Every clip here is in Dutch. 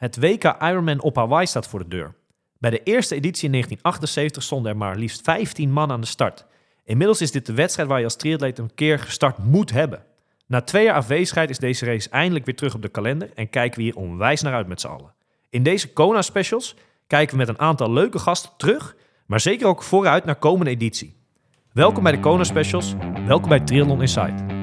Het WK Ironman op Hawaii staat voor de deur. Bij de eerste editie in 1978 stonden er maar liefst 15 man aan de start. Inmiddels is dit de wedstrijd waar je als triatleet een keer gestart moet hebben. Na twee jaar afwezigheid is deze race eindelijk weer terug op de kalender en kijken we hier onwijs naar uit met z'n allen. In deze Kona specials kijken we met een aantal leuke gasten terug, maar zeker ook vooruit naar komende editie. Welkom bij de Kona specials, welkom bij Triathlon Insight.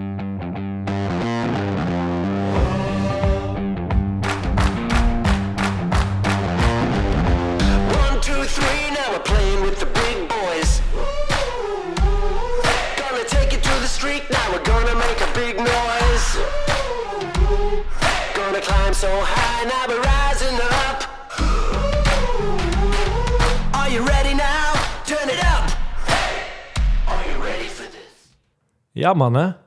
So high, now we're rising up. Are you ready now? Turn it up. Are you ready for this? Ja mannen,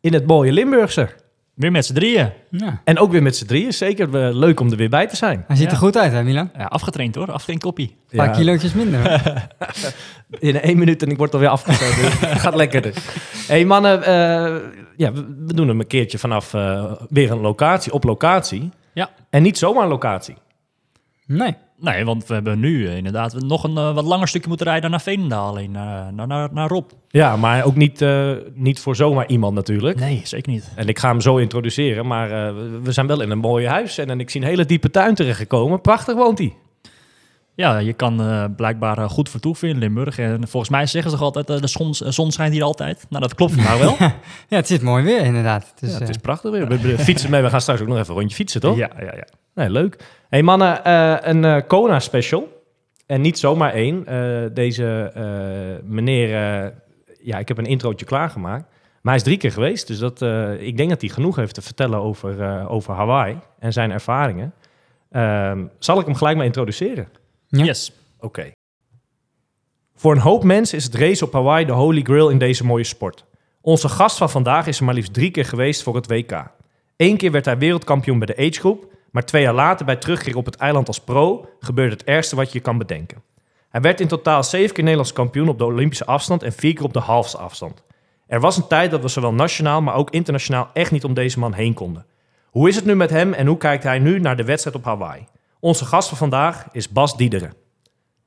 in het mooie Limburgse. Weer met z'n drieën. Ja. En ook weer met z'n drieën, zeker leuk om er weer bij te zijn. Hij ziet Ja. er goed uit, hè, Milan? Ja, afgetraind hoor, afgetraind koppie. Een paar kilootjes minder. In één minuut en ik word alweer. Het gaat lekkerder. hey mannen, eh, ja, we, we doen hem een keertje vanaf eh, weer een locatie, op locatie. Ja. En niet zomaar een locatie. Nee. Nee, want we hebben nu eh, inderdaad nog een eh, wat langer stukje moeten rijden naar Veenendaal, alleen naar, naar, naar, naar Rob. Ja, maar ook niet, eh, niet voor zomaar iemand natuurlijk. Nee, zeker niet. En ik ga hem zo introduceren, maar eh, we- zijn wel in een mooi huis. En, en ik zie een hele diepe tuin terechtgekomen. Prachtig woont hij. Ja, je kan eh, blijkbaar eh, goed vertoeven in Limburg. En volgens mij zeggen ze toch altijd, eh, de zon, eh, zon schijnt hier altijd. Nou, dat klopt vandaag wel. Ja, het zit mooi weer, inderdaad. Dus, Ja, het is eh, prachtig weer. We, we fietsen mee, we gaan straks ook nog even een rondje fietsen, toch? Ja, ja, ja. Nee, leuk. hey mannen, eh, een eh, Kona special. En niet zomaar één. Eh, deze meneer, ja, ik heb een introotje klaargemaakt. Maar hij is drie keer geweest, dus dat, ik denk dat hij genoeg heeft te vertellen over, over Hawaii en zijn ervaringen. Ehm, zal ik hem gelijk maar introduceren? Ja. Yes. Oké. Voor een hoop mensen is het race op Hawaii de holy grail in deze mooie sport. Onze gast van vandaag is er maar liefst drie keer geweest voor het WK. Eén keer werd hij wereldkampioen bij de agegroep, maar twee jaar later bij terugkeer op het eiland als pro gebeurde het ergste wat je kan bedenken. Hij werd in totaal zeven keer Nederlands kampioen op de Olympische afstand en vier keer op de halfste afstand. Er was een tijd dat we zowel nationaal, maar ook internationaal echt niet om deze man heen konden. Hoe is het nu met hem en hoe kijkt hij nu naar de wedstrijd op Hawaii? Onze gast van vandaag is Bas Diederen.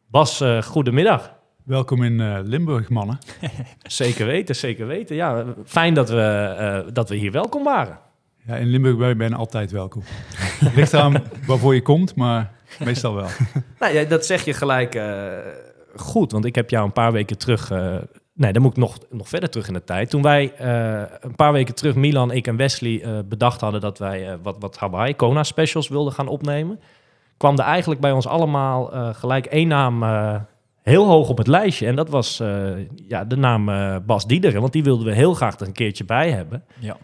Bas, eh goedemiddag. Welkom in eh, Limburg, mannen. Zeker weten, zeker weten. Ja, fijn dat we, eh, dat we hier welkom waren. Ja, in Limburg ben je bijna altijd welkom. Ligt aan waarvoor je komt, maar meestal wel. Nou, ja, dat zeg je gelijk eh, goed, want ik heb jou een paar weken terug... eh, nee, dan moet ik nog, nog verder terug in de tijd. Toen wij eh, een paar weken terug, Milan, ik en Wesley, eh, bedacht hadden... dat wij wat, wat Hawaii Kona specials wilden gaan opnemen... kwam er eigenlijk bij ons allemaal eh, gelijk één naam eh, heel hoog op het lijstje. En dat was eh, ja, de naam Bas Diederen, want die wilden we heel graag er een keertje bij hebben. Ja.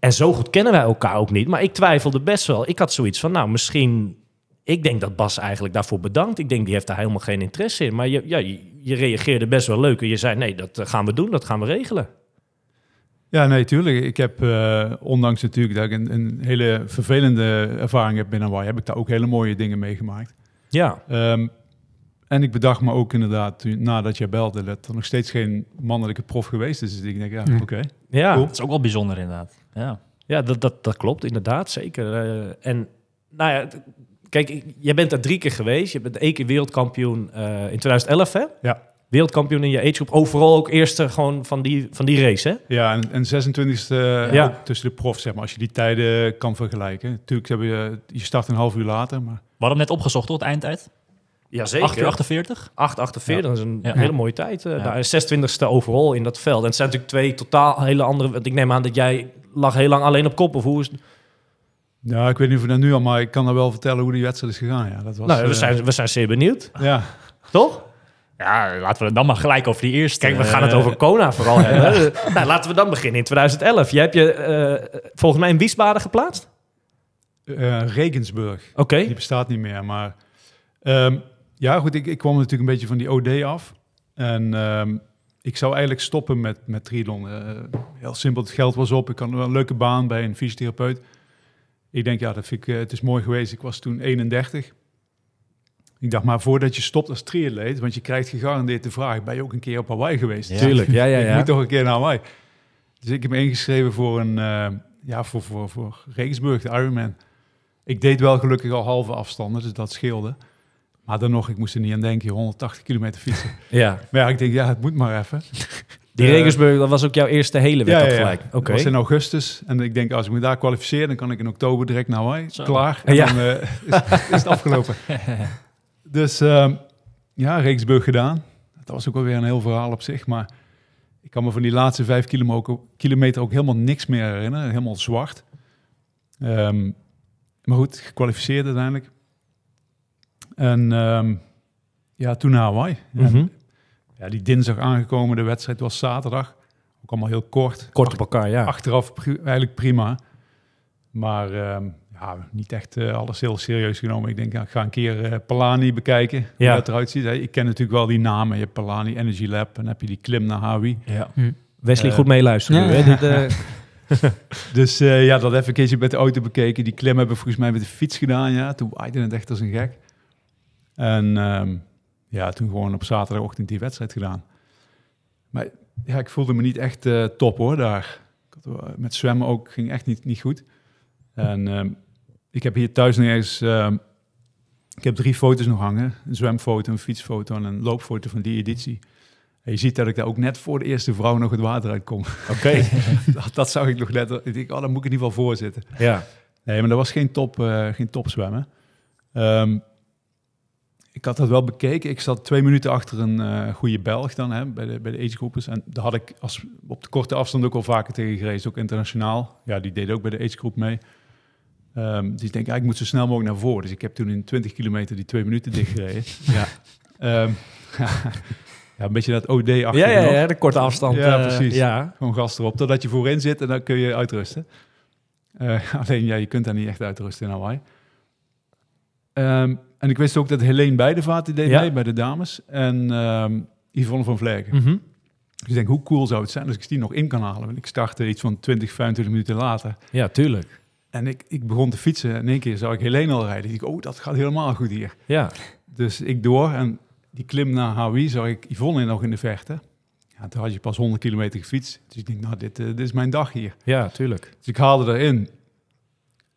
En zo goed kennen wij elkaar ook niet. Maar ik twijfelde best wel. Ik had zoiets van, nou, misschien... Ik denk dat Bas eigenlijk daarvoor bedankt. Ik denk, die heeft daar helemaal geen interesse in. Maar je, ja, je, reageerde best wel leuk. En je zei, nee, dat eh, gaan we doen. Dat gaan we regelen. Ja, nee, tuurlijk. Ik heb, eh, ondanks natuurlijk dat ik een, een hele vervelende ervaring heb binnen Hawaii, heb ik daar ook hele mooie dingen meegemaakt. Ja, Ehm, en ik bedacht me ook inderdaad, toen, nadat jij belde, dat er nog steeds geen mannelijke prof geweest is. Dus ik denk, ja, oké. ja. Cool. Dat is ook wel bijzonder inderdaad. Ja. ja dat, dat, dat klopt inderdaad, zeker. Eh, en nou ja, kijk, jij bent daar drie keer geweest. Je bent één keer wereldkampioen eh, in 2011, hè? Ja. Wereldkampioen in je agegroep. Overal ook eerste gewoon van die, van die race, hè? Ja, en, en 26e Ja. ook tussen de profs, zeg maar, als je die tijden kan vergelijken. Natuurlijk, heb je, je start een half uur later, maar We hadden hem net opgezocht? Het eindtijd? Jazeker. 8 uur 48? 8,48, dat is een Ja. hele mooie tijd. eh Ja. daar. 26e overal in dat veld. En het zijn natuurlijk twee totaal hele andere... Want ik neem aan dat jij lag heel lang alleen op kop. Of hoe is het? Ja, ik weet niet of we dat nu al, maar ik kan er wel vertellen hoe die wedstrijd is gegaan. Ja, dat was, nou, we eh, zijn, we zijn zeer benieuwd. Ja, Toch? Ja, laten we het dan maar gelijk over die eerste. Kijk, we gaan het eh, over Kona vooral hebben. nou, laten we dan beginnen in 2011. Jij hebt je eh, volgens mij in Wiesbaden geplaatst? eh, Regensburg, Oké. die bestaat niet meer. Maar ehm, ja, goed, ik, ik kwam natuurlijk een beetje van die OD af. En ehm, ik zou eigenlijk stoppen met, met triathlon. Eh, heel simpel, het geld was op. Ik had een leuke baan bij een fysiotherapeut. Ik denk, ja, dat vind ik, eh, het is mooi geweest. Ik was toen 31. Ik dacht, maar voordat je stopt als triatleet, want je krijgt gegarandeerd de vraag, ben je ook een keer op Hawaii geweest? Ja. Tuurlijk, ja, ja, Ik ja. moet toch een keer naar Hawaii. Dus ik heb me ingeschreven voor een, eh, ja, voor, voor, voor Regensburg, de Ironman. Ik deed wel gelukkig al halve afstanden, dus dat scheelde. Maar dan nog, ik moest er niet aan denken, 180 kilometer fietsen. Ja. Maar ja, ik denk, ja, het moet maar even. Die Eh, Regensburg, dat was ook jouw eerste hele wedstrijd gelijk. Oké. Dat was in augustus. En ik denk, als ik me daar kwalificeer, dan kan ik in oktober direct naar Hawaii. Zo. Klaar. En Ja. dan eh, is, is het afgelopen. dus ehm, ja, Regensburg gedaan. Dat was ook wel weer een heel verhaal op zich. Maar ik kan me van die laatste vijf kilometer ook, kilometer ook helemaal niks meer herinneren. Helemaal zwart. Ehm, maar goed, gekwalificeerd uiteindelijk. En ehm, ja, toen naar Hawaii. Ja, Mhm. ja, die dinsdag aangekomen. De wedstrijd was zaterdag. Ook allemaal heel kort. Kort op elkaar, ja. Achteraf pri- eigenlijk prima. Maar ehm, ja, niet echt eh, alles heel serieus genomen. Ik denk, ja, ik ga een keer eh, Palani bekijken. Hoe Ja. dat eruit ziet. Hey, Ik ken natuurlijk wel die namen. Je hebt Palani Energy Lab. En dan heb je die klim naar Hawi. ja. Hm. Wesley, Eh, goed meeluisteren. ja. nu, hè? Dit, Dus eh, ja, dat even een keertje met de auto bekeken. Die klim hebben we volgens mij met de fiets gedaan. Ja, toen waaide het echt als een gek. En ehm, ja, toen gewoon op zaterdagochtend die wedstrijd gedaan. Maar ja, ik voelde me niet echt eh, top hoor daar. Met zwemmen ook ging echt niet, niet goed. En ehm, ik heb hier thuis nog ergens... ehm, ik heb drie foto's nog hangen. Een zwemfoto, een fietsfoto en een loopfoto van die editie. En je ziet dat ik daar ook net voor de eerste vrouw nog het water uitkom. Oké. dat, dat zag ik nog net. Ik denk, oh, dan moet ik in ieder geval voor zitten. ja. Nee, maar dat was geen top, eh, geen top zwemmen. Ik had dat wel bekeken. Ik zat twee minuten achter een eh, goede Belg dan hè, bij de, bij de agegroepers. En daar had ik als, op de korte afstand ook al vaker tegen gereden, ook internationaal. Ja, die deed ook bij de agegroep mee. Ehm, dus ik denk, ik moet zo snel mogelijk naar voren. Dus ik heb toen in 20 kilometer die twee minuten dichtgereden. ja. Ehm, ja, een beetje dat OD achter Ja, ja, ja, de korte afstand. Ja, eh, precies. Ja. gewoon gas erop, totdat je voorin zit en dan kun je uitrusten. Eh, alleen, ja, je kunt daar niet echt uitrusten in Hawaii. Ehm, en ik wist ook dat Helene Beidevaart deed Ja. mee bij de dames. En ehm, Yvonne van Vlerken. Mhm. Dus ik denk, hoe cool zou het zijn als ik die nog in kan halen? Want ik startte iets van 20, 25 minuten later. ja, tuurlijk. En ik, ik begon te fietsen en in één keer zag ik Helene al rijden. Ik dacht, oh, dat gaat helemaal goed hier. Ja. Dus ik door en die klim naar Hawaii zag ik Yvonne nog in de verte. Ja, toen had je pas 100 kilometer gefietst. Dus ik denk, nou, dit, eh, dit is mijn dag hier. ja, tuurlijk. Dus ik haalde erin.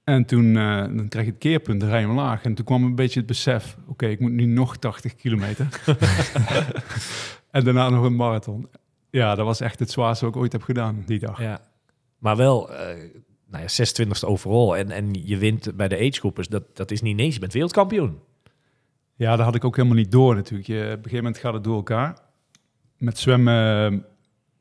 En toen eh, dan krijg je het keerpunt, dan rij je omlaag. En toen kwam een beetje het besef, oké, ik moet nu nog 80 kilometer. en daarna nog een marathon. Ja, dat was echt het zwaarste wat ik ooit heb gedaan die dag. Ja. Maar wel, eh nou ja, 26e overal. En, en je wint bij de agegroepers. Dat, dat is niet niks. Je bent wereldkampioen. Ja, dat had ik ook helemaal niet door natuurlijk. Je, op een gegeven moment gaat het door elkaar. Met zwemmen,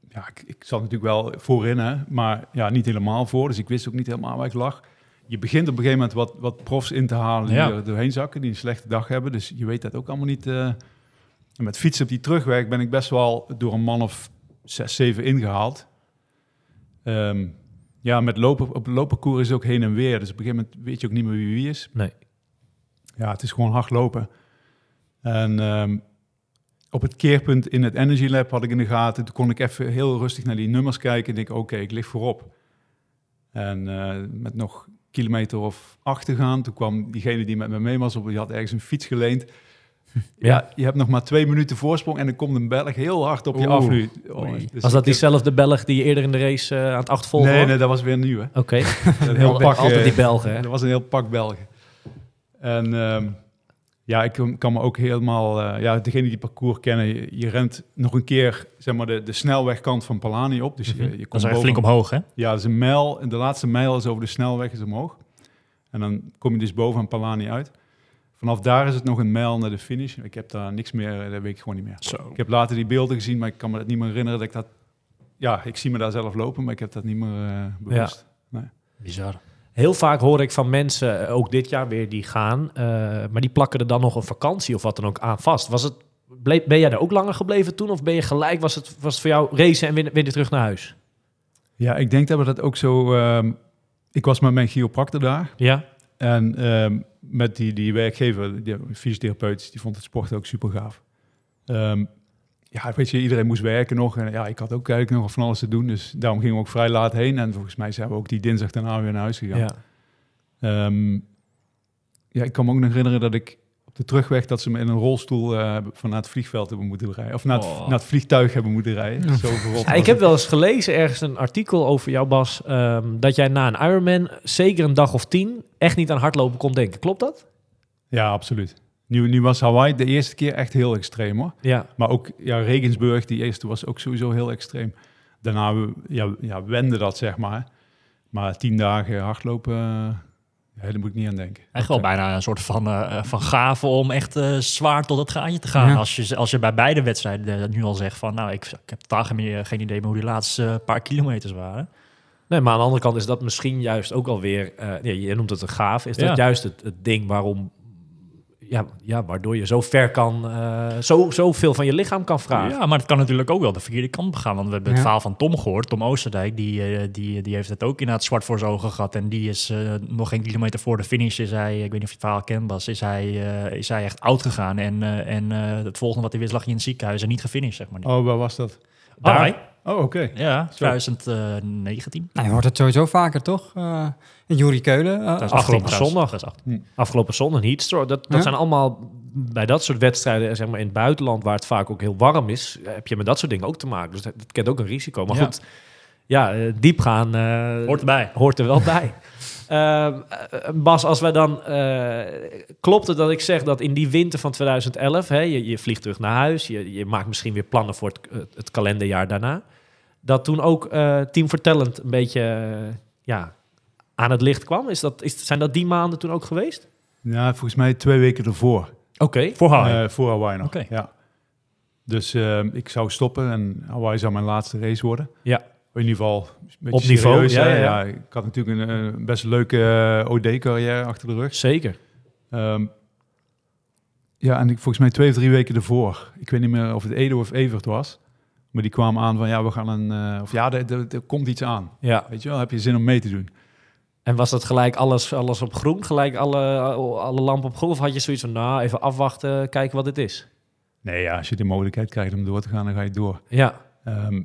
ja, ik, ik zat natuurlijk wel voorin, hè, maar ja, niet helemaal voor. Dus ik wist ook niet helemaal waar ik lag. Je begint op een gegeven moment wat, wat profs in te halen die Ja. er doorheen zakken, die een slechte dag hebben. Dus je weet dat ook allemaal niet. eh. En met fietsen op die terugweg ben ik best wel door een man of zes, zeven ingehaald. Ehm, ja, met lopen, op loopparcours is het ook heen en weer. Dus op een gegeven moment weet je ook niet meer wie wie is. Nee. Ja, het is gewoon hard lopen. En ehm, op het keerpunt in het Energy Lab had ik in de gaten. Toen kon ik even heel rustig naar die nummers kijken. En denk, oké, ik lig voorop. En eh, met nog kilometer of acht te gaan, toen kwam diegene die met me mee was, op, die had ergens een fiets geleend. Ja, je hebt nog maar twee minuten voorsprong en dan komt een Belg heel hard op je Oeh. af nu. Oh, dus was dat diezelfde Belg die je eerder in de race eh, aan het achtervolgen Nee, was? nee, dat was weer nieuw. Oké. Een heel Altijd, pak, altijd eh, die Belgen, hè? Er was een heel pak Belgen. En ehm, ja, ik kan- me ook helemaal... eh, ja, degene die het parcours kennen, je, je rent nog een keer zeg maar, de, de snelwegkant van Palani op. Dus je, je Dat komt is echt boven- flink omhoog, hè? Ja, dat is een mijl. En de laatste mijl is over de snelweg is omhoog. En dan kom je dus boven aan Palani uit. Vanaf daar is het nog een mijl naar de finish. Ik heb daar niks meer, eh, dat weet ik gewoon niet meer. Zo. Ik heb later die beelden gezien, maar ik kan me dat niet meer herinneren dat ik dat... Ja, ik zie me daar zelf lopen, maar ik heb dat niet meer eh, bewust. Bizar. Heel vaak hoor ik van mensen, eh, ook dit jaar weer, die gaan. eh, maar die plakken er dan nog een vakantie of wat dan ook aan vast. Was het, bleef, ben jij daar ook langer gebleven toen? Of ben je gelijk, was het, was het voor jou racen en weer, weer terug naar huis? Ja, ik denk dat we dat ook zo... ehm, ik was met mijn chiropractor daar. Ja? En ehm, met die, die werkgever, die fysiotherapeut, die vond het sport ook super gaaf. Ehm, ja, weet je, iedereen moest werken nog. En ja, ik had ook eigenlijk nog van alles te doen. Dus daarom gingen we ook vrij laat heen. En volgens mij zijn we ook die dinsdag daarna weer naar huis gegaan. Ja. Ehm, ja, ik kan me ook nog herinneren dat ik op de terugweg dat ze me in een rolstoel eh, hebben- van naar het vliegveld hebben moeten rijden. Of naar het, Oh. naar het vliegtuig hebben moeten rijden. Zo verrot Ja, ik heb het. wel eens gelezen ergens een artikel over jou, Bas, ehm, dat jij na een Ironman zeker een dag of tien echt niet aan hardlopen kon denken. Klopt dat? Ja, absoluut. Nu, nu was Hawaii de eerste keer echt heel extreem hoor. Ja. Maar ook ja, Regensburg, die eerste was ook sowieso heel extreem. Daarna ja, ja, wende dat, zeg maar. Maar tien dagen hardlopen, eh, ja, daar moet ik niet aan denken. Echt wel bijna een soort van, eh, van gave om echt eh, zwaar tot het gaatje te gaan. Ja. Als, je, als je bij beide wedstrijden eh, nu al zegt van... nou, ik, ik heb totaal geen, meer- geen idee meer hoe die laatste eh, paar kilometers waren. Nee, maar aan de andere kant is dat misschien juist ook alweer, eh ja, je noemt het een gaaf, is dat Ja. juist het, het ding waarom, ja, ja, waardoor je zo ver kan, eh zo, zoveel van je lichaam kan vragen. Ja, maar het kan natuurlijk ook wel de verkeerde kant begaan. Want we hebben het verhaal van Tom gehoord. Tom Oosterdijk, die, eh, die, die heeft het ook inderdaad zwart voor zijn ogen gehad. En die is eh, nog geen kilometer voor de finish. Is hij, ik weet niet of je het verhaal kent, Bas. Is hij, eh, is hij echt oud gegaan. En, eh, en eh, het volgende wat hij wist lag hij in het ziekenhuis en niet gefinished, zeg maar. Oh, waar was dat? Daar? Oh, oké. Ja, 2019. Nou, je hoort het sowieso vaker, toch? Eh en Jurie Keulen. eh, Dat is afgelopen 18 trouwens. zondag. Dat is 18. Afgelopen zondag heatstroke. Dat, dat Ja. zijn allemaal bij dat soort wedstrijden, zeg maar in het buitenland, waar het vaak ook heel warm is, eh, heb je met dat soort dingen ook te maken. Dus dat, dat kent ook een risico. Maar Ja. goed, ja, eh, diep gaan eh, Hoort erbij. hoort er wel bij. Ehm, eh, Bas, als wij dan... eh, klopt het dat ik zeg dat in die winter van 2011... Hè, je, je vliegt terug naar huis, je, je maakt misschien weer plannen voor het, het, het kalenderjaar daarna... dat toen ook eh, Team Vertellend een beetje eh, ja, aan het licht kwam? Is dat, is, zijn dat die maanden toen ook geweest? Ja, volgens mij twee weken ervoor. Oké. Voor Hawaii. Eh, voor Hawaii nog. Ja. Dus eh, ik zou stoppen en Hawaii zou mijn laatste race worden. Ja. In ieder geval Op niveau, serieus, ja, ja, ja. Ik had natuurlijk een, eh, best leuke eh, OD-carrière achter de rug. Zeker. Ehm, ja, en ik, volgens mij twee of drie weken ervoor. Ik weet niet meer of het Edo of Evert was. Maar die kwamen aan van, ja, we gaan een... eh, of ja, er, er, er komt iets aan. Ja. Weet je wel, heb je zin om mee te doen? En was dat gelijk alles, alles op groen? Gelijk alle, alle lampen op groen? Of had je zoiets van, nou, even afwachten, kijken wat het is? Nee, ja, als je de mogelijkheid krijgt om door te gaan, dan ga je door. Ja. Ehm,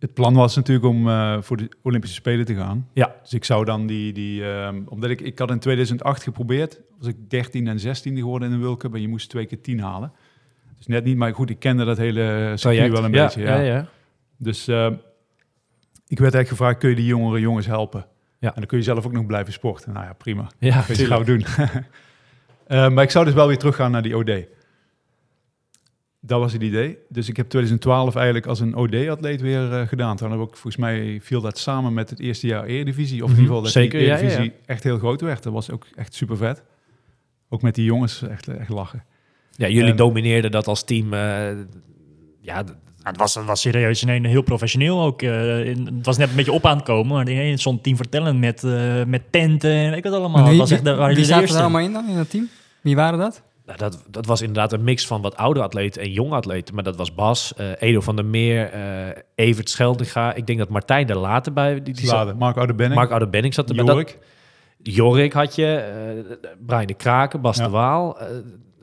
het plan was natuurlijk om eh, voor de Olympische Spelen te gaan. Ja. Dus ik zou dan die, die ehm, omdat ik, ik had in 2008 geprobeerd, was ik 13 en 16 geworden in de World Cup en je moest twee keer 10 halen. Dus net niet, maar goed, ik kende dat hele circuit wel een ja, beetje. Ja. Ja, ja. Dus ehm, ik werd eigenlijk gevraagd, kun je die jongere jongens helpen? Ja. En dan kun je zelf ook nog blijven sporten. Nou ja, prima. Ja, je, gaan we doen. Eh, maar ik zou dus wel weer teruggaan naar die OD. Dat was het idee. Dus ik heb 2012 eigenlijk als een OD-atleet weer eh, gedaan. Toen heb ik, volgens mij viel dat samen met het eerste jaar Eredivisie. Of in Mhm, ieder geval dat zeker, die ja, ja, Eredivisie echt heel groot werd. Dat was ook echt super vet. Ook met die jongens echt, echt lachen. Ja, jullie domineerden dat als team. eh, ja, het, was, het was serieus en heel professioneel ook. eh, in- het was net een beetje op aan het komen, maar stond team vertellen met, eh, met tenten en ik weet het allemaal. wie, Het was echt, de- waren wie zaten eerste. er allemaal in dan, in dat team? Wie waren dat? Nou, dat, dat was inderdaad een mix van wat oude atleten en jonge atleten. Maar dat was Bas, eh, Edo van der Meer, eh, Evert Scheldinga. Ik denk dat Martijn er later bij. Die, die zat- Sladen. Mark Oudebenning. Mark Oudebenning zat er bij. Dat- Jorik. Jorik had je, eh, Brian de Kraken, Bas Ja. de Waal.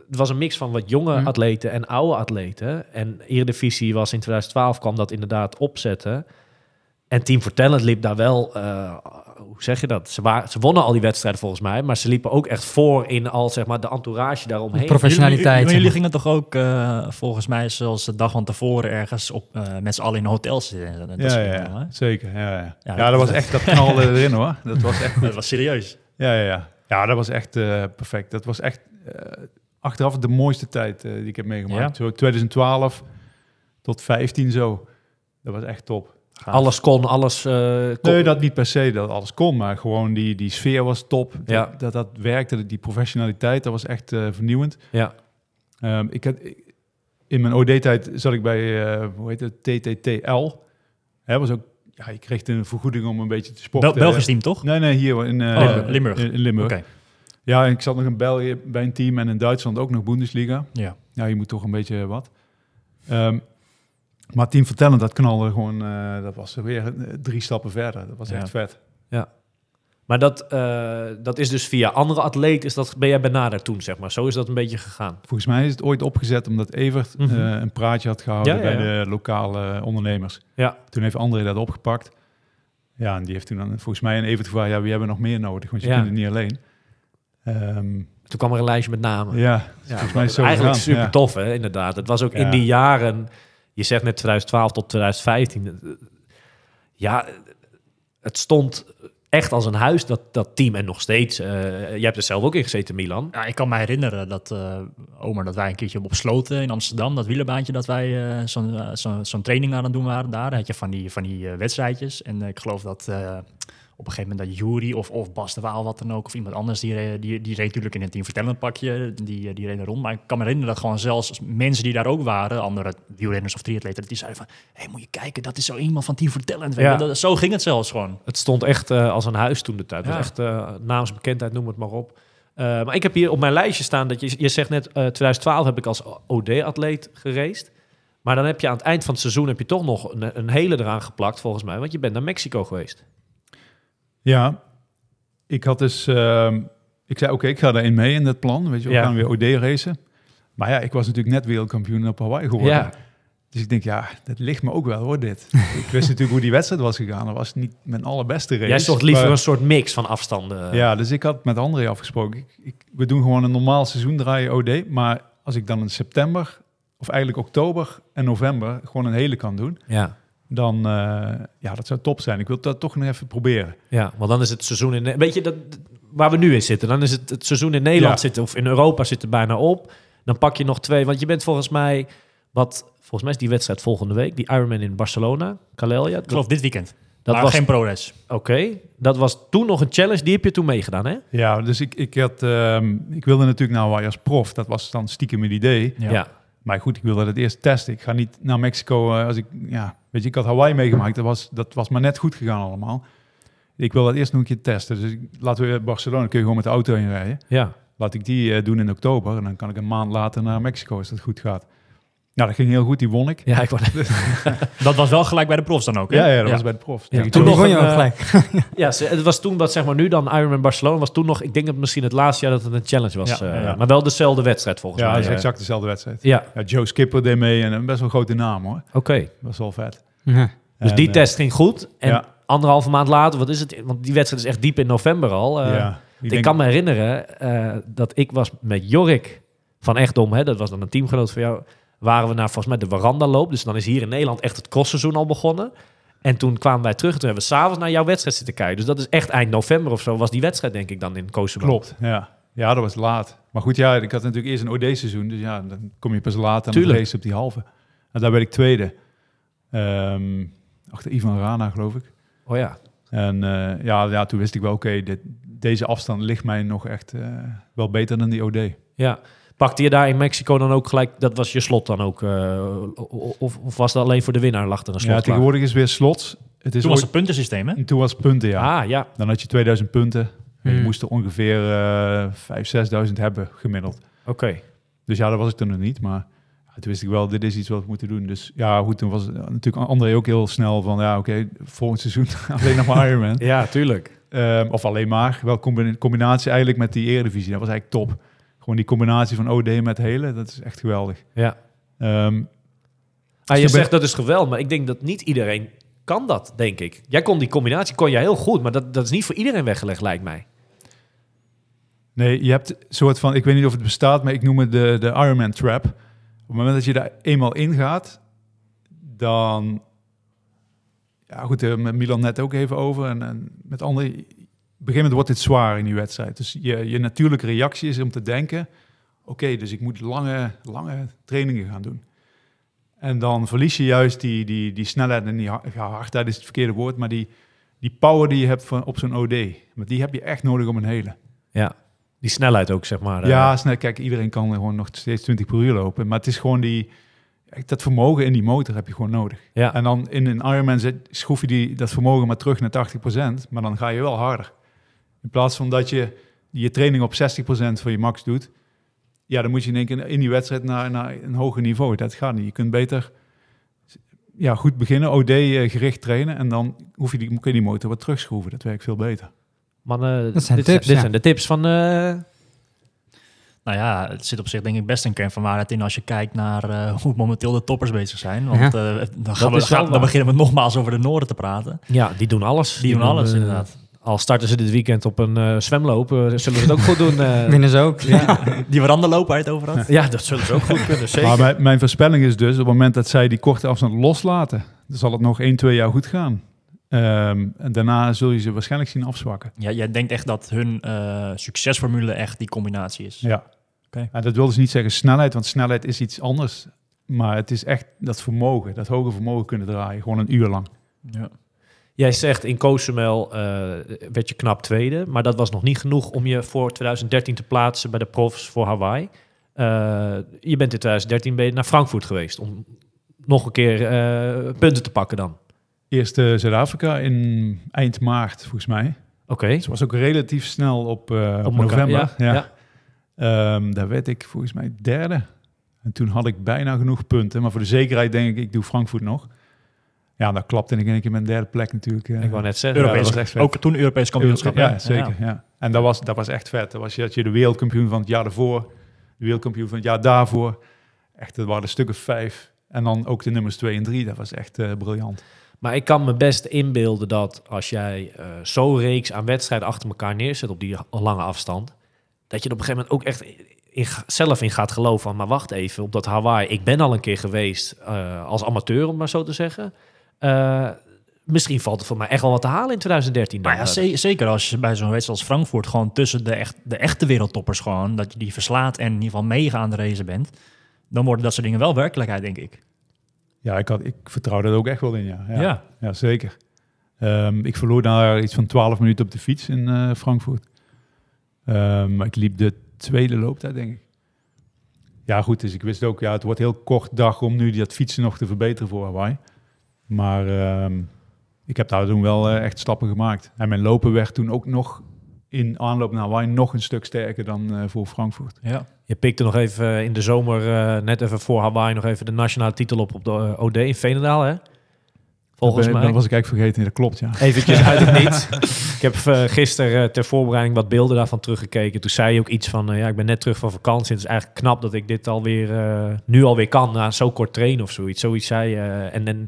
Het was een mix van wat jonge Mhm. atleten en oude atleten. En Eredivisie was in 2012 kwam dat inderdaad opzetten. En Team Vertellend liep daar wel, hoe zeg je dat? Ze, waren, ze wonnen al die wedstrijden volgens mij, maar ze liepen ook echt voor in al zeg maar de entourage daaromheen. Professionaliteit. Jullie, jullie gingen toch ook eh, volgens mij zoals de dag van tevoren ergens op, eh, met z'n allen in een hotel zitten. Dat, Ja, ja, zeker. Ja, ja. Ja, Ja, dat- dat was echt, dat knalde erin hoor. Dat was echt Dat was serieus. Ja, ja, ja. ja dat was echt eh, perfect. Dat was echt eh, achteraf de mooiste tijd eh, die ik heb meegemaakt. Zo 2012 tot 15 zo. Dat was echt top. Alles kon, alles eh, kon. Nee, dat niet per se dat alles kon, maar gewoon die, die sfeer was top. Ja. Dat, dat, dat werkte, die professionaliteit, dat was echt eh, vernieuwend. Ja, Ehm, ik had, in mijn OD-tijd zat ik bij, eh, hoe heet het, TTTL. Hè, was ook, ja, je kreeg een vergoeding om een beetje te sporten. Bel Belgisch team, toch? Nee, nee, hier in, eh, Oh, Limburg. In, in Limburg. Oké. Ja, ik zat nog in België bij een team en in Duitsland ook nog Bundesliga. Ja. Ja, je moet toch een beetje wat. Ehm, maar team vertellen, dat knalde gewoon, eh, dat was weer eh, drie stappen verder. Dat was Ja. echt vet. maar dat, eh, dat is dus via andere atleten, is dat, ben jij benaderd toen, zeg maar. Zo is dat een beetje gegaan. Volgens mij is het ooit opgezet omdat Evert Mhm. een praatje had gehouden Ja, ja, bij ja. de lokale ondernemers. Ja, Toen heeft André dat opgepakt. Ja, en die heeft toen dan volgens mij een Evert gevraagd, ja, wie hebben we nog meer nodig? Want je Ja. kunt het niet alleen. Ehm, Toen kwam er een lijstje met namen. ja, Ja, volgens mij is zo eigenlijk super ja. tof, hè, inderdaad. Het was ook in Ja. die jaren, je zegt net 2012 tot 2015. eh, Ja, het stond echt als een huis, dat, dat team. En nog steeds. eh jij hebt er zelf ook in gezeten, Milan. Ja, ik kan me herinneren dat, eh Omer, dat wij een keertje op Sloten in Amsterdam, dat wielerbaantje, dat wij eh, zo'n zo'n zo'n training aan het doen waren daar. Had je van die, van die wedstrijdjes. En ik geloof dat op een gegeven moment dat Jury of, of Bas de Waal, wat dan ook, of iemand anders, die, re- die, die reed natuurlijk in een team vertellend pakje, die, eh, die reden rond. Maar ik kan me herinneren dat gewoon zelfs mensen die daar ook waren, andere wielrenners of triatleten, die zeiden van, hé, hey, moet je kijken, dat is zo iemand van team vertellend. Ja. Dat- Zo ging het zelfs gewoon. Het stond echt eh, als een huis toen de tijd. Ja. was echt uh, naamsbekendheid, noem het maar op. Eh, maar ik heb hier op mijn lijstje staan dat je, je zegt net, eh 2012 heb ik als OD-atleet geraced. Maar dan heb je aan het eind van het seizoen heb je toch nog een, een hele eraan geplakt, volgens mij. Want je bent naar Mexico geweest. Ja, ik had dus... ehm, ik zei, oké, ik ga daarin mee in dat plan. Weet je, we Ja. gaan weer OD racen. Maar ja, ik was natuurlijk net wereldkampioen op Hawaii geworden. Ja, Dus ik denk, ja, dat ligt me ook wel hoor, dit. ik wist natuurlijk hoe die wedstrijd was gegaan. Dat was niet mijn allerbeste race. jij zocht liever maar- een soort mix van afstanden. Ja, dus ik had met André afgesproken. Ik, ik, we doen gewoon een normaal seizoen draaien OD. Maar als ik dan in september, of eigenlijk oktober en november, gewoon een hele kan doen, ja. Dan eh, ja, dat zou top zijn. Ik wil dat toch nog even proberen. Ja, want dan is het seizoen in... Weet je, dat, waar we nu in zitten, dan is het, het seizoen in Nederland Ja. zitten, of in Europa zit er bijna op. Dan pak je nog twee, want je bent volgens mij... Wat, volgens mij is die wedstrijd volgende week, die Ironman in Barcelona, Calelia. Ik geloof dit weekend. Dat maar was- geen ProRes. Oké, dat was toen nog een challenge, die heb je toen meegedaan, hè? Ja, dus ik, ik, had, ehm, ik wilde natuurlijk naar Hawaii als prof. Dat was dan stiekem mijn idee. Ja. Maar goed, ik wilde het eerst testen. Ik ga niet naar Mexico eh, als ik... Ja, weet je, ik had Hawaii meegemaakt. Dat was, dat was maar net goed gegaan allemaal. Ik wil dat eerst nog een keer testen. Dus ik, laten we Barcelona, kun je gewoon met de auto heen rijden. Ja. Laat ik die eh, doen in oktober. En dan kan ik een maand later naar Mexico als dat goed gaat. Ja, dat ging heel goed. Die won ik. Ja, ik wou Dat was wel gelijk bij de profs dan ook, hè? Ja, ja dat was bij de prof. Ja, toen nog begon je een, ook eh, gelijk. Ja, ze- het was toen, wat zeg maar nu dan Ironman Barcelona, was toen nog, ik denk dat misschien het laatste jaar dat het een challenge was. Ja, eh, ja, ja. Maar wel dezelfde wedstrijd volgens Ja, mij. is eh. exact dezelfde wedstrijd. Ja, Ja, Joe Skipper deed mee en een best wel grote naam hoor. oké. Dat was wel vet. Ja. Dus die test ging goed. En ja. anderhalve maand later, wat is het? Want die wedstrijd is echt diep in november al. ja, ik denk- kan me herinneren eh, dat ik was met Jorik van Echtdom, hè, dat was dan een teamgenoot van jou, waren we naar volgens mij de Veranda-loop. Dus dan is hier in Nederland echt het crossseizoen al begonnen. En toen kwamen wij terug en toen hebben we s'avonds naar jouw wedstrijd zitten kijken. Dus dat is echt eind november of zo was die wedstrijd denk ik dan in Kosovo. Klopt, ja. Ja, dat was laat. Maar goed, ja, ik had natuurlijk eerst een OD-seizoen. Dus ja, dan kom je pas later aan de race op die halve. En daar werd ik tweede. Ehm, achter Ivan Rana, geloof ik. Oh ja. En eh, ja, ja, toen wist ik wel, oké, dit- deze afstand ligt mij nog echt eh, wel beter dan die OD. Ja. Pakte je daar in Mexico dan ook gelijk, dat was je slot dan ook? eh, of, of was dat alleen voor de winnaar lag er een slot Ja, klaar? tegenwoordig is weer slots. Het is Toen was het puntensysteem, hè? en toen was het punten, ja. Ah, ja. Dan had je 2000 punten. En je Hmm. moest er ongeveer eh 5.000, 6.000 hebben gemiddeld. Oké. Dus ja, dat was ik toen nog niet. Maar ja, toen wist ik wel, dit is iets wat we moeten doen. Dus ja, goed, toen was het natuurlijk André ook heel snel van... Ja, oké, volgend seizoen alleen nog maar Ironman. Ja, tuurlijk. Ehm, of alleen maar. Wel combi- combinatie eigenlijk met die Eredivisie. Dat was eigenlijk top. Gewoon die combinatie van OD met hele, dat is echt geweldig. Ja. Ehm, Ah, je je zegt dat is geweldig, maar ik denk dat niet iedereen kan dat, denk ik. Jij kon die combinatie kon jij heel goed, maar dat, dat is niet voor iedereen weggelegd, lijkt mij. nee, je hebt een soort van... Ik weet niet of het bestaat, maar ik noem het de, de Ironman Trap. Op het moment dat je daar eenmaal ingaat, dan... Ja, goed, eh, met Milan net ook even over. En, en met anderen... Een gegeven moment wordt het zwaar in die wedstrijd. Dus je, je natuurlijke reactie is om te denken... Oké, dus ik moet lange, lange trainingen gaan doen. En dan verlies je juist die, die, die snelheid en die ja, hardheid is het verkeerde woord, maar die, die power die je hebt van, op zo'n OD. Maar die heb je echt nodig om een hele. Ja. Die snelheid ook, zeg maar. eh. Ja, snel, kijk, iedereen kan gewoon nog steeds 20 per uur lopen. Maar het is gewoon die, dat vermogen in die motor heb je gewoon nodig. ja. En dan in een Ironman schroef je die, dat vermogen maar terug naar 80%, maar dan ga je wel harder. In plaats van dat je je training op 60% van je max doet, ja, dan moet je in één keer in die wedstrijd naar, naar een hoger niveau. Dat gaat niet. Je kunt beter ja, goed beginnen, OD eh, gericht trainen en dan hoef je die, kun je die motor wat terugschroeven. Dat werkt veel beter. Mannen, Dat zijn dit, tips, dit ja. zijn de tips van... eh, Nou ja, het zit op zich denk ik best een kern van waarheid in als je kijkt naar eh, hoe momenteel de toppers bezig zijn. Want Ja. eh, dan, gaan we, gaan- dan beginnen we nogmaals over de Noorden te praten. ja, die doen alles. Die doen alles inderdaad. Al starten ze dit weekend op een eh, zwemloop, eh, zullen ze het ook goed doen. eh. Winnen ze ook. Ja. Die veranda lopen uit over had. ja, dat zullen ze ook goed kunnen, zeker. Maar mijn, mijn voorspelling is dus, op het moment dat zij die korte afstand loslaten, dan zal het nog 1, 2 jaar goed gaan. Ehm, en daarna zul je ze waarschijnlijk zien afzwakken. Ja, jij denkt echt dat hun eh, succesformule echt die combinatie is. Ja. Oké. En dat wil dus niet zeggen snelheid, want snelheid is iets anders. Maar het is echt dat vermogen, dat hoge vermogen kunnen draaien, gewoon een uur lang. Ja. Jij zegt in Cozumel eh, werd je knap tweede, maar dat was nog niet genoeg om je voor 2013 te plaatsen bij de profs voor Hawaii. Eh, je bent in 2013 ben je naar Frankfurt geweest om nog een keer eh, punten te pakken dan. Eerst Zuid-Afrika in eind maart, volgens mij. Oké. Het was ook relatief snel op, op, elkaar, november. ja, Ja, ja. Ehm, daar werd ik volgens mij derde. En toen had ik bijna genoeg punten. Maar voor de zekerheid denk ik, ik doe Frankfurt nog. Ja, dat klapte ik in één keer mijn derde plek natuurlijk. eh. Ik wou net zeggen. Ja, dat Europees, was echt vet. ook toen Europees kampioenschap. Ja, zeker. Ja. En dat was, dat was echt vet. Dat was je, dat je de wereldkampioen van het jaar daarvoor, de wereldkampioen van het jaar daarvoor. Echt, dat waren de stukken vijf. En dan ook de nummers twee en drie. Dat was echt eh, briljant. Maar ik kan me best inbeelden dat als jij eh zo'n reeks aan wedstrijden achter elkaar neerzet op die lange afstand, dat je er op een gegeven moment ook echt in, zelf in gaat geloven van, maar wacht even, op dat Hawaii, ik ben al een keer geweest eh, als amateur, om maar zo te zeggen. Eh, misschien valt er voor mij echt wel wat te halen in 2013. Dan. Maar ja, ze- zeker als je bij zo'n wedstrijd als Frankfurt gewoon tussen de, echt, de echte wereldtoppers gewoon, dat je die verslaat en in ieder geval mega aan de race bent, dan worden dat soort dingen wel werkelijkheid, denk ik. Ja, ik, had, ik vertrouw dat ook echt wel in, ja. Ja, Ja. ja. zeker. Ehm, ik verloor daar iets van 12 minuten op de fiets in eh, Frankfurt. Ehm, maar ik liep de tweede looptijd, denk ik. Ja, goed, dus ik wist ook, ja, het wordt heel kort dag om nu dat fietsen nog te verbeteren voor Hawaii. Maar ehm, ik heb daar toen wel eh, echt stappen gemaakt. En mijn lopen werd toen ook nog in aanloop naar Hawaii nog een stuk sterker dan eh, voor Frankfurt. Ja. Je pikte nog even in de zomer, eh, net even voor Hawaii, nog even de nationale titel op op de eh, OD in Veenendaal, hè? Volgens dat, ben- mij. dat was ik eigenlijk vergeten, dat klopt, ja. Eventjes uit het niets. Ik heb eh, gisteren eh, ter voorbereiding wat beelden daarvan teruggekeken. Toen zei je ook iets van, eh, ja, ik ben net terug van vakantie. Het is eigenlijk knap dat ik dit alweer, eh nu alweer kan, na zo kort trainen of zoiets. Zoiets zei je. eh, en, en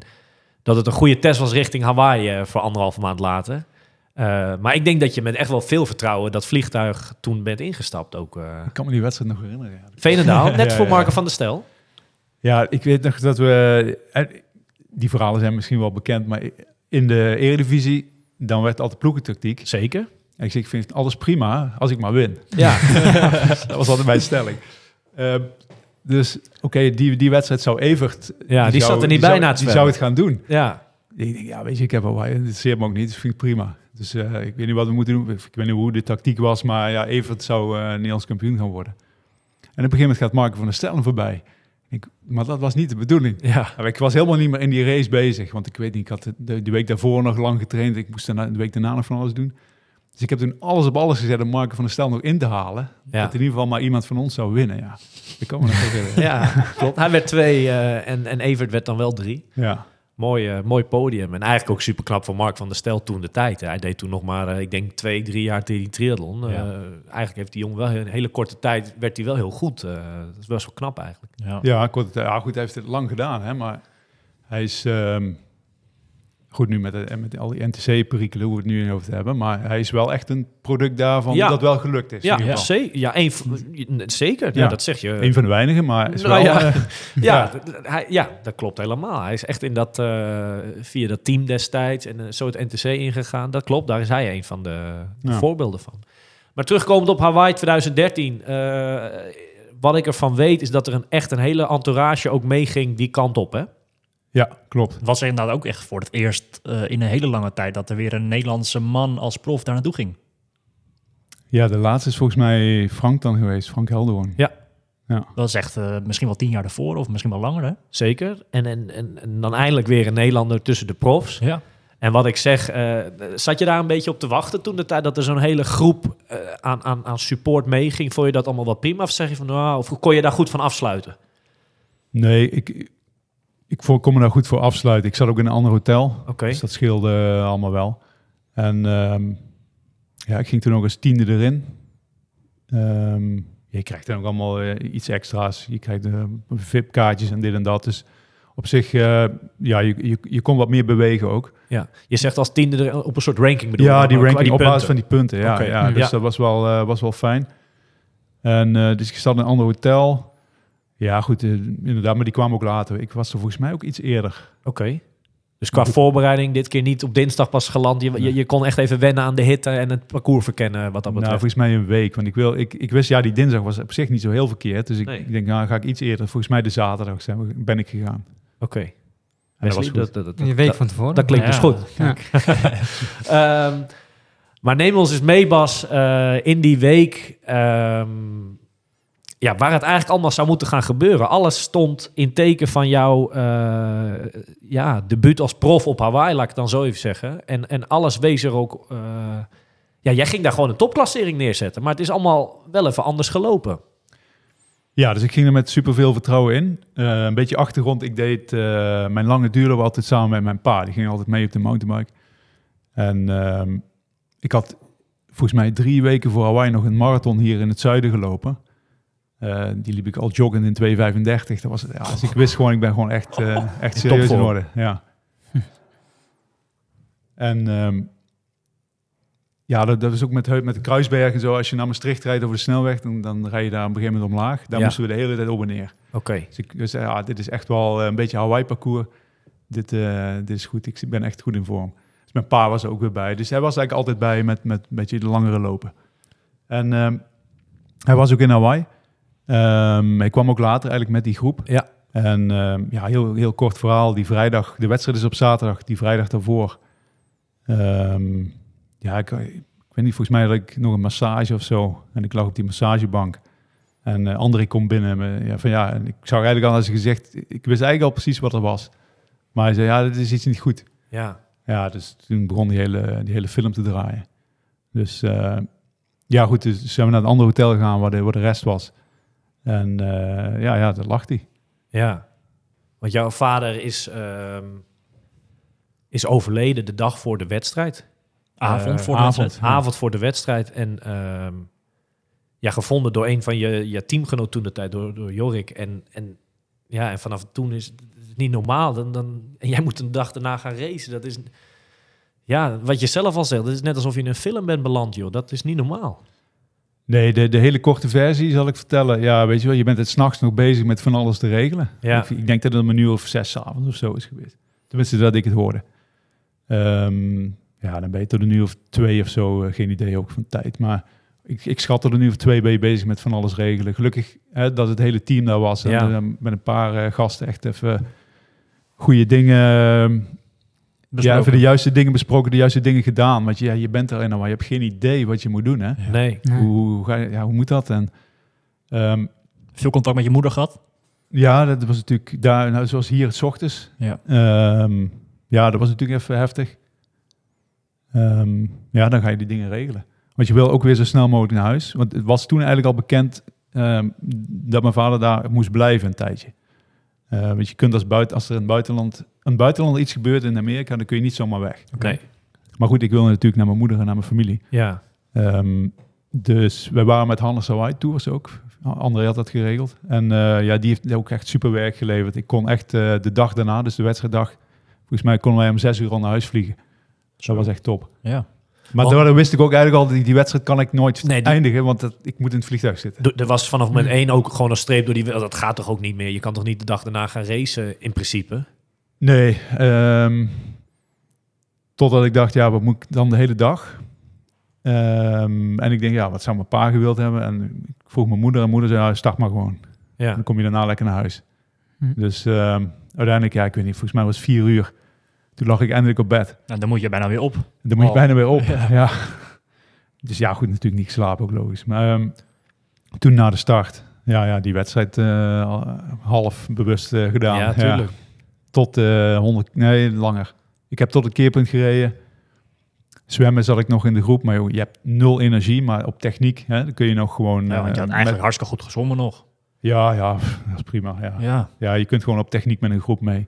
dat het een goede test was richting Hawaii eh, voor anderhalve maand later. Eh, maar ik denk dat je met echt wel veel vertrouwen dat vliegtuig toen bent ingestapt ook. eh Ik kan me die wedstrijd nog herinneren. Ja. Veenendaal, net Ja, voor. Marco van der Stel. Ja, ik weet nog dat we... Die verhalen zijn misschien wel bekend, maar in de Eredivisie, dan werd altijd ploegentactiek. Zeker. En ik zeg, ik vind alles prima als ik maar win. Ja, Dat was altijd mijn stelling. Dus oké, die, die wedstrijd zou Evert... ja die, zou- zat er niet die bij zou- na het Die zou het gaan doen. Ja, Ik denk, ja, weet je, ik heb al... Het interesseert me ook niet, dus vind ik prima. Dus eh, ik weet niet wat we moeten doen. Ik weet niet hoe de tactiek was, maar ja, Evert zou eh Nederlands kampioen gaan worden. En op een gegeven moment gaat Marco van der Stellen voorbij. Ik, maar dat was niet de bedoeling. ja. Ja, ik was helemaal niet meer in die race bezig. Want ik weet niet, ik had de, de week daarvoor nog lang getraind. Ik moest daarna, de week daarna nog van alles doen. Dus ik heb toen alles op alles gezet om Marco van der Stel nog in te halen. Ja. Dat in ieder geval maar iemand van ons zou winnen. Ja, me nog herinneren. Ja, klopt. Hij werd twee eh, en, en Evert werd dan wel drie. Ja. Mooi, eh, mooi podium. En eigenlijk ook super knap voor Mark van der Stel toen de tijd. Hij deed toen nog maar, eh, ik denk, twee, drie jaar die triathlon. Eh, Ja. eigenlijk heeft die jongen wel in een hele korte tijd, werd hij wel heel goed. Eh, dat is best wel knap eigenlijk. Ja. Ja, het, ja, goed, hij heeft het lang gedaan. Hè, maar hij is... ehm, goed, nu met, de, met al die NTC-perikelen, hoe we het nu in over te hebben. Maar hij is wel echt een product daarvan Ja. dat wel gelukt is. Ja, ja. geval. ze- ja, een, zeker. Ja, Ja. dat zeg je. Een van de weinigen, maar is Nou wel... ja. eh, Ja, hij, ja, dat klopt helemaal. Hij is echt in dat, eh, via dat team destijds en eh, zo het NTC ingegaan. Dat klopt, daar is hij een van de, voorbeelden van. Maar terugkomend op Hawaii 2013. eh, wat ik ervan weet is dat er een, echt een hele entourage ook meeging die kant op. Hè? Ja, klopt. Het was inderdaad ook echt voor het eerst eh, in een hele lange tijd dat er weer een Nederlandse man als prof daar naartoe ging. Ja, de laatste is volgens mij Frank dan geweest. Frank Helderhoorn. Ja. Ja. Dat is echt eh, misschien wel tien jaar ervoor of misschien wel langer. Hè? Zeker. En, en, en, en dan eindelijk weer een Nederlander tussen de profs. Ja. En wat ik zeg, eh, zat je daar een beetje op te wachten toen de tijd dat er zo'n hele groep eh, aan, aan, aan support meeging? Vond je dat allemaal wel prima? Of zeg je van, nou, of kon je daar goed van afsluiten? Nee, ik, ik voor- kon me daar goed voor afsluiten. Ik zat ook in een ander hotel, dus dat scheelde eh, allemaal wel. En ehm, ja, ik ging toen ook als tiende erin. Ehm, je krijgt dan ook allemaal eh, iets extra's. Je krijgt eh, VIP-kaartjes en dit en dat. Dus op zich, ja, je, je, je kon wat meer bewegen ook. Ja. Je zegt als tiende er op een soort ranking bedoel je Ja, die ranking op basis van die punten. Ja, ja, dus Ja. dat was wel, was wel fijn. En dus ik zat in een ander hotel. Ja, goed, eh, inderdaad, maar die kwamen ook later. Ik was er volgens mij ook iets eerder. Oké. Dus qua voorbereiding dit keer niet op dinsdag pas geland. Je, je, je kon echt even wennen aan de hitte en het parcours verkennen wat dat Nou, betreft. volgens mij een week. Want ik, wil, ik, ik wist, ja, die dinsdag was op zich niet zo heel verkeerd. Dus ik, Nee. ik denk, nou ga ik iets eerder. Volgens mij de zaterdag zijn ben ik gegaan. Oké. En dat was Wesley, goed. dat, dat, dat, Je week dat- van tevoren. dat klinkt Ja. dus goed. Ja. Ehm, maar neem ons eens mee, Bas, eh, in die week ehm, ja, waar het eigenlijk allemaal zou moeten gaan gebeuren. Alles stond in teken van jouw eh, ja, debuut als prof op Hawaii, laat ik dan zo even zeggen. En, en alles wees er ook... eh, ja, jij ging daar gewoon een topklassering neerzetten, maar het is allemaal wel even anders gelopen. Ja, dus ik ging er met superveel vertrouwen in. Eh, een beetje achtergrond. Ik deed mijn lange duurloop altijd samen met mijn pa. Die ging altijd mee op de mountainbike. En ehm, ik had volgens mij drie weken voor Hawaii nog een marathon hier in het zuiden gelopen. Eh, die liep ik al joggend in 2,35. Dat was, ja, dus ik wist gewoon, ik ben gewoon echt, eh, echt serieus in orde. Ja. en ehm, ja, dat, dat was ook met, met de Kruisberg en zo. Als je naar Maastricht rijdt over de snelweg, dan, dan rij je daar op een gegeven moment omlaag. Daar Ja. moesten we de hele tijd op en neer. Oké. Dus ik dus, ja, dit is echt wel eh, een beetje Hawaii-parcours. Dit, dit is goed. Ik ben echt goed in vorm. Dus mijn pa was er ook weer bij. Dus hij was eigenlijk altijd bij met, met een beetje de langere lopen. En ehm, hij was ook in Hawaii. Ehm, hij kwam ook later eigenlijk met die groep. Ja. En ehm, ja, heel, heel kort verhaal. Die vrijdag, de wedstrijd is op zaterdag. Die vrijdag daarvoor. ehm, ja, ik, ik weet niet, volgens mij had ik nog een massage of zo. En ik lag op die massagebank. En eh André komt binnen. Me, ja, van, ja, en ik zag eigenlijk al als hij gezegd... Ik wist eigenlijk al precies wat er was. Maar hij zei, ja, dit is iets niet goed. Ja. Ja, dus toen begon die hele, die hele film te draaien. Dus eh, ja, goed, dus zijn we naar het andere hotel gegaan waar de, waar de rest was. En eh, ja, ja, daar lag hij. Ja, want jouw vader is, ehm, is overleden de dag voor de wedstrijd. Avond Eh, voor de avond. wedstrijd. Avond voor de wedstrijd. En ehm, ja, gevonden door een van je, je teamgenoot toen de tijd, door, door Jorik. En, en, ja, en vanaf toen is het niet normaal. Dan, dan, en jij moet een dag daarna gaan racen. Dat is, ja, wat je zelf al zegt, het is net alsof je in een film bent beland, joh. Dat is niet normaal. Nee, de, de hele korte versie zal ik vertellen. Ja, weet je wel, je bent het s'nachts nog bezig met van alles te regelen. Ja. Ik, ik denk dat het een uur of zes avonds of zo is geweest. Tenminste, dat ik het hoorde. Ehm, ja, dan ben je tot een uur of twee of zo. eh, geen idee ook van tijd. Maar ik, ik schat tot een uur of twee ben je bezig met van alles regelen. Gelukkig hè, dat het hele team daar was. En Ja. met een paar eh, gasten echt even goede dingen... Ja, even de juiste dingen besproken, de juiste dingen gedaan. Want ja, je bent erin, maar je hebt geen idee wat je moet doen. Hè? Nee. Nee. Hoe, hoe, ga je, ja, hoe moet dat? En ehm, Veel contact met je moeder gehad? ja, dat was natuurlijk daar, nou, zoals hier, s ochtends. Ja. Ehm, ja, dat was natuurlijk even heftig. Ehm, ja, dan ga je die dingen regelen. Want je wil ook weer zo snel mogelijk naar huis. Want het was toen eigenlijk al bekend ehm, dat mijn vader daar moest blijven een tijdje. Eh, want je kunt als, buiten, als er in het buitenland, een buitenland iets gebeurt in Amerika, dan kun je niet zomaar weg. Nee. Maar goed, ik wilde natuurlijk naar mijn moeder en naar mijn familie. Ja. Ehm, dus wij waren met Hannes Hawaii Tours ook. André had dat geregeld. En eh, ja, die heeft ook echt super werk geleverd. Ik kon echt eh, de dag daarna, dus de wedstrijddag, volgens mij konden wij om zes uur al naar huis vliegen. Dat was echt top. Ja. Maar Want- daardoor wist ik ook eigenlijk al, die, die wedstrijd kan ik nooit Nee, die- eindigen, want dat, ik moet in het vliegtuig zitten. Er was vanaf moment één ook gewoon een streep door die... Dat gaat toch ook niet meer? Je kan toch niet de dag daarna gaan racen in principe? Nee, ehm, totdat ik dacht, ja, wat moet ik dan de hele dag? Ehm, en ik denk, ja, wat zou mijn pa gewild hebben? En ik vroeg mijn moeder en moeder zei, ja, start maar gewoon. Ja. Dan kom je daarna lekker naar huis. Hm. Dus ehm, uiteindelijk, ja, ik weet niet, volgens mij was het vier uur. Toen lag ik eindelijk op bed. Nou, dan moet je bijna weer op. Dan moet je Oh. bijna weer op. Ja. Ja. Dus ja, goed, natuurlijk niet geslapen, ook logisch. Maar ehm, toen na de start, ja, ja die wedstrijd eh, al- half bewust eh, gedaan. Ja, tuurlijk. Tot eh 100, nee, langer. Ik heb tot het keerpunt gereden. Zwemmen zat ik nog in de groep, maar joh, je hebt nul energie, maar op techniek hè, dan kun je nog gewoon... Ja, want je eh, had met- eigenlijk hartstikke goed gezongen nog. ja, ja, dat is prima. Ja. Ja. Ja, je kunt gewoon op techniek met een groep mee.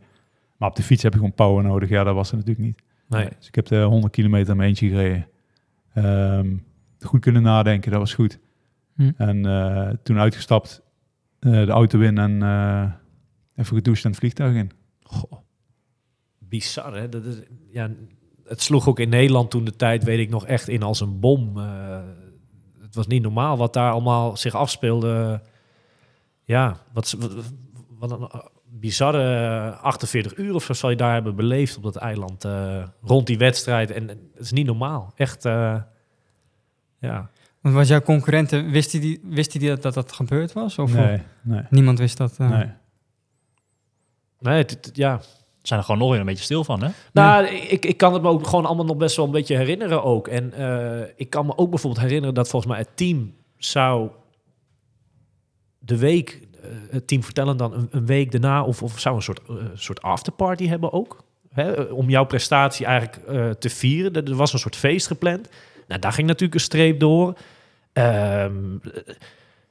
Maar op de fiets heb je gewoon power nodig. Ja, dat was er natuurlijk niet. Nee. Dus ik heb de 100 kilometer in mijn eentje gereden. Ehm, goed kunnen nadenken, dat was goed. Hm. En eh, toen uitgestapt, eh, de auto in en eh, even gedoucht en het vliegtuig in. Bizar, hè? Dat is, ja, het sloeg ook in Nederland toen de tijd, weet ik nog, echt in als een bom. Eh, het was niet normaal wat daar allemaal zich afspeelde. Ja, wat, wat, wat een eh, bizarre 48 uur of zo zal je daar hebben beleefd op dat eiland. eh, rond die wedstrijd. En, het is niet normaal. Echt, eh, ja. Want was jouw concurrenten, wist hij die, wist die dat, dat dat gebeurd was? Of Nee, nee, niemand wist dat? eh? nee. Nee, het, het- ja, Zijn er gewoon nog weer een beetje stil van, hè? Nou, ik, ik kan het me ook gewoon allemaal nog best wel een beetje herinneren ook. En eh, ik kan me ook bijvoorbeeld herinneren dat volgens mij het team zou de week, eh, het team vertellen dan een, een week daarna of, of zou een soort, eh, soort afterparty hebben ook. Hè, om jouw prestatie eigenlijk te vieren. Er, er was een soort feest gepland. Nou, daar ging natuurlijk een streep door. Ehm, eh,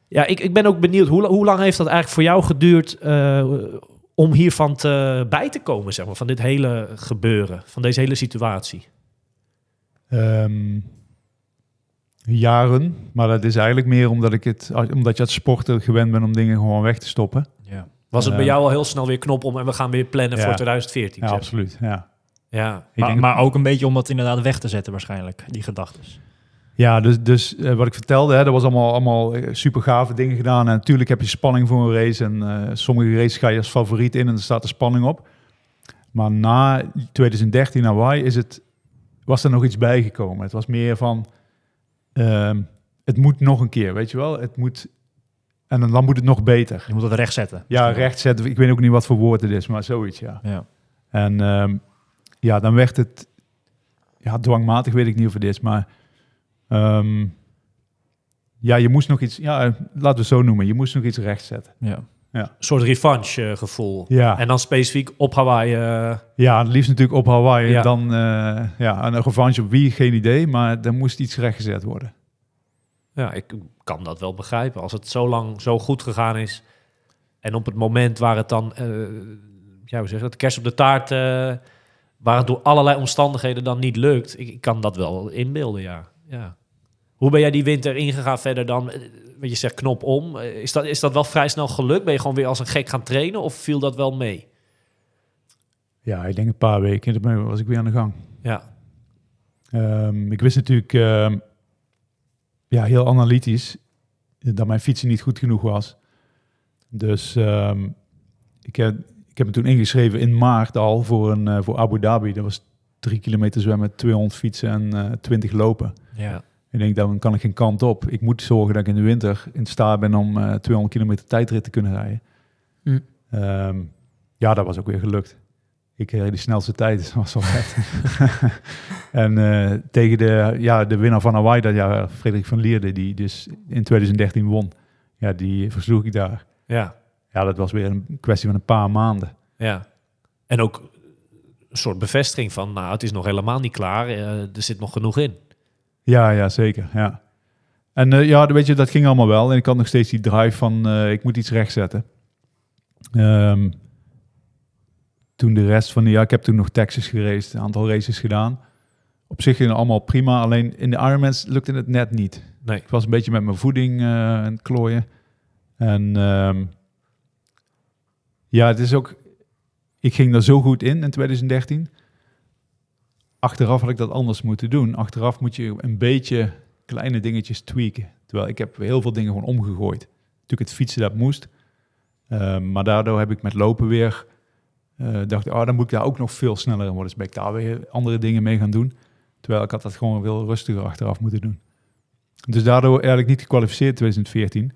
ja, ik, ik ben ook benieuwd, hoe, hoe lang heeft dat eigenlijk voor jou geduurd om hiervan te, bij te komen, zeg maar, van dit hele gebeuren, van deze hele situatie? Ehm, jaren, maar dat is eigenlijk meer omdat ik het, omdat je als sporter gewend bent om dingen gewoon weg te stoppen. Ja. Was het bij Eh, jou al heel snel weer knop om en we gaan weer plannen Ja. voor 2014? Ja, zeg? absoluut. Ja. Ja, Maar, maar ook een beetje om dat inderdaad weg te zetten waarschijnlijk, die gedachtes. Ja, dus, dus eh, wat ik vertelde, hè, dat was allemaal, allemaal eh, super gave dingen gedaan. En natuurlijk heb je spanning voor een race. En eh, sommige races ga je als favoriet in en er staat er spanning op. Maar na 2013 Hawaii is het, was er nog iets bijgekomen. Het was meer van, ehm, het moet nog een keer, weet je wel. Het moet, en dan, dan moet het nog beter. Je moet het recht zetten. Ja, recht zetten. Ik weet ook niet wat voor woord het is, maar zoiets, ja. Ja. En ehm, ja, dan werd het... Ja, dwangmatig weet ik niet of het is, maar... ehm, ja, je moest nog iets... Ja, laten we het zo noemen. Je moest nog iets rechtzetten. Ja. een soort revanche eh, gevoel. Ja, En dan specifiek op Hawaii. eh, ja, het liefst natuurlijk op Hawaii. Ja. Dan, eh, ja, en een revanche op wie, geen idee. Maar er moest iets rechtgezet worden. ja, ik kan dat wel begrijpen. Als het zo lang zo goed gegaan is en op het moment waar het dan, eh, ja, hoe zeg je dat, kerst op de taart, eh, waar het door allerlei omstandigheden dan niet lukt, ik, ik kan dat wel inbeelden, ja. ja. Hoe ben jij die winter ingegaan verder dan? Eh, Wat je zegt, knop om. Eh, Is dat, is dat wel vrij snel gelukt? Ben je gewoon weer als een gek gaan trainen of viel dat wel mee? Ja, ik denk een paar weken. Dan was ik weer aan de gang. Ja, Ehm, ik wist natuurlijk ehm, ja, heel analytisch dat mijn fietsen niet goed genoeg was. Dus ehm, ik, heb, ik heb me toen ingeschreven in maart al voor, een, eh, voor Abu Dhabi. Dat was drie kilometer zwemmen, 200 fietsen en eh 20 lopen. Ja. Ik denk, dan kan ik geen kant op. Ik moet zorgen dat ik in de winter in staat ben om eh 200 kilometer tijdrit te kunnen rijden. Hm. Ehm, ja, dat was ook weer gelukt. Ik reed de snelste tijd, dus dat was wel vet. en eh, tegen de, ja, de winnaar van Hawaii dat jaar, Frederik van Lierde, die dus in 2013 won. Ja, die versloeg ik daar. ja, Ja, dat was weer een kwestie van een paar maanden. ja. En ook een soort bevestiging van, nou, het is nog helemaal niet klaar. eh, er zit nog genoeg in. Ja, ja, zeker. Ja. En eh, ja, weet je, dat ging allemaal wel. En ik had nog steeds die drive van, eh, ik moet iets rechtzetten. Ehm, toen de rest van de jaar, ik heb toen nog Texas geraced, een aantal races gedaan. Op zich ging het allemaal prima, alleen in de Ironmans lukte het net niet. Nee. Ik was een beetje met mijn voeding eh, aan het klooien. En ehm, ja, het is ook, ik ging er zo goed in in 2013. Achteraf had ik dat anders moeten doen. Achteraf moet je een beetje kleine dingetjes tweaken. Terwijl ik heb heel veel dingen gewoon omgegooid. Natuurlijk het fietsen dat moest. Ehm, maar daardoor heb ik met lopen weer... eh dacht, oh, dan moet ik daar ook nog veel sneller in worden. Dus ben ik daar weer andere dingen mee gaan doen. Terwijl ik had dat gewoon veel rustiger achteraf moeten doen. Dus daardoor eigenlijk niet gekwalificeerd in 2014.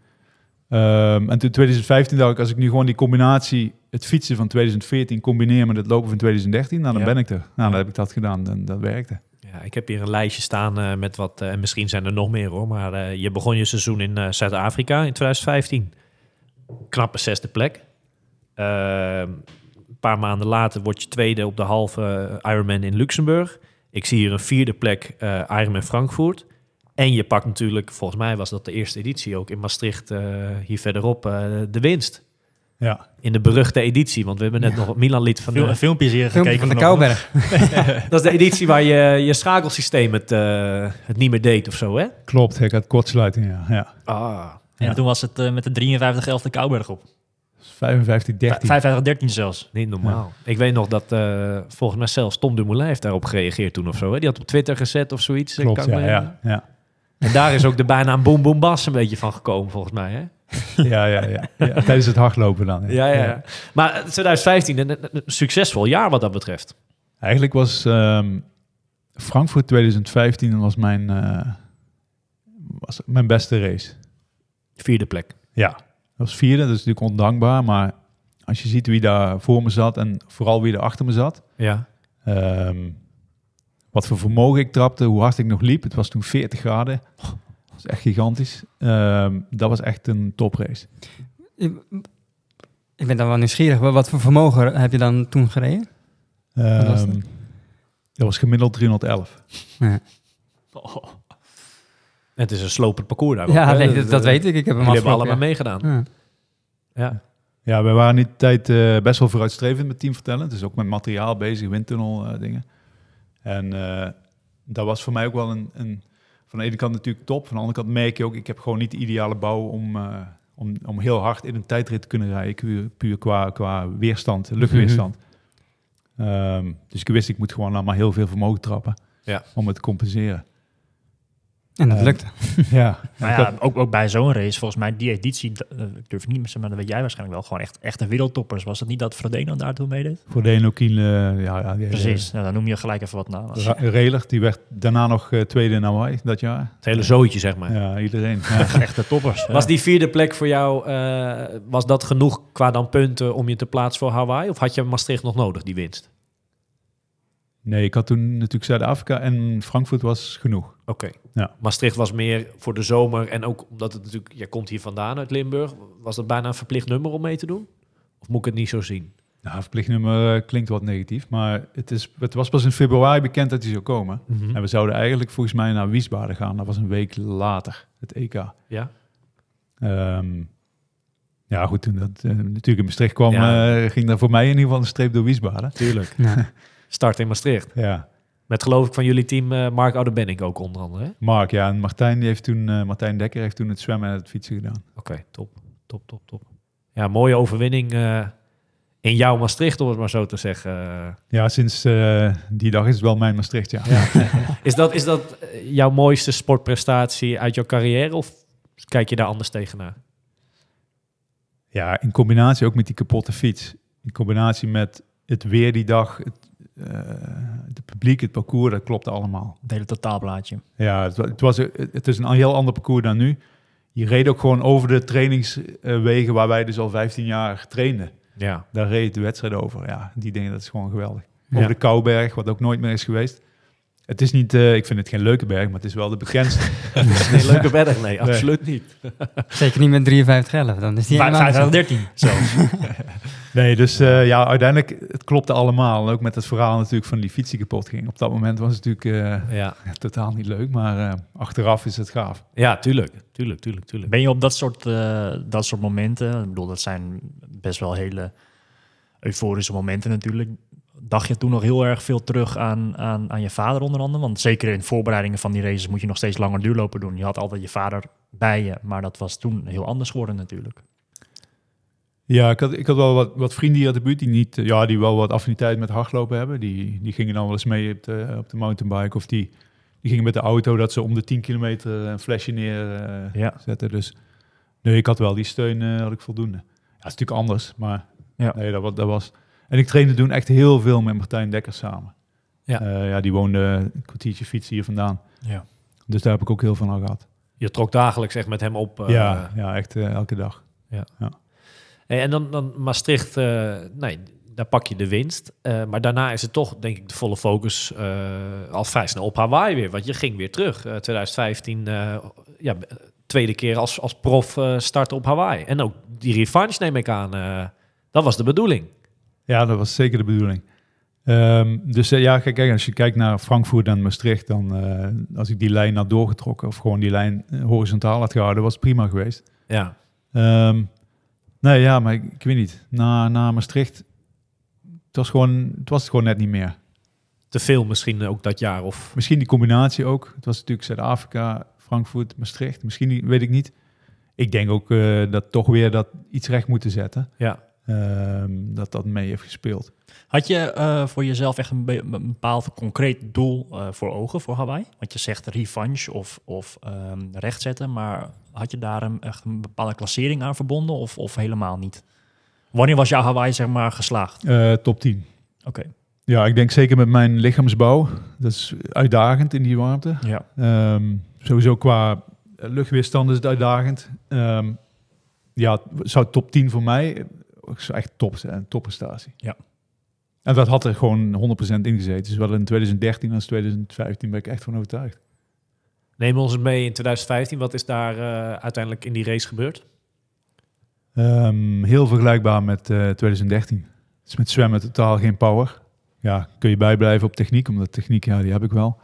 Ehm, en toen 2015 dacht ik, als ik nu gewoon die combinatie, het fietsen van 2014 combineer met het lopen van 2013, nou dan Ja. ben ik er. Nou, dan heb ik dat gedaan en dat werkte. Ja, ik heb hier een lijstje staan eh, met wat, eh, en misschien zijn er nog meer hoor, maar eh, je begon je seizoen in Zuid-Afrika in 2015. Knappe zesde plek. Eh, een paar maanden later word je tweede op de halve Ironman in Luxemburg. Ik zie hier een vierde plek Ironman Frankfurt. En je pakt natuurlijk, volgens mij was dat de eerste editie ook in Maastricht, eh, hier verderop, eh, de winst. Ja, In de beruchte editie, want we hebben net nog het Milan-lied van Veel, de, filmpjes hier Filmpje gekeken. van de. Kouberg. Dat is de editie waar je je schakelsysteem het, eh, het niet meer deed of zo, hè? klopt. Ik had kortsluiting, ja. ja. Ah. En toen was het met de 53 11 de Kouberg op. 55, 13. 55, 13 zelfs. Niet normaal. Ik weet nog dat eh, volgens mij zelfs Tom Dumoulin heeft daarop gereageerd toen of zo. Hè? Die had op Twitter gezet of zoiets. Klopt, Kan ik ja, me- ja, ja. En daar is ook de bijnaam Boom Boom Bas een beetje van gekomen volgens mij. Hè? ja, ja, ja, ja. Tijdens het hardlopen dan. Ja, ja. ja. Maar eh, 2015, een, een- een succesvol jaar wat dat betreft. Eigenlijk was ehm, Frankfurt 2015 was mijn, eh, was mijn beste race. Vierde plek. Ja, dat was vierde, dat is natuurlijk ondankbaar. Maar als je ziet wie daar voor me zat en vooral wie er achter me zat. Ja. ehm, wat voor vermogen ik trapte, hoe hard ik nog liep. Het was toen 40 graden. Dat was echt gigantisch. Ehm, dat was echt een toprace. Ik, ik ben dan wel nieuwsgierig. Wat- Wat voor vermogen heb je dan toen gereden? was Ehm, dat? dat was gemiddeld 311. Ja, Het is een slopend parcours daar. ja nee, dat, dat weet ik. Ik heb hem hebben allemaal meegedaan. Ja. Ja. Ja, we waren in die tijd eh, best wel vooruitstrevend met Team Vertellen. Dus ook met materiaal bezig, windtunnel eh, dingen. En eh, dat was voor mij ook wel een, een... Van de ene kant natuurlijk top. Van de andere kant merk je ook... Ik heb gewoon niet de ideale bouw om, eh, om, om heel hard in een tijdrit te kunnen rijden. Puur, puur qua, qua weerstand, luchtweerstand. Ehm, dus ik wist, ik moet gewoon allemaal heel veel vermogen trappen. Ja. Om het te compenseren. En dat Eh, lukte. ja. Maar ja, ook, ook bij zo'n race, volgens mij, die editie, eh, ik durf het niet meer te zeggen, maar dat weet jij waarschijnlijk wel, gewoon echt, echt een wereldtoppers. Was het niet dat Frodeno daar toen meedeed? voor de Enokiel, ja, ja, die, Precies, nou, dan noem je gelijk even wat na. Ra- Reler, die werd daarna nog eh, tweede in Hawaii dat jaar. Het hele zootje, zeg maar. Ja, iedereen. Ja. Echte toppers. Was die vierde plek voor jou, eh, was dat genoeg qua dan punten om je te plaatsen voor Hawaii? Of had je Maastricht nog nodig, die winst? Nee, ik had toen natuurlijk Zuid-Afrika en Frankfurt was genoeg. Oké. Ja. Maastricht was meer voor de zomer en ook omdat het natuurlijk, jij komt hier vandaan uit Limburg, was dat bijna een verplicht nummer om mee te doen? Of moet ik het niet zo zien? Nou, verplicht nummer eh, klinkt wat negatief, maar het, is, het was pas in februari bekend dat hij zou komen. Mhm. En we zouden eigenlijk volgens mij naar Wiesbaden gaan. Dat was een week later, het EK. Ja. Ehm, ja, goed, toen dat eh, natuurlijk in Maastricht kwam, Ja. eh, ging daar voor mij in ieder geval een streep door Wiesbaden. Tuurlijk. Ja. Start in Maastricht. Ja, Met geloof ik van jullie team eh, Mark Oudebenning ook onder andere. hè? Mark, ja, en Martijn, die heeft toen, eh, Martijn Dekker heeft toen het zwemmen en het fietsen gedaan. Oké, top. Top, top, top. Ja, mooie overwinning eh, in jouw Maastricht, om het maar zo te zeggen. Ja, sinds die dag is het wel mijn Maastricht, ja. Is dat, is dat jouw mooiste sportprestatie uit jouw carrière of kijk je daar anders tegenaan? Ja, in combinatie ook met die kapotte fiets. In combinatie met het weer die dag, het, het publiek, het parcours, dat klopte allemaal. Het hele totaalplaatje. Ja, het, wa- het, was, het is een heel ander parcours dan nu. Je reed ook gewoon over de trainingswegen waar wij dus al 15 jaar trainden. Ja. Daar reed de wedstrijd over. Ja, die dingen, dat is gewoon geweldig. Ja. Over de Kouberg, wat ook nooit meer is geweest. Het is niet, eh, ik vind het geen leuke berg, maar het is wel de bekendste. Nee, leuke berg? Nee, absoluut niet. Zeker niet met 53 Dan is die helemaal 5 zo. 13 zelfs. Nee, dus eh, ja, uiteindelijk, het klopte allemaal. En ook met het verhaal natuurlijk van die fiets die kapot ging. Op dat moment was het natuurlijk eh, Ja. ja, totaal niet leuk, maar eh, achteraf is het gaaf. ja, tuurlijk. Tuurlijk, tuurlijk, tuurlijk. Ben je op dat soort, eh, dat soort momenten, ik bedoel, dat zijn best wel hele euforische momenten natuurlijk. Dacht je toen nog heel erg veel terug aan, aan, aan je vader onder andere? Want zeker in voorbereidingen van die races moet je nog steeds langer duurlopen doen. Je had altijd je vader bij je, maar dat was toen heel anders geworden natuurlijk. Ja, ik had, ik had wel wat, wat vrienden hier uit de buurt die, niet, eh, ja, die wel wat affiniteit met hardlopen hebben. Die, die gingen dan wel eens mee op de, op de mountainbike of die, die gingen met de auto dat ze om de 10 kilometer een flesje neer eh, Ja. zetten. Dus nee, ik had wel die steun, eh, had ik voldoende. Ja, het is natuurlijk anders, maar Ja. nee, dat, dat was... En ik trainde toen echt heel veel met Martijn Dekker samen. Ja. Eh, ja, die woonde een kwartiertje fietsen hier vandaan. Ja. Dus daar heb ik ook heel veel aan gehad. Je trok dagelijks echt met hem op. eh, ja, ja, echt eh, elke dag. Hey, en dan, dan Maastricht, nee, daar pak je de winst. Maar daarna is het toch, denk ik, de volle focus al vrij snel op Hawaii weer. Want je ging weer terug. Eh, 2015, eh, ja, tweede keer als, als prof starten op Hawaii. En ook die revanche neem ik aan. dat was de bedoeling. Ja, dat was zeker de bedoeling. Ehm, dus eh, ja, kijk, kijk, als je kijkt naar Frankfurt en Maastricht, dan eh, als ik die lijn had doorgetrokken of gewoon die lijn eh, horizontaal had gehouden, was het prima geweest. Ja, Ehm, nee, ja, maar ik, ik weet niet. Na, na Maastricht, het was, gewoon, het was het gewoon net niet meer. te veel misschien ook dat jaar. Of, Misschien die combinatie ook. Het was natuurlijk Zuid-Afrika, Frankfurt, Maastricht. Misschien, weet ik niet. ik denk ook dat toch weer dat iets recht moeten zetten. Ja. Ehm, dat dat mee heeft gespeeld. Had je eh, voor jezelf echt een, be- een bepaald concreet doel eh, voor ogen voor Hawaii? Want je zegt revanche of, of ehm, rechtzetten, maar had je daar een, echt een bepaalde klassering aan verbonden of, of helemaal niet? Wanneer was jouw Hawaii zeg maar geslaagd? Eh, top 10. Oké, Ja, ik denk zeker met mijn lichaamsbouw. Dat is uitdagend in die warmte. ja. Ehm, sowieso qua luchtweerstand is het uitdagend. Ja, het zou top 10 voor mij echt top een topprestatie. Ja. En dat had er gewoon 100% in gezeten. Zowel in 2013 als 2015 ben ik echt van overtuigd. Neem ons mee in 2015. Wat is daar eh, uiteindelijk in die race gebeurd? Ehm, heel vergelijkbaar met eh, 2013. Dus met zwemmen totaal geen power. Ja, kun je bijblijven op techniek, omdat techniek, ja, die heb ik wel.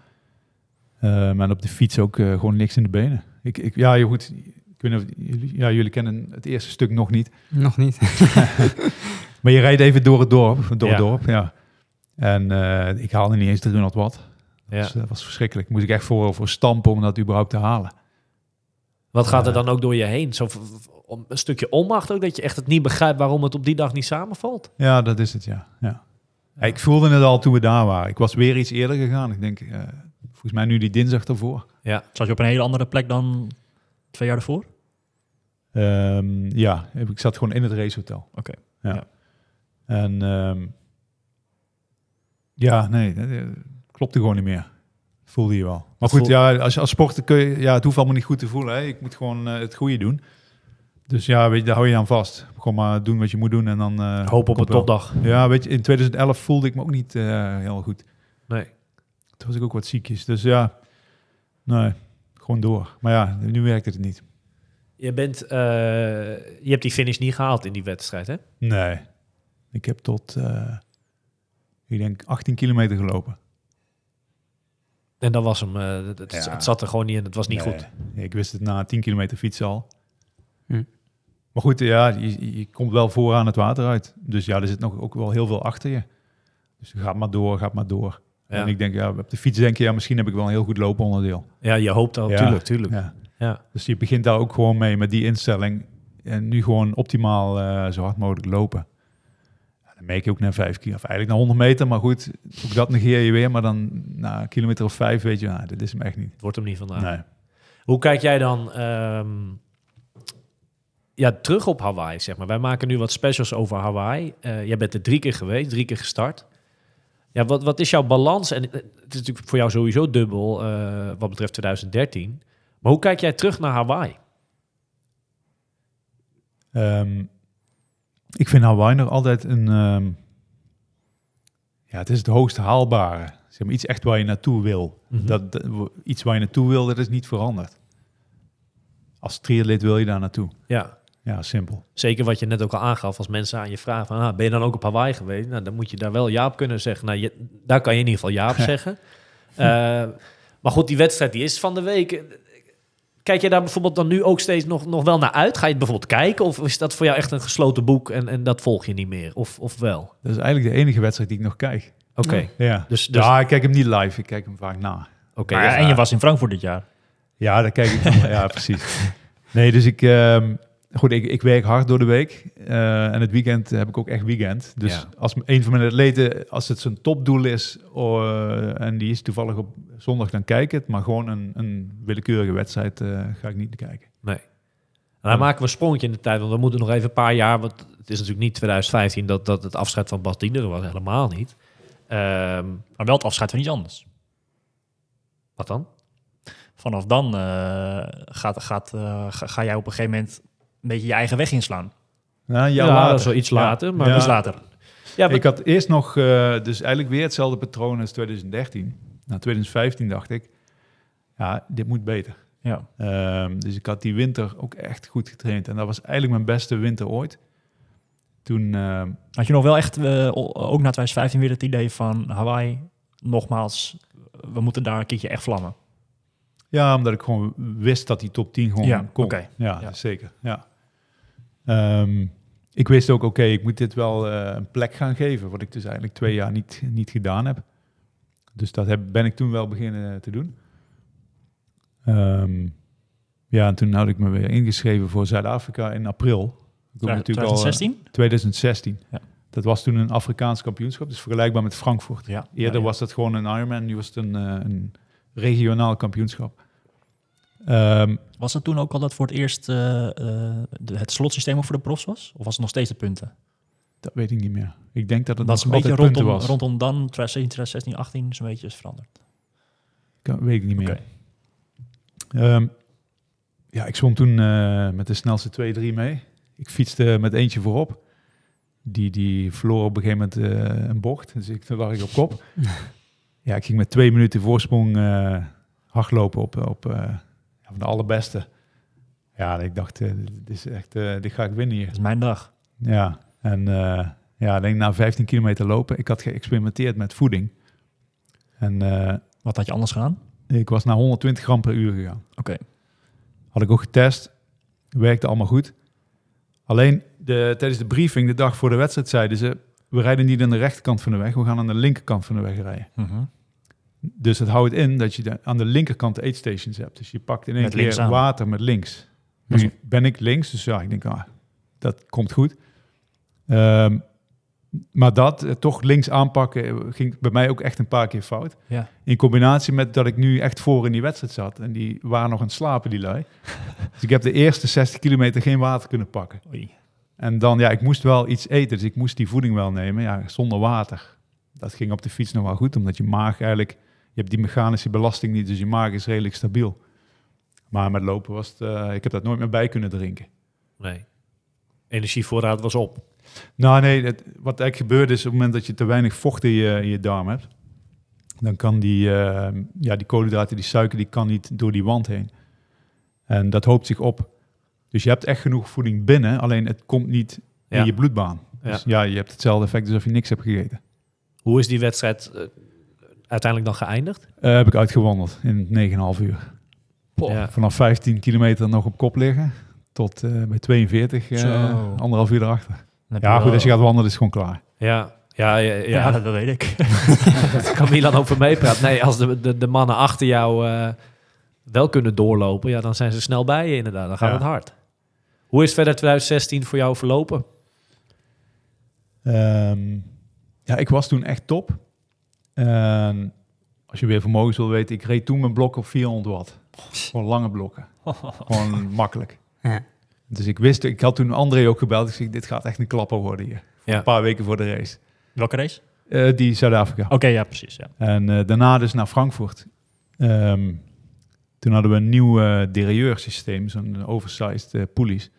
Ehm, en op de fiets ook eh, gewoon niks in de benen. Ik, ik, ja, je goed. Ik weet niet of jullie, ja, jullie kennen het eerste stuk nog niet. Nog niet. Maar je rijdt even door het dorp. Door Ja. het dorp, ja. En eh, ik haalde niet eens 300 watt. Dat, Ja. was, dat was verschrikkelijk. Moest ik echt voor, voor stampen om dat überhaupt te halen. Wat gaat er Eh. dan ook door je heen? Zo om- een stukje onmacht ook, dat je echt het niet begrijpt waarom het op die dag niet samenvalt? Ja, dat is het, ja. ja. Ja, Ik voelde het al toen we daar waren. Ik was weer iets eerder gegaan. Ik denk, eh, volgens mij nu die dinsdag ervoor. Ja. Zat je op een hele andere plek dan twee jaar ervoor? Ehm, ja, ik zat gewoon in het racehotel. Oké, Ja. ja. En ehm, ja, nee, dat eh, klopte gewoon niet meer. Voelde je wel. Maar goed, ja, als, als sporter kun je, ja, het hoeft allemaal niet goed te voelen. Hè. Ik moet gewoon eh, het goede doen. Dus ja, weet je, daar hou je aan vast. Gewoon maar doen wat je moet doen en dan... eh, Hoop op een topdag. Ja, weet je, in 2011 voelde ik me ook niet eh, heel goed. Nee. Toen was ik ook wat ziekjes. Dus ja, nee, gewoon door. Maar ja, nu werkt het niet. Je, bent, eh, je hebt die finish niet gehaald in die wedstrijd, hè? Nee. Ik heb tot, eh, ik denk, 18 kilometer gelopen. En dat was hem. eh, het, het- Ja. het zat er gewoon niet in. Het was niet Nee. goed. Ik wist het na 10 kilometer fietsen al. Hm. Maar goed, ja, je, je komt wel vooraan het water uit. Dus ja, er zit nog ook wel heel veel achter je. Dus gaat maar door, gaat maar door. En ik denk, ja, op de fiets denk je, ja, misschien heb ik wel een heel goed looponderdeel. Ja, je hoopt al. Tuurlijk, tuurlijk. Ja. Ja. Dus je begint daar ook gewoon mee met die instelling. En nu gewoon optimaal eh, zo hard mogelijk lopen. Ja, dan merk je ook na vijf keer, of eigenlijk na 100 meter. Maar goed, ook dat negeer je weer. Maar dan na een kilometer of vijf weet je, nou, dit is hem echt niet. Het wordt hem niet vandaag. Nee. Hoe kijk jij dan ehm, ja, terug op Hawaii, zeg maar? Wij maken nu wat specials over Hawaii. Eh, jij bent er drie keer geweest, drie keer gestart. Ja, wat, wat is jouw balans? En eh, het is natuurlijk voor jou sowieso dubbel eh, wat betreft 2013. Maar hoe kijk jij terug naar Hawaii? Ehm, ik vind Hawaii nog altijd een... ehm, ja, het is het hoogst haalbare. Zeg maar, iets echt waar je naartoe wil. Mhm. dat, dat- iets waar je naartoe wil, dat is niet veranderd. Als triatleet wil je daar naartoe. Ja, Ja, simpel. zeker wat je net ook al aangaf. Als mensen aan je vragen van, ah, ben je dan ook op Hawaii geweest? Nou, dan moet je daar wel Jaap kunnen zeggen. Nou, je, daar kan je in ieder geval Jaap zeggen. Eh, maar goed, die wedstrijd die is van de week. Kijk je daar bijvoorbeeld dan nu ook steeds nog, nog wel naar uit? Ga je het bijvoorbeeld kijken? Of is dat voor jou echt een gesloten boek en, en dat volg je niet meer? Of, of wel? Dat is eigenlijk de enige wedstrijd die ik nog kijk. Oké. Ja. Dus, dus, ja, ik kijk hem niet live. Ik kijk hem vaak na. oké, ja. En je was in Frankfurt dit jaar. Ja, daar kijk ik dan. ja, precies. Nee, dus ik... ehm, goed, ik, ik werk hard door de week. eh, en het weekend heb ik ook echt weekend. Dus Ja. als een van mijn atleten... Als het zijn topdoel is... oh, en die is toevallig op zondag, dan kijk ik het. Maar gewoon een, een willekeurige wedstrijd eh, ga ik niet bekijken. Nee. En dan maken we een sprongetje in de tijd, want we moeten nog even een paar jaar, want het is natuurlijk niet 2015 dat, dat het afscheid van Bas Diender was, helemaal niet. Ehm, Maar wel het afscheid van iets anders. wat dan? Vanaf dan eh, gaat, gaat, eh, ga, ga jij op een gegeven moment een beetje je eigen weg inslaan. Nou, Ja, later. dat is wel iets Ja. later, maar Ja. Dus later. Ja, Ik had eerst nog, eh, dus eigenlijk weer hetzelfde patroon als 2013. Na 2015 dacht ik, ja, dit moet beter. Ja. Ehm, dus ik had die winter ook echt goed getraind. En dat was eigenlijk mijn beste winter ooit. Toen, ehm, Had je nog wel echt, eh, ook na 2015 weer het idee van Hawaii, nogmaals, we moeten daar een keertje echt vlammen. ja, omdat ik gewoon wist dat die top 10 gewoon Ja, kon. oké. Ja, Ja. zeker. Ja. Ehm, ik wist ook, oké, ik moet dit wel eh, een plek gaan geven. Wat ik dus eigenlijk twee jaar niet, niet gedaan heb. Dus dat heb, ben ik toen wel beginnen te doen. Ehm, Ja, en toen had ik me weer ingeschreven voor Zuid-Afrika in april. Ik kom natuurlijk al, eh, 2016? 2016. Ja. Dat was toen een Afrikaans kampioenschap, dus vergelijkbaar met Frankfurt. Ja. Eerder was dat gewoon een Ironman, nu was het een, eh, een regionaal kampioenschap. Ehm, Was het toen ook al dat voor het eerst de- het slotsysteem ook voor de profs was? Of was het nog steeds de punten? dat weet ik niet meer. Ik denk dat het Dat is een nog beetje rondom, was. rondom dan, 2017, 2016, 18, is een beetje is veranderd. Kan- weet ik niet meer. Oké. Ehm, ja, ik zwom toen eh, met de snelste 2-3 mee. Ik fietste met eentje voorop. Die, die verloor op een gegeven moment een bocht. Dus ik, toen lag ik op kop. ja, ik ging met twee minuten voorsprong hardlopen op, op van de allerbeste. Ja, ik dacht, eh, dit, is echt, eh, dit ga ik winnen hier. Dat is mijn dag. Ja, en eh, ja, ik denk na 15 kilometer lopen. Ik had geëxperimenteerd met voeding. En Wat had je anders gedaan? ik was naar 120 gram per uur gegaan. Oké. Had ik ook getest. Werkte allemaal goed. Alleen de, tijdens de briefing, de dag voor de wedstrijd, zeiden ze... we rijden niet aan de rechterkant van de weg, we gaan aan de linkerkant van de weg rijden. Mhm. Dus dat houdt in dat je de- aan de linkerkant de aidstations hebt. Dus je pakt in één Met keer water met links. Nu ben ik links, dus ja, ik denk, ah, dat komt goed. Ehm, maar dat, eh, toch links aanpakken, eh, ging bij mij ook echt een paar keer fout. Ja. In combinatie met dat ik nu echt voor in die wedstrijd zat. En die waren nog aan het slapen, die lui. dus ik heb de eerste 60 kilometer geen water kunnen pakken. Oei. En dan, ja, ik moest wel iets eten. Dus ik moest die voeding wel nemen, ja, zonder water. Dat ging op de fiets nog wel goed, omdat je maag eigenlijk... Je hebt die mechanische belasting niet, dus je maag is redelijk stabiel. Maar met lopen was het... eh, ik heb dat nooit meer bij kunnen drinken. Nee. Energievoorraad was op. Nou nee, het, wat eigenlijk gebeurt is op het moment dat je te weinig vocht in je, in je darm hebt, dan kan die, eh, ja, die koolhydraten, die suiker, die kan niet door die wand heen. En dat hoopt zich op. Dus je hebt echt genoeg voeding binnen, alleen het komt niet Ja. in je bloedbaan. Ja. Dus ja, je hebt hetzelfde effect alsof je niks hebt gegeten. Hoe is die wedstrijd eh, uiteindelijk dan geëindigd? Eh, heb ik uitgewandeld in 9,5 uur. Ja. Vanaf 15 kilometer nog op kop liggen, tot eh, bij 42, eh, anderhalf uur erachter. Ja, goed, wel- als je gaat wandelen is het gewoon klaar. Ja, ja, ja, ja. Ja, dat, dat weet ik. Daar kan Milan over meepraten. Nee, als de, de, de mannen achter jou eh, wel kunnen doorlopen, ja, dan zijn ze snel bij je inderdaad. Dan gaat Ja. het hard. Hoe is verder 2016 voor jou verlopen? Ehm, ja, ik was toen echt top. En als je weer vermogens wil weten, ik reed toen mijn blok op 400 watt. Gewoon lange blokken. Gewoon makkelijk. Ja. Dus ik wist, ik had toen André ook gebeld. Ik zei, dit gaat echt een klapper worden hier. Ja. Een paar weken voor de race. Welke race? Eh, die Zuid-Afrika. Oké, ja, precies. Ja. En eh, daarna dus naar Frankfurt. Ehm, toen hadden we een nieuw eh derailleursysteem, zo'n oversized pulleys.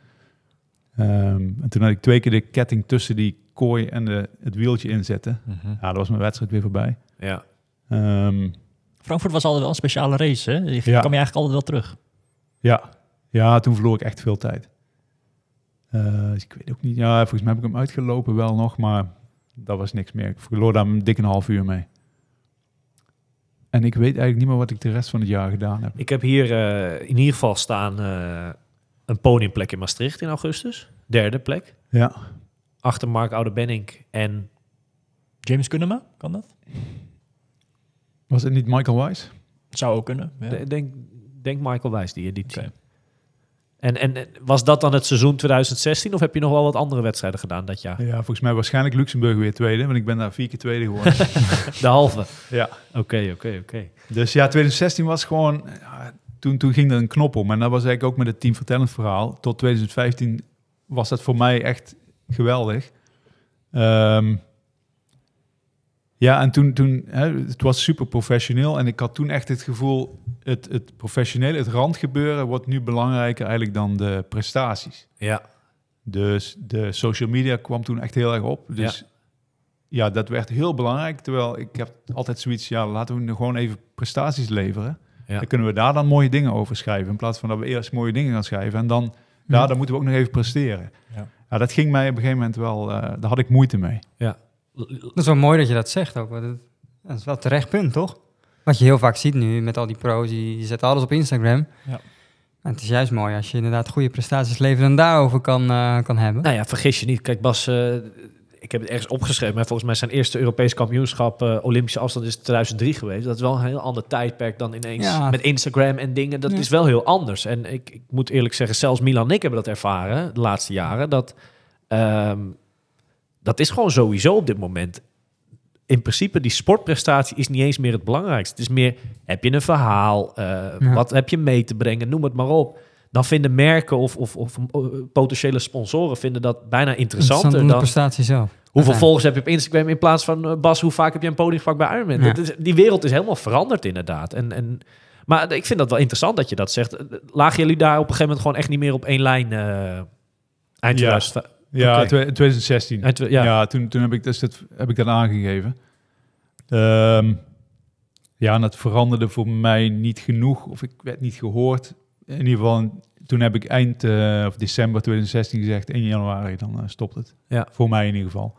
Ehm, en toen had ik twee keer de ketting tussen die kooi en de, het wieltje inzetten. Mhm. Ja, dat was mijn wedstrijd weer voorbij. Ja. Ehm, Frankfurt was altijd wel een speciale race, hè? Je Ja. kwam je eigenlijk altijd wel terug. ja. ja, toen verloor ik echt veel tijd. Eh, dus ik weet ook niet. Ja, volgens mij heb ik hem uitgelopen wel nog, maar dat was niks meer. Ik verloor daar een dikke een half uur mee. En ik weet eigenlijk niet meer wat ik de rest van het jaar gedaan heb. Ik heb hier eh, in ieder geval staan eh, een podiumplek in Maastricht in augustus. Derde plek. Ja, Achter Mark Oude-Benning en... James Kunnema, kan dat? Was het niet Michael Wise? Zou ook kunnen. Ja. de- Denk, denk Michael Wijs die editie. Oké. En, en en was dat dan het seizoen 2016 of heb je nog wel wat andere wedstrijden gedaan dat jaar? Ja, volgens mij waarschijnlijk Luxemburg weer tweede, want ik ben daar vier keer tweede geworden. De halve. ja. Oké, oké, oké. Dus ja, 2016 was gewoon, ja, toen, toen ging er een knop om. En dat was eigenlijk ook met het team vertellend verhaal. Tot 2015 was dat voor mij echt geweldig. Ehm, ja, en toen, toen hè, het was super professioneel. En ik had toen echt het gevoel, het, het professionele, het randgebeuren wordt nu belangrijker eigenlijk dan de prestaties. Ja, Dus de social media kwam toen echt heel erg op. Dus ja, dat werd heel belangrijk. Terwijl ik heb altijd zoiets, ja, laten we nu gewoon even prestaties leveren. Ja. Dan kunnen we daar dan mooie dingen over schrijven. In plaats van dat we eerst mooie dingen gaan schrijven. En dan, ja, dan moeten we ook nog even presteren. Ja. Ja, dat ging mij op een gegeven moment wel, eh, daar had ik moeite mee. ja. Dat is wel mooi dat je dat zegt ook. Dat, is wel terecht punt, toch? Wat je heel vaak ziet nu met al die pro's, die, die zetten alles op Instagram. Ja. En het is juist mooi als je inderdaad goede prestaties levert en daarover kan, eh, kan hebben. Nou ja, vergis je niet. Kijk Bas, eh, ik heb het ergens opgeschreven, maar volgens mij zijn eerste Europees kampioenschap eh, Olympische afstand is 2003 geweest. Dat is wel een heel ander tijdperk dan ineens Ja. met Instagram en dingen. Dat Ja. is wel heel anders. En ik, ik moet eerlijk zeggen, zelfs Milan en ik hebben dat ervaren de laatste jaren. Dat, ehm, dat is gewoon sowieso op dit moment. In principe, die sportprestatie is niet eens meer het belangrijkste. Het is meer, heb je een verhaal? Eh, Ja. Wat heb je mee te brengen? Noem het maar op. Dan vinden merken of, of, of eh, potentiële sponsoren vinden dat bijna interessanter Interessant dan de dan prestatie zelf. hoeveel volgers heb je op Instagram in plaats van eh, Bas, hoe vaak heb je een podium gepakt bij Ironman? Ja. Dat is, die wereld is helemaal veranderd inderdaad. En, en, maar ik vind dat wel interessant dat je dat zegt. Lagen jullie daar op een gegeven moment gewoon echt niet meer op één lijn eh eind Ja. 2000? Ja, twe- 2016. Eind twe- ja. ja. toen, toen heb ik, dus dat, heb ik dat aangegeven. Ehm, ja, en dat veranderde voor mij niet genoeg. Of ik werd niet gehoord. In ieder geval, toen heb ik eind eh, of december 2016 gezegd... 1 januari, dan eh, stopt het. Ja. Voor mij in ieder geval.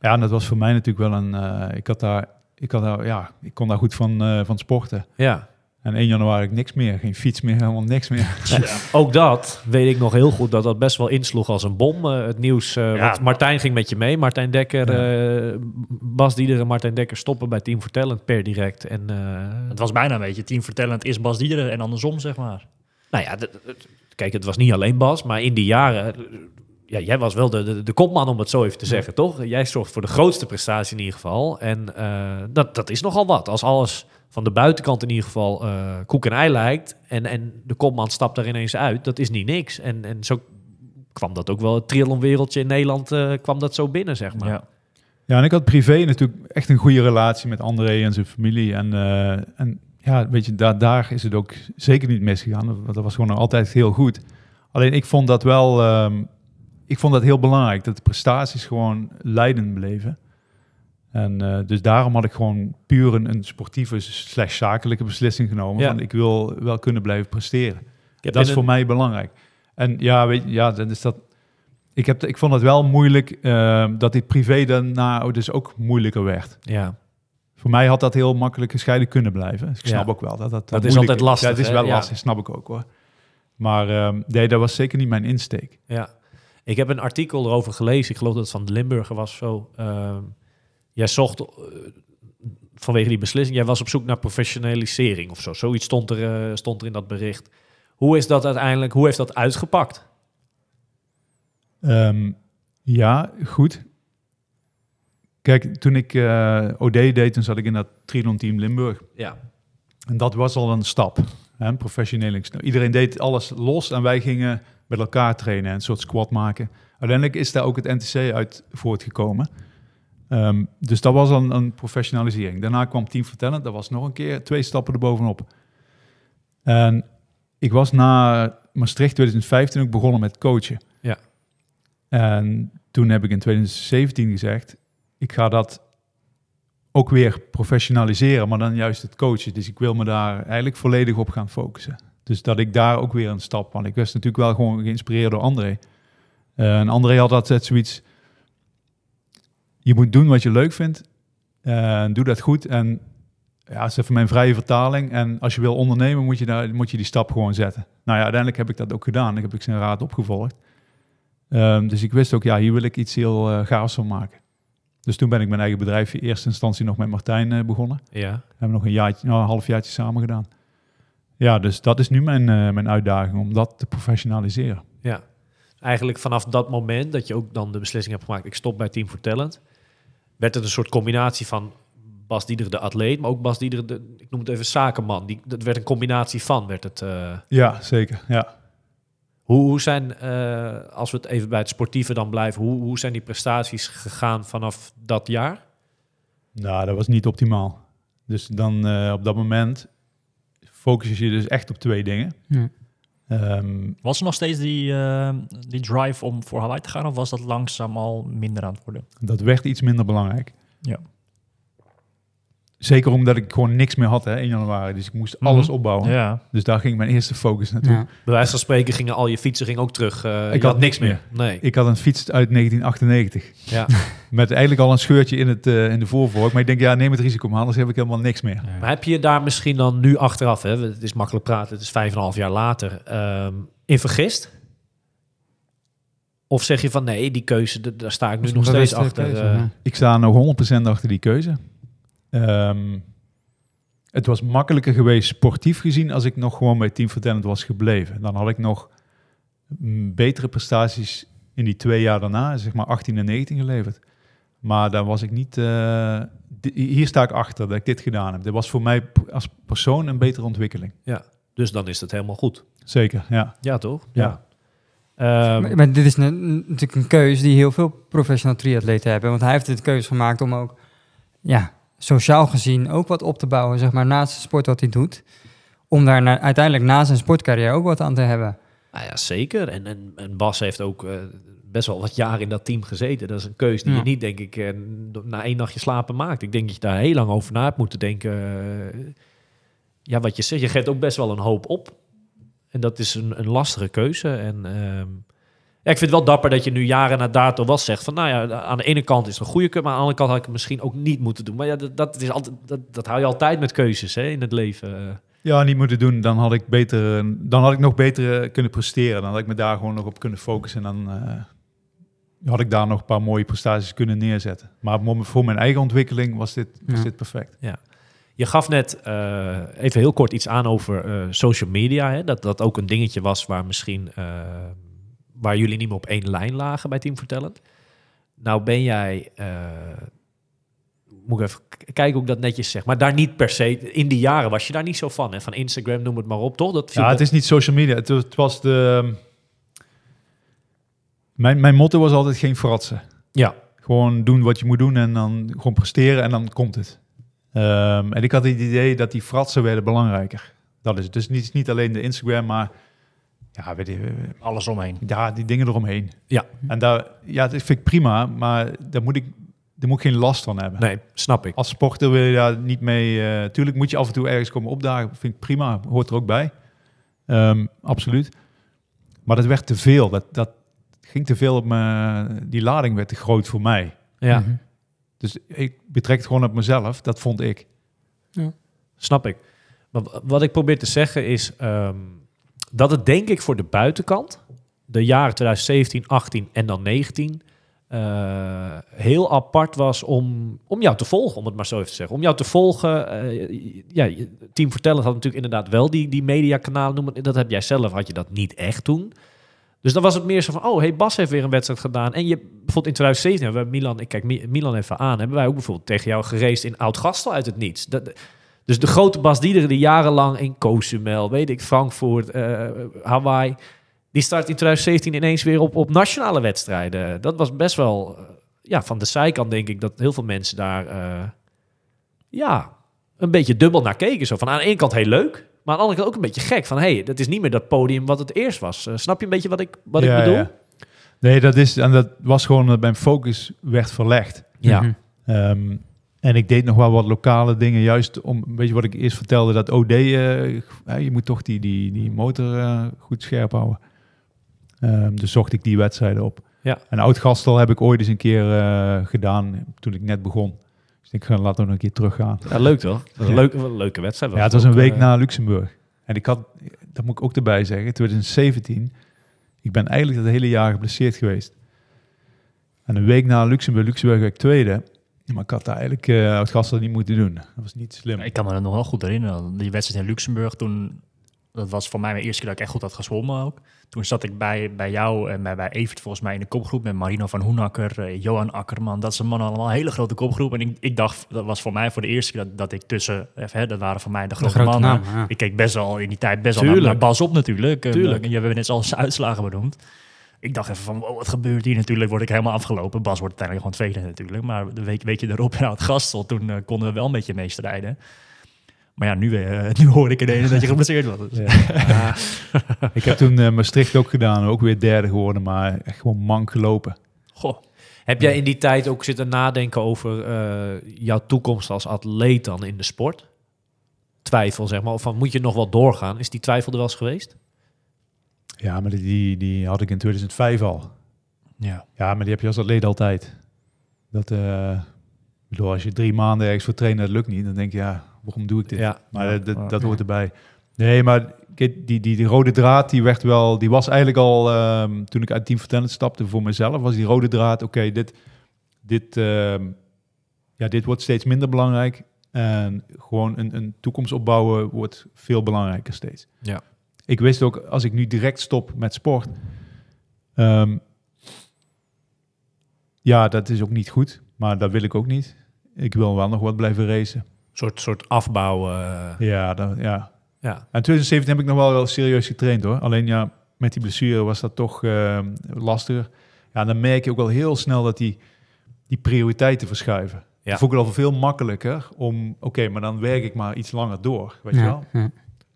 Ja, en dat was voor mij natuurlijk wel een... eh, ik, had daar, ik, had daar, ja, ik kon daar goed van, van sporten. Ja. En 1 januari niks meer. Geen fiets meer, helemaal niks meer. Ook dat weet ik nog heel goed dat dat best wel insloeg als een bom. eh, het nieuws. eh, Ja. want Martijn ging met je mee. Martijn Dekker, eh, Bas Dieder en Martijn Dekker stoppen bij Team Vertellend per direct. En eh, Het was bijna een beetje team vertellend is Bas Diederen en andersom, zeg maar. Nou ja, kijk, het was niet alleen Bas, maar in die jaren... Ja, jij was wel de, de, de kopman, om het zo even te zeggen, toch? Jij zorgt voor de grootste prestatie in ieder geval. En eh, dat, dat is nogal wat. Als alles van de buitenkant in ieder geval eh, koek en ei lijkt... En, en de kopman stapt er ineens uit, dat is niet niks. En, en zo kwam dat ook wel, het triathlonwereldje in Nederland eh, kwam dat zo binnen, zeg maar. Ja. Ja, en ik had privé natuurlijk echt een goede relatie met André en zijn familie. En, eh, en ja, weet je, daar, daar is het ook zeker niet misgegaan. Dat, dat was gewoon altijd heel goed. Alleen ik vond dat wel, ehm, ik vond dat heel belangrijk, dat de prestaties gewoon leidend bleven. En eh, dus daarom had ik gewoon puur een, een sportieve slash zakelijke beslissing genomen. Ja. Van ik wil wel kunnen blijven presteren. Dat is voor mij belangrijk. En ja, weet je, ja, dan is dat. Ik, heb, ik vond het wel moeilijk eh, dat dit privé daarna dus ook moeilijker werd. Ja, Voor mij had dat heel makkelijk gescheiden kunnen blijven. Dus ik Ja. snap ook wel dat dat. Dat is altijd lastig, Ja, het is wel lastig, snap ik ook hoor. Maar ehm, nee, dat was zeker niet mijn insteek. Ja, ik heb een artikel erover gelezen. Ik geloof dat het van de Limburger was zo. Ehm, jij zocht eh, vanwege die beslissing. Jij was op zoek naar professionalisering of zo. Zoiets stond er, eh, stond er in dat bericht. Hoe is dat uiteindelijk? Hoe heeft dat uitgepakt? Ehm, ja, goed. Kijk, toen ik eh, OD deed, toen zat ik in dat triathlon team Limburg. Ja, En dat was al een stap. Hè, professioneel. Iedereen deed alles los en wij gingen met elkaar trainen en een soort squat maken. Uiteindelijk is daar ook het NTC uit voortgekomen. Ehm, dus dat was een, een professionalisering. Daarna kwam Team Vertellend. Dat was nog een keer twee stappen erbovenop. En ik was na Maastricht 2015 ook begonnen met coachen. Ja. En toen heb ik in 2017 gezegd, ik ga dat ook weer professionaliseren, maar dan juist het coachen. Dus ik wil me daar eigenlijk volledig op gaan focussen. Dus dat ik daar ook weer een stap, want ik was natuurlijk wel gewoon geïnspireerd door André. Eh, en André had altijd zoiets, je moet doen wat je leuk vindt, en doe dat goed. En ja, dat is even mijn vrije vertaling. En als je wil ondernemen, moet je, daar, moet je die stap gewoon zetten. Nou ja, uiteindelijk heb ik dat ook gedaan. Ik heb ik zijn raad opgevolgd. Ehm, dus ik wist ook, ja, hier wil ik iets heel eh gaafs van maken. Dus toen ben ik mijn eigen bedrijf in eerste instantie nog met Martijn eh, begonnen. ja. We hebben nog een, jaartje, nou, een halfjaartje samen gedaan. Ja, dus dat is nu mijn, eh, mijn uitdaging om dat te professionaliseren. ja. Eigenlijk vanaf dat moment dat je ook dan de beslissing hebt gemaakt... ik stop bij Team for Talent... werd het een soort combinatie van Bas Dieder de atleet... maar ook Bas Dieder de, ik noem het even zakenman. Die, dat werd een combinatie van, werd het... eh, Ja, zeker. Ja. Hoe, hoe zijn, eh, als we het even bij het sportieve dan blijven, hoe, hoe zijn die prestaties gegaan vanaf dat jaar? Nou, dat was niet optimaal. Dus dan eh, op dat moment focus je dus echt op twee dingen. Ja. Ehm, Was er nog steeds die, eh, die drive om voor Hawaii te gaan? Of was dat langzaam al minder aan het worden? dat werd iets minder belangrijk. Ja. Zeker omdat ik gewoon niks meer had hè, in januari. Dus ik moest Mhm. alles opbouwen. Ja. Dus daar ging mijn eerste focus naartoe. Ja. Bij wijze van spreken gingen al je fietsen gingen ook terug. eh, Ik had niks meer. Nee. Ik had een fiets uit 1998. Ja. Met eigenlijk al een scheurtje in, het, eh, in de voorvork. Maar ik denk, ja, neem het risico maar, anders heb ik helemaal niks meer. Maar heb je daar misschien dan nu achteraf, hè, het is makkelijk praten, het is vijf en een half jaar later, ehm, in vergist? Of zeg je van nee, die keuze, daar sta ik nu nog steeds achter. keuze, eh, ja. Ik sta nog 100% achter die keuze. Ehm, het was makkelijker geweest sportief gezien als ik nog gewoon bij Team Vertellend was gebleven. Dan had ik nog mm, betere prestaties in die twee jaar daarna, zeg maar 18 en 19 geleverd. Maar daar was ik niet... eh, hier sta ik achter dat ik dit gedaan heb. Dit was voor mij als persoon een betere ontwikkeling. Dus dan is het helemaal goed. Zeker, ja. Ja, toch? Ja. Ehm, Maar, maar dit is een- natuurlijk een keuze die heel veel professional triatleten hebben. Want hij heeft dit keuze gemaakt om ook, ja, sociaal gezien ook wat op te bouwen, zeg maar, naast de sport wat hij doet. Om daar na- uiteindelijk na zijn sportcarrière ook wat aan te hebben. Nou ja, zeker. En, en, en Bas heeft ook eh, best wel wat jaar in dat team gezeten. Dat is een keuze die Ja. je niet, denk ik, eh, na één nachtje slapen maakt. Ik denk dat je daar heel lang over na hebt moeten denken. eh, ja, wat je zegt, je geeft ook best wel een hoop op. En dat is een, een lastige keuze. En ehm, ja, ik vind het wel dapper dat je nu jaren na dato was zegt van... nou ja, aan de ene kant is het een goede keuze... maar aan de andere kant had ik het misschien ook niet moeten doen. Maar ja, dat, dat, is altijd, dat, dat hou je altijd met keuzes hè, in het leven. Ja, niet moeten doen. Dan had ik, beter, dan had ik nog beter kunnen presteren. Dan had ik me daar gewoon nog op kunnen focussen. En dan eh, had ik daar nog een paar mooie prestaties kunnen neerzetten. Maar voor mijn eigen ontwikkeling was dit, was Ja. dit perfect. Je gaf net eh, even heel kort iets aan over eh, social media. Hè? Dat dat ook een dingetje was waar misschien eh, waar jullie niet meer op één lijn lagen bij Team Vertellend. Nou ben jij, eh, moet ik even kijken hoe ik dat netjes zeg, maar daar niet per se, in die jaren was je daar niet zo van. Hè? Van Instagram, noem het maar op, toch? Dat Ja, het is niet social media. Het, was- het was de... Mijn, mijn motto was altijd geen fratsen. Ja, Gewoon doen wat je moet doen en dan gewoon presteren en dan komt het. Ehm, en ik had het idee dat die fratsen werden belangrijker. Dat is het. Dus niet, niet alleen de Instagram, maar ja, weet je, Alles omheen. ja, die dingen eromheen. Ja. En daar, ja, dat vind ik prima, maar daar moet ik, daar moet ik geen last van hebben. nee, snap ik. Als sporter wil je daar niet mee. eh tuurlijk moet je af en toe ergens komen opdagen. Vind ik prima, hoort er ook bij. Ehm, absoluut. Maar dat werd te veel. Dat, dat ging te veel op me. Die lading werd te groot voor mij. Ja, Mhm. Dus ik betrek het gewoon op mezelf. Dat vond ik. snap ik. Maar wat ik probeer te zeggen is ehm, dat het denk ik voor de buitenkant, de jaren 2017, 18 en dan 19, eh, heel apart was om, om jou te volgen, om het maar zo even te zeggen. Om jou te volgen, eh, ja, Team Vertellen had natuurlijk inderdaad wel die, die mediakanalen noemen. Dat heb jij zelf, had je dat niet echt toen. Dus dan was het meer zo van, oh, hey, Bas heeft weer een wedstrijd gedaan. En je, bijvoorbeeld in 2017 hebben we Milan, ik kijk Mi- Milan even aan, hebben wij ook bijvoorbeeld tegen jou geraced in Oud-Gastel uit het niets. Dat, dus de grote Bas Diederen die jarenlang in Cozumel, weet ik, Frankfurt, eh, Hawaii, die start in 2017 ineens weer op, op nationale wedstrijden. Dat was best wel, eh, ja, van de zijkant denk ik dat heel veel mensen daar, eh, ja, een beetje dubbel naar keken. Zo van aan de ene kant heel leuk, maar aan de andere kant ook een beetje gek. Van hé, hey, dat is niet meer dat podium wat het eerst was. Snap je een beetje wat ik, wat Ja, ik bedoel? ja. Nee, dat is. En dat was gewoon dat mijn focus werd verlegd. Ja. Mhm. En ik deed nog wel wat lokale dingen, juist om, weet je wat ik eerst vertelde, dat OD, eh, je moet toch die, die, die motor eh, goed scherp houden. Ehm, dus zocht ik die wedstrijden op. Ja. En Oud-Gastel heb ik ooit eens een keer eh, gedaan, toen ik net begon. Dus ik ga laten we nog een keer teruggaan. Ja, leuk toch? Dat was Ja. Een, leuke, een wedstrijd. Ja, het was een week na Luxemburg. En ik had, dat moet ik ook erbij zeggen, 2017, ik ben eigenlijk dat hele jaar geblesseerd geweest. En een week na Luxemburg, Luxemburg werd ik Maar ik had daar eigenlijk uh, uit Gastel niet moeten doen. Dat was niet slim. Ik kan me dat nog wel goed herinneren. Die wedstrijd in Luxemburg, toen, dat was voor mij mijn eerste keer dat ik echt goed had gezwommen ook. Toen zat ik bij, bij jou en bij, bij Evert volgens mij in de kopgroep met Marino van Hoenakker, eh, Johan Akkerman. Dat zijn mannen allemaal een hele grote kopgroep. En ik, ik dacht, dat was voor mij voor de eerste keer dat, dat ik tussen, even, hè, dat waren voor mij de grote, grote mannen. ja. Ik keek best wel in die tijd best wel naar, Bas op natuurlijk. En, Tuurlijk. eh, je hebt net al zijn uitslagen benoemd. Ik dacht even van, wow, wat gebeurt hier? Natuurlijk word ik helemaal afgelopen. Bas wordt uiteindelijk gewoon tweede natuurlijk. Maar de week, weekje erop en aan het gastel, toen eh, konden we wel een beetje meestrijden. Maar ja, nu, eh, nu hoor ik ineens dat je geblesseerd was. Ja. ik heb toen uh, Maastricht ook gedaan, ook weer derde geworden, maar echt gewoon mank gelopen. Goh. Heb jij in die tijd ook zitten nadenken over eh, jouw toekomst als atleet dan in de sport? Twijfel, zeg maar. Of van, moet je nog wel doorgaan? Is die twijfel er wel eens geweest? Ja, maar die, die had ik in 2005 al. Ja. Ja, maar die heb je als atleet altijd. Dat, uh, bedoel, als je drie maanden ergens voor trainen, dat lukt niet, dan denk je, ja, waarom doe ik dit? Ja. Maar Ja, dat, ja. dat hoort erbij. Nee, maar die, die, die rode draad, die werd wel, die was eigenlijk al, ehm, toen ik uit Team Vertellen stapte voor mezelf, was die rode draad, oké, dit, dit, ehm, ja, dit wordt steeds minder belangrijk. En gewoon een, een toekomst opbouwen wordt veel belangrijker steeds. Ja. Ik wist ook, als ik nu direct stop met sport, ehm, ja, dat is ook niet goed, maar dat wil ik ook niet. Ik wil wel nog wat blijven racen. soort, soort afbouw. eh, Ja, dat, ja, ja. en in 2017 heb ik nog wel, wel serieus getraind hoor. Alleen ja, met die blessure was dat toch eh, lastiger. Ja, dan merk je ook wel heel snel dat die, die prioriteiten verschuiven. Ja. Vond ik al veel makkelijker om, oké, maar dan werk ik maar iets langer door, weet je wel. ja.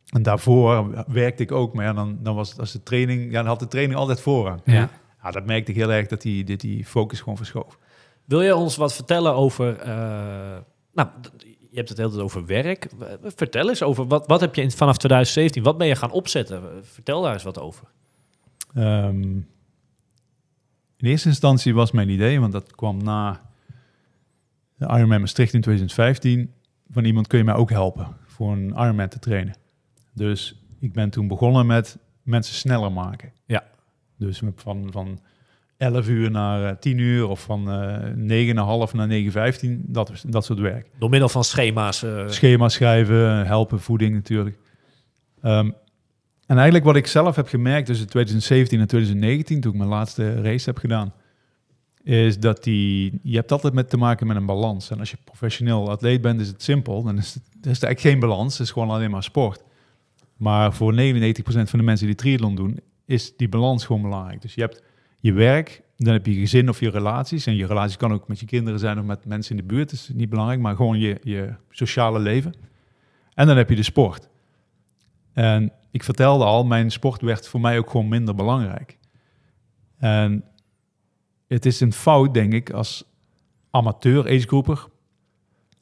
En daarvoor werkte ik ook, maar ja, dan, dan was het als de training, ja, dan had de training altijd voorrang. Ja. Ja, dat merkte ik heel erg dat die, dit die focus gewoon verschoof. Wil je ons wat vertellen over... eh, nou, je hebt het hele tijd over werk. Vertel eens over, wat, wat heb je in, vanaf 2017, wat ben je gaan opzetten? Vertel daar eens wat over. Ehm, in eerste instantie was mijn idee, want dat kwam na de Ironman Maastricht in 2015, van iemand kun je mij ook helpen voor een Ironman te trainen. Dus ik ben toen begonnen met mensen sneller maken. Ja. Dus van, van 11 uur naar eh, 10 uur of van eh 9,5 naar 9,15, dat, dat soort werk. Door middel van schema's. eh, Schema schrijven, helpen, voeding natuurlijk. Ehm, en eigenlijk wat ik zelf heb gemerkt tussen 2017 en 2019, toen ik mijn laatste race heb gedaan, is dat die, je hebt altijd met te maken met een balans. En als je professioneel atleet bent, is het simpel. Dan is het, er is eigenlijk geen balans, het is gewoon alleen maar sport. Maar voor 99% van de mensen die triathlon doen, is die balans gewoon belangrijk. Dus je hebt je werk, dan heb je je gezin of je relaties. En je relaties kan ook met je kinderen zijn of met mensen in de buurt, dat is niet belangrijk. Maar gewoon je, je sociale leven. En dan heb je de sport. En ik vertelde al, mijn sport werd voor mij ook gewoon minder belangrijk. En het is een fout, denk ik, als amateur agegroeper,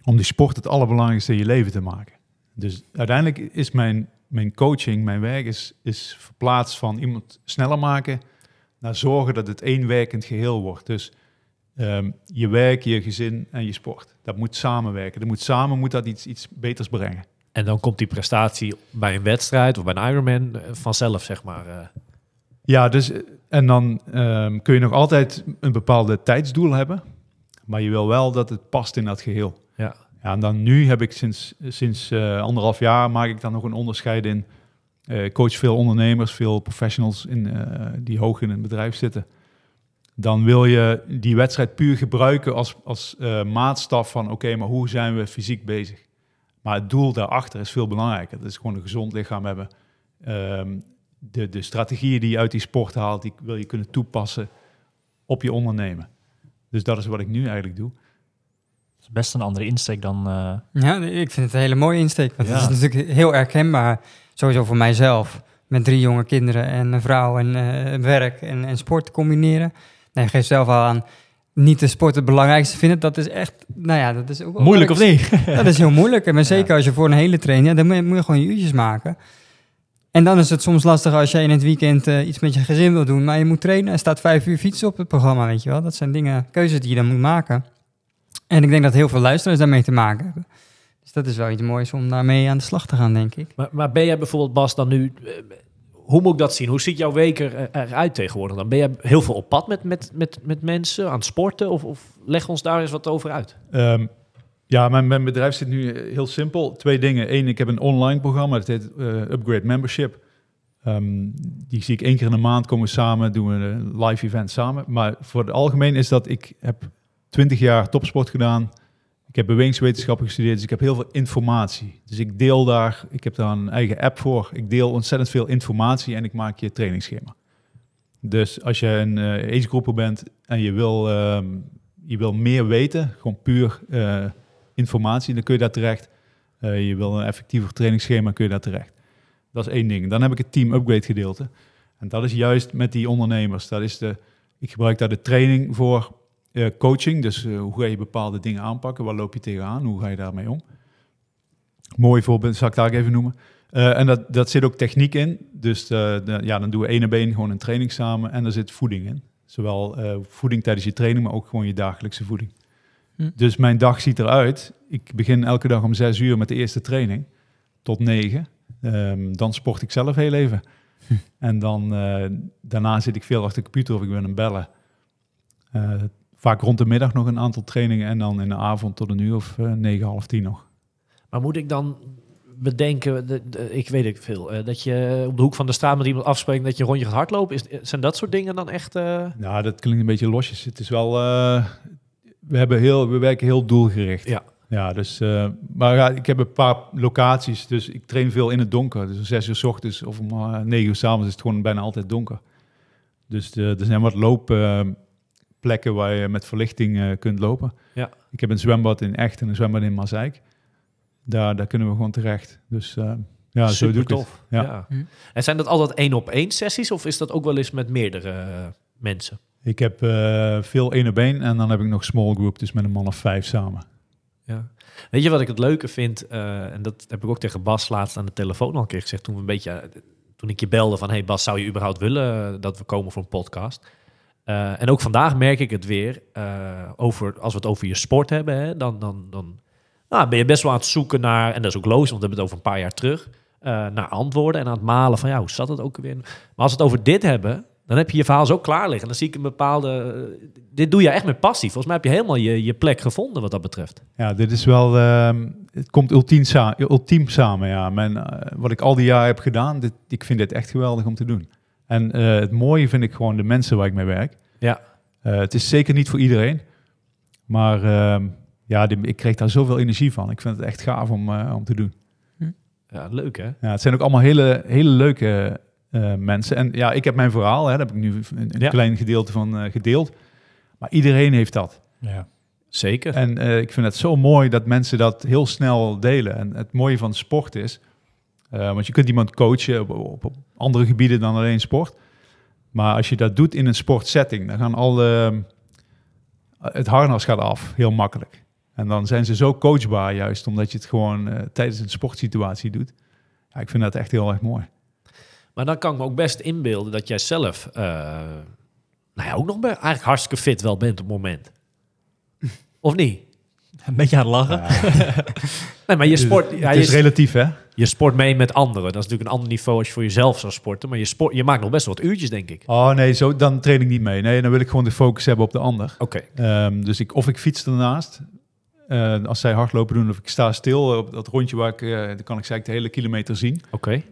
om die sport het allerbelangrijkste in je leven te maken. Dus uiteindelijk is mijn, mijn coaching, mijn werk, is, is verplaatst van iemand sneller maken naar zorgen dat het één werkend geheel wordt. Dus ehm, je werk, je gezin en je sport. Dat moet samenwerken. Dat moet samen moet dat iets, iets beters brengen. En dan komt die prestatie bij een wedstrijd of bij een Ironman eh, vanzelf, zeg maar. eh. Ja, dus eh, en dan ehm, kun je nog altijd een bepaalde tijdsdoel hebben, maar je wil wel dat het past in dat geheel. Ja. En dan nu heb ik sinds, sinds eh, anderhalf jaar maak ik dan nog een onderscheid in. Ik coach veel ondernemers, veel professionals in, eh, die hoog in een bedrijf zitten. Dan wil je die wedstrijd puur gebruiken als, als maatstaf van oké, maar hoe zijn we fysiek bezig? Maar het doel daarachter is veel belangrijker. Dat is gewoon een gezond lichaam hebben. Ehm, de, de strategieën die je uit die sport haalt, die wil je kunnen toepassen op je ondernemen. Dus dat is wat ik nu eigenlijk doe. Is best een andere insteek dan... eh, Ja, ik vind het een hele mooie insteek. Want Ja. het is natuurlijk heel herkenbaar, sowieso voor mijzelf. Met drie jonge kinderen en een vrouw en eh, werk en, en sport combineren. Nee, je geeft zelf al aan, niet de sport het belangrijkste vinden. Dat is echt, nou ja, dat is ook moeilijk of niet? Dat is heel moeilijk. En maar zeker als je voor een hele training, ja, dan moet je, moet je gewoon je uurtjes maken. En dan is het soms lastig als je in het weekend eh, iets met je gezin wil doen, maar je moet trainen en staat vijf uur fietsen op het programma, weet je wel. Dat zijn dingen, keuzes die je dan moet maken. En ik denk dat heel veel luisteraars daarmee te maken hebben. Dus dat is wel iets moois om daarmee aan de slag te gaan, denk ik. Maar, maar ben jij bijvoorbeeld, Bas, dan nu... eh, hoe moet ik dat zien? Hoe ziet jouw week er, eruit tegenwoordig dan? Ben jij heel veel op pad met, met, met, met mensen aan het sporten? Of, of leg ons daar eens wat over uit. Ehm, ja, mijn, mijn bedrijf zit nu eh, heel simpel. Twee dingen. Eén, ik heb een online programma, dat heet eh, Upgrade Membership. Ehm, die zie ik één keer in de maand, komen we samen, doen we een live event samen. Maar voor het algemeen is dat, ik heb twintig jaar topsport gedaan. Ik heb bewegingswetenschappen gestudeerd, dus ik heb heel veel informatie. Dus ik deel daar, ik heb daar een eigen app voor. Ik deel ontzettend veel informatie en ik maak je trainingsschema. Dus als je een uh, agegroeper bent en je wil, ehm, je wil meer weten, gewoon puur eh, informatie, dan kun je daar terecht. Eh, je wil een effectiever trainingsschema, kun je daar terecht. Dat is één ding. Dan heb ik het team upgrade gedeelte. En dat is juist met die ondernemers. Dat is de, ik gebruik daar de training voor eh, coaching. Dus eh, hoe ga je bepaalde dingen aanpakken? Waar loop je tegenaan? Hoe ga je daarmee om? Mooi voorbeeld, zal ik daar even noemen. Uh, en dat, dat zit ook techniek in. Dus de, ja, dan doen we één op één gewoon een training samen. En er zit voeding in. Zowel voeding tijdens je training, maar ook gewoon je dagelijkse voeding. Hm. Dus mijn dag ziet eruit. Ik begin elke dag om zes uur met de eerste training. Tot negen. Ehm, dan sport ik zelf heel even. En dan, eh, daarna zit ik veel achter de computer of ik ben aan het bellen. Eh, vaak rond de middag nog een aantal trainingen en dan in de avond tot een uur of eh, negen, half tien nog. Maar moet ik dan bedenken, de, de- ik weet het veel, eh, dat je op de hoek van de straat met iemand afspreekt dat je rondje gaat hardlopen? Is, zijn dat soort dingen dan echt... eh, Nou, dat klinkt een beetje losjes. Het is wel, eh, we, hebben heel, we werken heel doelgericht. Ja. Ja, dus, eh, maar ja, ik heb een paar locaties, dus ik train veel in het donker. Dus om zes uur s ochtends of om eh, negen uur s avonds is het gewoon bijna altijd donker. Dus eh, er zijn wat loopplekken waar je met verlichting eh, kunt lopen. Ja. Ik heb een zwembad in Echt en een zwembad in Mazeik. Daar, daar kunnen we gewoon terecht. Dus eh, ja, zo doe ik het. tof. Ja. Ja. Hm. En zijn dat altijd één op één sessies of is dat ook wel eens met meerdere eh, mensen? Ik heb eh, veel één op één en dan heb ik nog small group, dus met een man of vijf samen. Ja. Weet je wat ik het leuke vind? eh, en dat heb ik ook tegen Bas laatst aan de telefoon al een keer gezegd. Toen, we een beetje, toen ik je belde van... Hey Bas, zou je überhaupt willen dat we komen voor een podcast? Eh, en ook vandaag merk ik het weer. eh, over, als we het over je sport hebben, hè, dan, dan, dan nou, ben je best wel aan het zoeken naar... En dat is ook logisch, want we hebben het over een paar jaar terug. eh, naar antwoorden en aan het malen van... Ja, hoe zat het ook weer? Maar als we het over dit hebben... Dan heb je je verhaal zo klaar liggen. Dan zie ik een bepaalde... dit doe je echt met passie. Volgens mij heb je helemaal je, je plek gevonden wat dat betreft. Ja, dit is wel, ehm, het komt ultiem, sa ultiem samen. Ja. Wat ik al die jaren heb gedaan, dit, ik vind dit echt geweldig om te doen. En eh, het mooie vind ik gewoon de mensen waar ik mee werk. Ja. Eh, het is zeker niet voor iedereen, maar ehm, ja, die- ik kreeg daar zoveel energie van. Ik vind het echt gaaf om, eh, om te doen. Ja, leuk hè? Ja, het zijn ook allemaal hele, hele leuke eh, mensen. En ja, ik heb mijn verhaal, hè, daar heb ik nu een, een Ja. klein gedeelte van eh, gedeeld. Maar iedereen heeft dat. Ja. Zeker. En eh, ik vind het zo mooi dat mensen dat heel snel delen. En het mooie van sport is, eh, want je kunt iemand coachen op, op, op andere gebieden dan alleen sport. Maar als je dat doet in een sportsetting, dan gaan alle, het harnas gaat af, heel makkelijk. En dan zijn ze zo coachbaar juist, omdat je het gewoon eh, tijdens een sportsituatie doet. Ja, ik vind dat echt heel erg mooi. Maar dan kan ik me ook best inbeelden dat jij zelf, eh, nou ja, ook nog eigenlijk hartstikke fit wel bent op het moment. Of niet? Een beetje aan het lachen. Nee, maar je sport, ja, het is je, relatief, hè? je sport mee met anderen. Dat is natuurlijk een ander niveau als je voor jezelf zou sporten. Maar je, sport, je maakt nog best wel wat uurtjes, denk ik. Oh nee, zo, dan train ik niet mee. Nee, dan wil ik gewoon de focus hebben op de ander. Oké. Ehm, dus ik, of ik fiets ernaast, eh, als zij hardlopen doen, of ik sta stil op dat rondje waar ik, eh, dan kan ik eigenlijk de hele kilometer zien. Oké.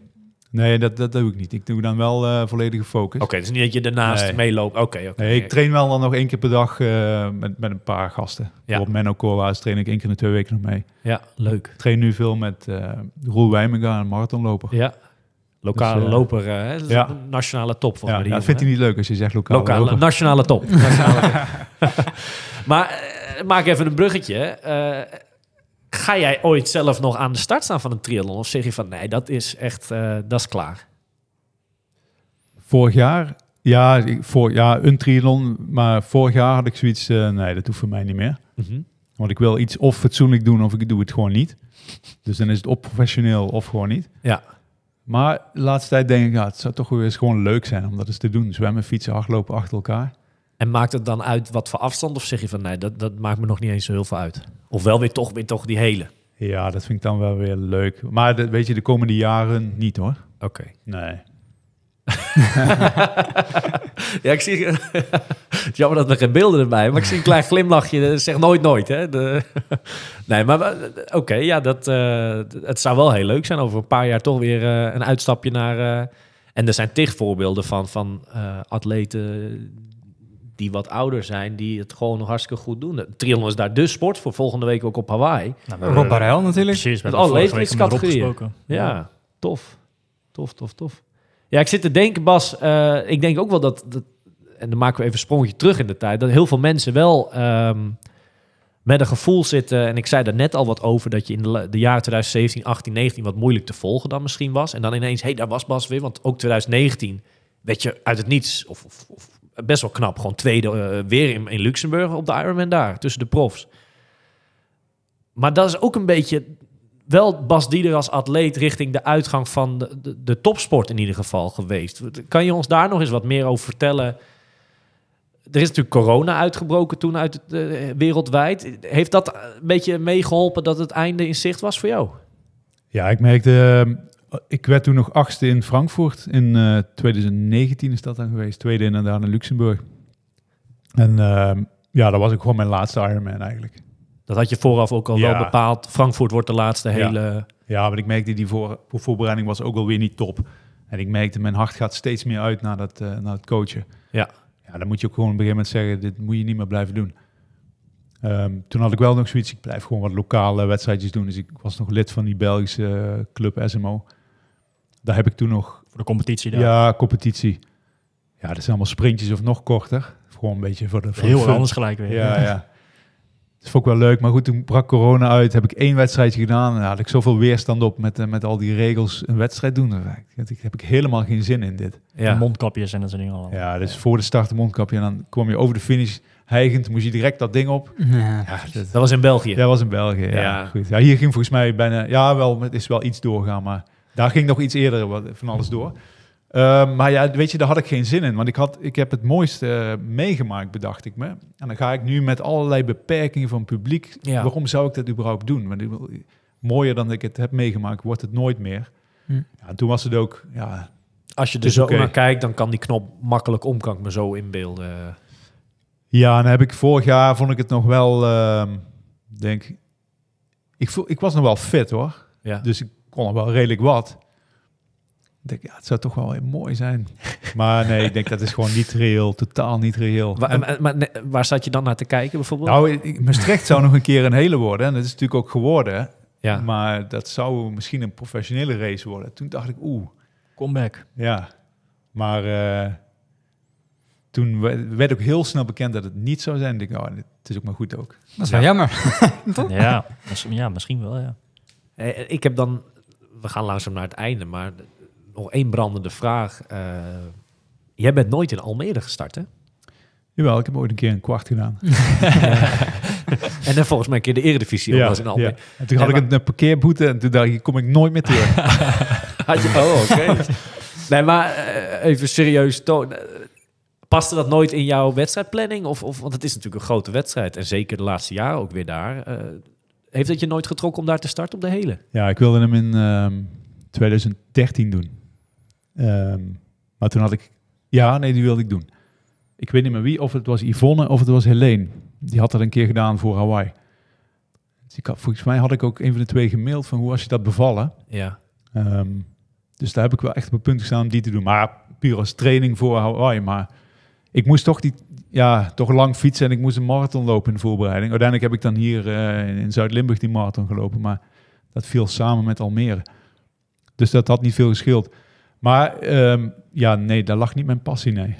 Nee, dat, dat doe ik niet. Ik doe dan wel eh, volledige focus. Oké, dus niet dat je ernaast Nee. meeloopt. Oké, oké. Nee, ik train wel dan nog één keer per dag eh, met, met een paar gasten. Bijvoorbeeld Menno Koolhaas train ik één keer in de twee weken nog mee. Ja, leuk. Ik train nu veel met eh Roel Wijmenga, een marathonloper. Ja. Lokale Dus, loper, hè? Ja. nationale top volgens Ja, die ja, dat vindt hij niet leuk als je zegt lokale, Lokale, loper. nationale top. Nationale top. maar maak even een bruggetje. Ga jij ooit zelf nog aan de start staan van een triathlon? Of zeg je van nee, dat is echt, eh, dat is klaar? Vorig jaar, ja, ik- voor, ja, een triathlon, maar vorig jaar had ik zoiets, eh, nee, dat hoeft voor mij niet meer. Mhm. Want ik wil iets of fatsoenlijk doen of ik doe het gewoon niet. Dus dan is het of professioneel of gewoon niet. Ja. Maar de laatste tijd denk ik, ja, het zou toch weer eens gewoon leuk zijn om dat eens te doen. Zwemmen, fietsen, hardlopen achter elkaar. En maakt het dan uit wat voor afstand? Of zeg je van nee, dat, dat maakt me nog niet eens zo heel veel uit? Of wel weer toch, weer toch die hele? Ja, dat vind ik dan wel weer leuk. Maar de, weet je, de komende jaren niet hoor. Oké. Nee. Ja, ik zie... het is jammer dat er geen beelden erbij maar ik zie een klein glimlachje. Zeg nooit nooit, hè? De... nee, maar eh, oké, ja, dat, eh, het zou wel heel leuk zijn over een paar jaar toch weer eh, een uitstapje naar... eh, en er zijn tig voorbeelden van, van eh, atleten die wat ouder zijn, die het gewoon nog hartstikke goed doen. De triathlon is daar de sport voor volgende week ook op Hawaii. Nou, Rob Barel natuurlijk. Precies, Met alle vorige week met Rob leeftijdscategorieën. gesproken. Ja, tof. Tof, tof, tof. Ja, ik zit te denken, Bas. eh, ik denk ook wel dat, dat... En dan maken we even een sprongetje terug in de tijd. Dat heel veel mensen wel ehm, met een gevoel zitten. En ik zei daar net al wat over. Dat je in de, de jaren 2017, 18, 19 wat moeilijk te volgen dan misschien was. En dan ineens, hé, hey, daar was Bas weer. Want ook 2019 werd je uit het niets... Of, of, of best wel knap, gewoon tweede eh, weer in, Luxemburg op de Ironman daar. Tussen de profs. Maar dat is ook een beetje wel Bas Dieder als atleet richting de uitgang van de, de, topsport in ieder geval geweest. Kan je ons daar nog eens wat meer over vertellen? Er is natuurlijk corona uitgebroken toen uit eh, wereldwijd. Heeft dat een beetje meegeholpen dat het einde in zicht was voor jou? Ja, ik merkte, ehm, ik werd toen nog achtste in Frankfurt. In eh, 2019 is dat dan geweest. Tweede inderdaad in Luxemburg. En ehm, ja, dat was ook gewoon mijn laatste Ironman eigenlijk. Dat had je vooraf ook al Ja. wel bepaald. Frankfurt wordt de laatste hele... Ja, maar ik merkte die voor, voor voorbereiding was ook wel weer niet top. En ik merkte, mijn hart gaat steeds meer uit naar, dat, eh, naar het coachen. Ja. Ja, dan moet je ook gewoon op een gegeven moment zeggen, dit moet je niet meer blijven doen. Ehm, toen had ik wel nog zoiets, ik blijf gewoon wat lokale wedstrijdjes doen. Dus ik was nog lid van die Belgische eh, club SMO. Daar heb ik toen nog, Voor de competitie daar. ja, competitie. Ja, dat zijn allemaal sprintjes of nog korter. Gewoon een beetje voor de voor de Heel fun. anders gelijk weer. Ja, ja. Dat vond ik wel leuk. Maar goed, toen brak corona uit. Heb ik één wedstrijdje gedaan. En had ik zoveel weerstand op met, eh, met al die regels een wedstrijd doen. Daar heb ik- heb ik helemaal geen zin in dit. Ja. Mondkapjes en dat soort dingen allemaal. Ja, dus voor de start een mondkapje. En dan kwam je over de finish hijgend. Moest je direct dat ding op. Ja. Ja, dat, Dat was in België. dat was in België. Ja, Ja. Goed. ja, hier ging volgens mij bijna... Ja, wel, het is wel iets doorgaan. Maar daar ging nog iets eerder wat, van alles door. Ehm, maar ja, weet je, daar had ik geen zin in. Want ik, had, ik heb het mooiste eh, meegemaakt, bedacht ik me. En dan ga ik nu met allerlei beperkingen van publiek. Ja. Waarom zou ik dat überhaupt doen? Want mooier dan ik het heb meegemaakt, wordt het nooit meer. Hm. Ja, toen was het ook... Ja, Als je er zo naar kijkt, dan kan die knop makkelijk om, kan ik me zo inbeelden. ja, en dan heb ik vorig jaar, vond ik het nog wel... ehm, denk, ik, voel, ik was nog wel fit, hoor. Ja. Dus ik kon nog wel redelijk wat. Ik denk, ja, het zou toch wel heel mooi zijn. Maar nee, ik denk dat is gewoon niet reëel. Totaal niet reëel. Waar, maar, maar waar zat je dan naar te kijken bijvoorbeeld? Nou, ik- Maastricht zou nog een keer een hele worden. En dat is natuurlijk ook geworden. ja. Maar dat zou misschien een professionele race worden. Toen dacht ik, oeh, Comeback. ja. Maar eh, toen we- werd ook heel snel bekend dat het niet zou zijn. Ik dacht, oh, het is ook maar goed ook. Dat is wel jammer. Ja, misschien, ja, misschien wel, ja. Eh, Ik heb dan, we gaan langzaam naar het einde, maar nog één brandende vraag. Eh, jij bent nooit in Almere gestart, hè? Jawel, ik heb ooit een keer een kwart gedaan. En dan volgens mij een keer de Eredivisie was in Almere. En toen had ik een, een parkeerboete en toen dacht ik, kom ik nooit meer terug. Had je, oh, oké. nee, maar eh, even serieus, Toon. eh, paste dat nooit in jouw wedstrijdplanning? Of, of, want het is natuurlijk een grote wedstrijd. En zeker de laatste jaren ook weer daar. Heeft het je nooit getrokken om daar te starten op de hele? Ja, ik wilde hem in ehm, 2013 doen. Ehm, maar toen had ik... Ja, nee, die wilde ik doen. Ik weet niet meer wie, of het was Yvonne of het was Helene. Die had dat een keer gedaan voor Hawaii. Dus ik had, volgens mij had ik ook een van de twee gemaild van hoe was je dat bevallen. Ja. Ehm, dus daar heb ik wel echt op het punt gestaan om die te doen. Maar puur als training voor Hawaii. Maar ik moest toch, die, ja, toch lang fietsen en ik moest een marathon lopen in de voorbereiding. Uiteindelijk heb ik dan hier eh, in Zuid-Limburg die marathon gelopen. Maar dat viel samen met Almere. Dus dat had niet veel gescheeld. Maar ehm, ja, nee, daar lag niet mijn passie, nee.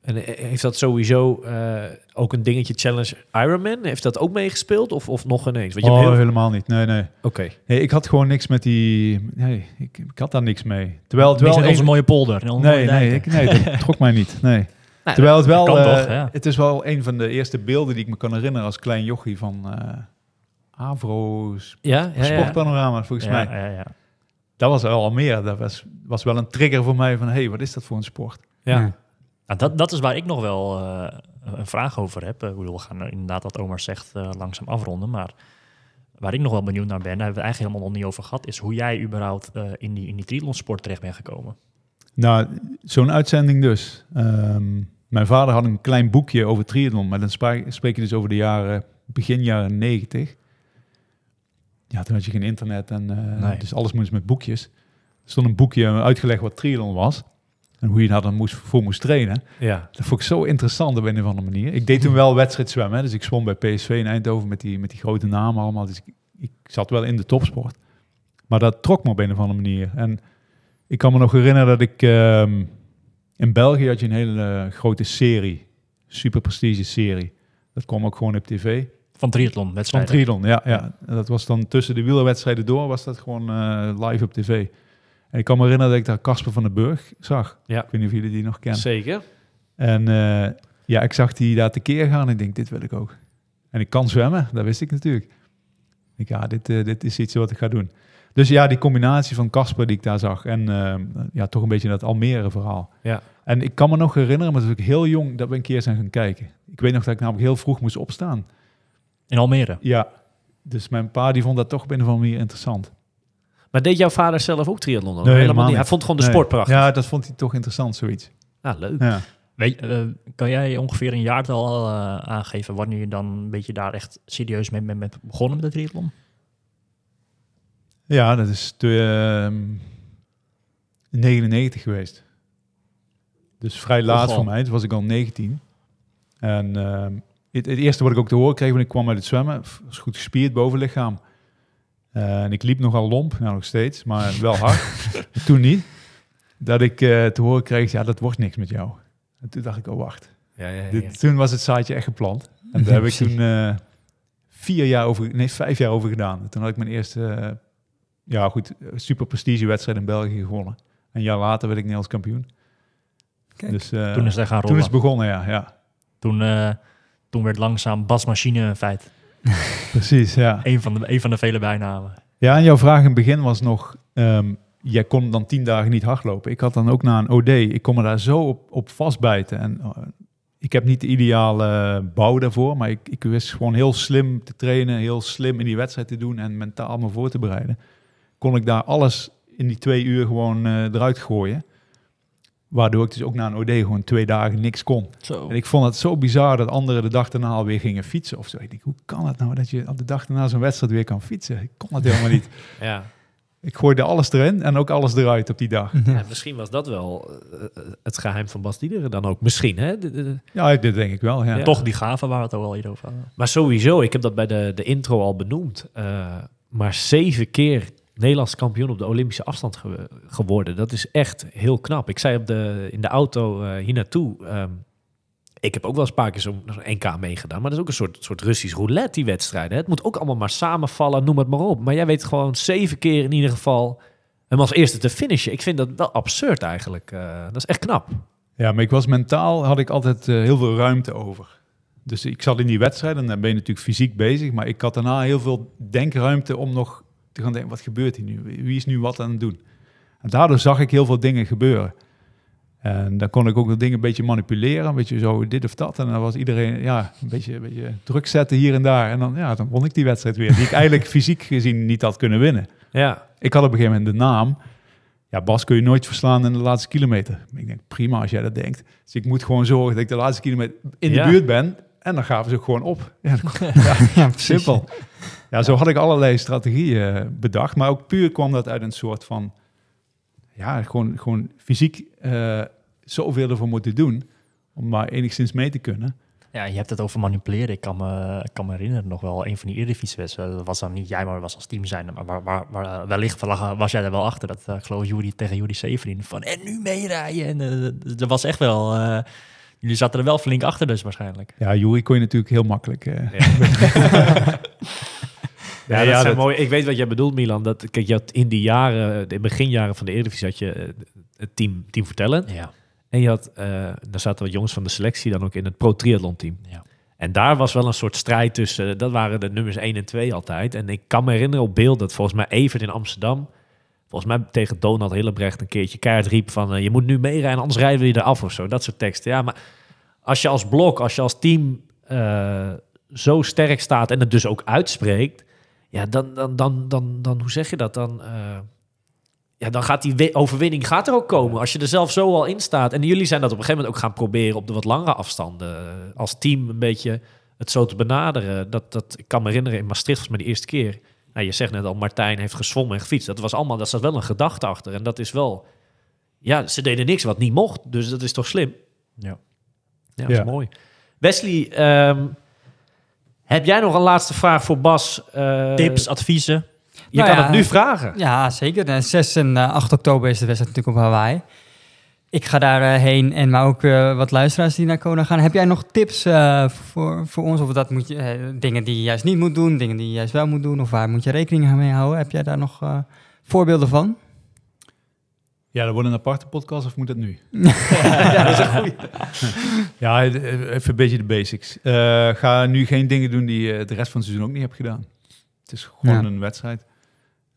En eh, heeft dat sowieso eh, ook een dingetje Challenge Ironman? Heeft dat ook meegespeeld of, of nog ineens? Want je oh, heel... helemaal niet. Nee, nee. Oké. nee. Ik had gewoon niks met die... Nee, ik, ik had daar niks mee. Terwijl het Niks onze mooie polder. onze Nee, mooie nee, ik, nee, dat trok mij niet. Nee. Nou, Terwijl het wel, kan eh, toch, ja. het is wel een van de eerste beelden die ik me kan herinneren als klein jochie van eh Avro's Ja, ja, ja. sportpanorama, volgens Ja, mij. ja, ja. Dat was wel al meer. Dat was, was wel een trigger voor mij van, hé, hey, wat is dat voor een sport? Ja. Nou, dat, dat is waar ik nog wel eh, een vraag over heb. Ik bedoel, we gaan er inderdaad, wat Omar zegt, langzaam afronden. Maar waar ik nog wel benieuwd naar ben, daar hebben we het eigenlijk helemaal nog niet over gehad, is hoe jij überhaupt eh, in die, in die triathlonsport terecht bent gekomen. Nou, zo'n uitzending dus. Ehm, mijn vader had een klein boekje over triathlon, maar dan spreek je dus over de jaren, begin jaren negentig. Ja, toen had je geen internet en eh, Nee. dus alles moest met boekjes. Er stond een boekje uitgelegd wat triathlon was en hoe je daar dan moest, voor moest trainen. ja. Dat vond ik zo interessant op een of andere manier. Ik deed toen wel wedstrijd zwemmen, dus ik zwom bij PSV in Eindhoven met die, met die grote namen allemaal. Dus ik, ik zat wel in de topsport. Maar dat trok me op een of andere manier. En ik kan me nog herinneren dat ik... ehm, in België had je een hele eh, grote serie. Super prestige serie. Dat kwam ook gewoon op tv. Van triathlon, Van wedstrijden. triathlon, ja, ja. Dat was dan tussen de wielerwedstrijden door, was dat gewoon eh, live op tv. En ik kan me herinneren dat ik daar Casper van den Burg zag. Ja. Ik weet niet of jullie die nog kennen. Zeker. En eh, ja, ik zag die daar tekeer gaan en ik denk, dit wil ik ook. En ik kan zwemmen, dat wist ik natuurlijk. Ik ja, dit, dit is iets wat ik ga doen. Dus ja, die combinatie van Casper die ik daar zag en eh, ja, toch een beetje dat Almere verhaal. Ja. En ik kan me nog herinneren, maar toen ik heel jong, dat we een keer zijn gaan kijken. Ik weet nog dat ik namelijk heel vroeg moest opstaan. In Almere. Ja, dus mijn pa die vond dat toch op een of andere manier interessant. Maar deed jouw vader zelf ook triathlon? Nee, helemaal helemaal niet. Hij vond gewoon de Nee. sport prachtig. Ja, dat vond hij toch interessant, zoiets. Ah, leuk. Ja. Weet, eh, kan jij ongeveer een jaartal eh, aangeven wanneer je dan een beetje daar echt serieus mee bent met begonnen met de triathlon? Ja, dat is de, ehm, 99 geweest. Dus vrij laat voor mij. Toen was ik al 19. En ehm, het, het eerste wat ik ook te horen kreeg, want ik kwam uit het zwemmen, was goed gespierd bovenlichaam. Eh, en ik liep nogal lomp, nou nog steeds, maar wel hard. toen niet. Dat ik eh, te horen kreeg, ja, dat wordt niks met jou. En toen dacht ik, oh wacht. Ja, ja, ja. Dit- toen was het zaadje echt geplant. En daar heb ik toen eh, vier jaar over, nee, vijf jaar over gedaan. Toen had ik mijn eerste, eh, ja goed, super prestigewedstrijd in België gewonnen. Een jaar later werd ik Nederlands kampioen. Kijk. Dus eh, toen is het echt gaan toen rollen. is het begonnen, ja. ja. Toen, eh, toen werd langzaam Bas Machine een feit. Precies, ja. Een van, de, een van de vele bijnamen. Ja, en jouw vraag in het begin was nog, ehm, jij kon dan tien dagen niet hardlopen. Ik had dan ook na een OD, ik kon me daar zo op, op vastbijten. En eh, ik heb niet de ideale bouw daarvoor, maar ik, ik wist gewoon heel slim te trainen, heel slim in die wedstrijd te doen en mentaal me voor te bereiden. Kon ik daar alles in die twee uur gewoon eh, eruit gooien. Waardoor ik dus ook na een OD gewoon twee dagen niks kon. Zo. En ik vond het zo bizar dat anderen de dag daarna alweer gingen fietsen of zo. Ik denk, hoe kan het nou dat je op de dag daarna zo'n wedstrijd weer kan fietsen? Ik kon het helemaal niet. Ja. Ik gooide alles erin en ook alles eruit op die dag. Ja, misschien was dat wel eh, eh, het geheim van Bas Diederen dan ook. Misschien, hè? De- de- Ja, dit denk ik wel. Ja. Ja. Toch die gave waar we het ook al eerder over hadden. Maar sowieso, ik heb dat bij de, de intro al benoemd. eh, maar zeven keer Nederlands kampioen op de Olympische afstand ge- geworden. Dat is echt heel knap. Ik zei op de, in de auto eh, hier naartoe... ehm, ik heb ook wel eens een paar keer zo'n NK meegedaan. Maar dat is ook een soort, soort Russisch roulette, die wedstrijden. Het moet ook allemaal maar samenvallen, noem het maar op. Maar jij weet gewoon zeven keer in ieder geval... hem als eerste te finishen. Ik vind dat wel absurd eigenlijk. Eh, dat is echt knap. ja, maar ik was mentaal, had ik altijd eh, heel veel ruimte over. Dus ik zat in die wedstrijd en dan ben je natuurlijk fysiek bezig. Maar ik had daarna heel veel denkruimte om nog te gaan denken, wat gebeurt hier nu? Wie is nu wat aan het doen? En daardoor zag ik heel veel dingen gebeuren. En dan kon ik ook wel dingen een beetje manipuleren, een beetje zo dit of dat. En dan was iedereen ja, een, beetje, een beetje druk zetten hier en daar. En dan, ja, dan won ik die wedstrijd weer, die ik eigenlijk fysiek gezien niet had kunnen winnen. Ja, Ik had op een gegeven moment de naam. Ja, Bas kun je nooit verslaan in de laatste kilometer. Ik denk, prima als jij dat denkt. Dus ik moet gewoon zorgen dat ik de laatste kilometer in Ja. de buurt ben. En dan gaven ze ook gewoon op. Ja, simpel. Ja, zo had ik allerlei strategieën eh, bedacht. Maar ook puur kwam dat uit een soort van... Ja, gewoon, gewoon fysiek eh, zoveel ervoor moeten doen... om maar enigszins mee te kunnen. Ja, je hebt het over manipuleren. Ik kan me, ik kan me herinneren nog wel een van die Eredivisie-wedstrijden. Dat was dan niet jij, maar was als team zijn. Maar waar, waar, eh, wellicht was jij er wel achter. Dat uh, geloof Jury tegen Jury Severin. Van en nu meerijden. En dat was echt wel... jullie zaten er wel flink achter dus waarschijnlijk. Ja, Jury kon je natuurlijk heel makkelijk... eh, Ja, Ja, dat ja, zijn dat- mooi. Ik weet wat jij bedoelt, Milan. Dat, kijk, je had in die jaren, de beginjaren van de Eredivisie, had je eh, het team, team Vertellen. Ja. En je had, eh daar zaten wat jongens van de selectie dan ook in het pro-triathlon team. Ja. En daar was wel een soort strijd tussen, dat waren de nummers 1 en 2 altijd. En ik kan me herinneren op beeld dat volgens mij Evert in Amsterdam, volgens mij tegen Donald Hillebrecht een keertje keihard riep van, eh, je moet nu meerijden, anders rijden we je eraf of zo. Dat soort teksten. Ja, maar als je als blok, als je als team eh, zo sterk staat en het dus ook uitspreekt, ja, dan, dan, dan, dan, dan hoe zeg je dat? Dan, eh, ja, dan gaat die wi- overwinning gaat er ook komen. Als je er zelf zo al in staat. En jullie zijn dat op een gegeven moment ook gaan proberen op de wat langere afstanden. als team een beetje het zo te benaderen. Dat, dat, ik kan me herinneren in Maastricht was maar de eerste keer. Nou, je zegt net al, Martijn heeft gezwommen en gefietst. Dat was allemaal, daar zat wel een gedachte achter. En dat is wel, ja, ze deden niks wat niet mocht. Dus dat is toch slim. Ja. Ja, dat Ja. is mooi. Wesley, ehm, heb jij nog een laatste vraag voor Bas? Eh, Tips, adviezen. Je Nou kan ja, het nu vragen. Ja, zeker. En 6 en eh, 8 oktober is de wedstrijd natuurlijk op Hawaii. Ik ga daar eh, heen en maar ook eh, wat luisteraars die naar Kona gaan. Heb jij nog tips eh, voor, voor ons? Of dat moet je, dingen die je juist niet moet doen, dingen die je juist wel moet doen? Of waar moet je rekening mee houden? Heb jij daar nog voorbeelden van? Ja, dat wordt een aparte podcast of moet dat nu? ja, dat is een goeie. Ja, even een beetje de basics. Ga nu geen dingen doen die je de rest van het seizoen ook niet hebt gedaan. Het is gewoon Ja. een wedstrijd.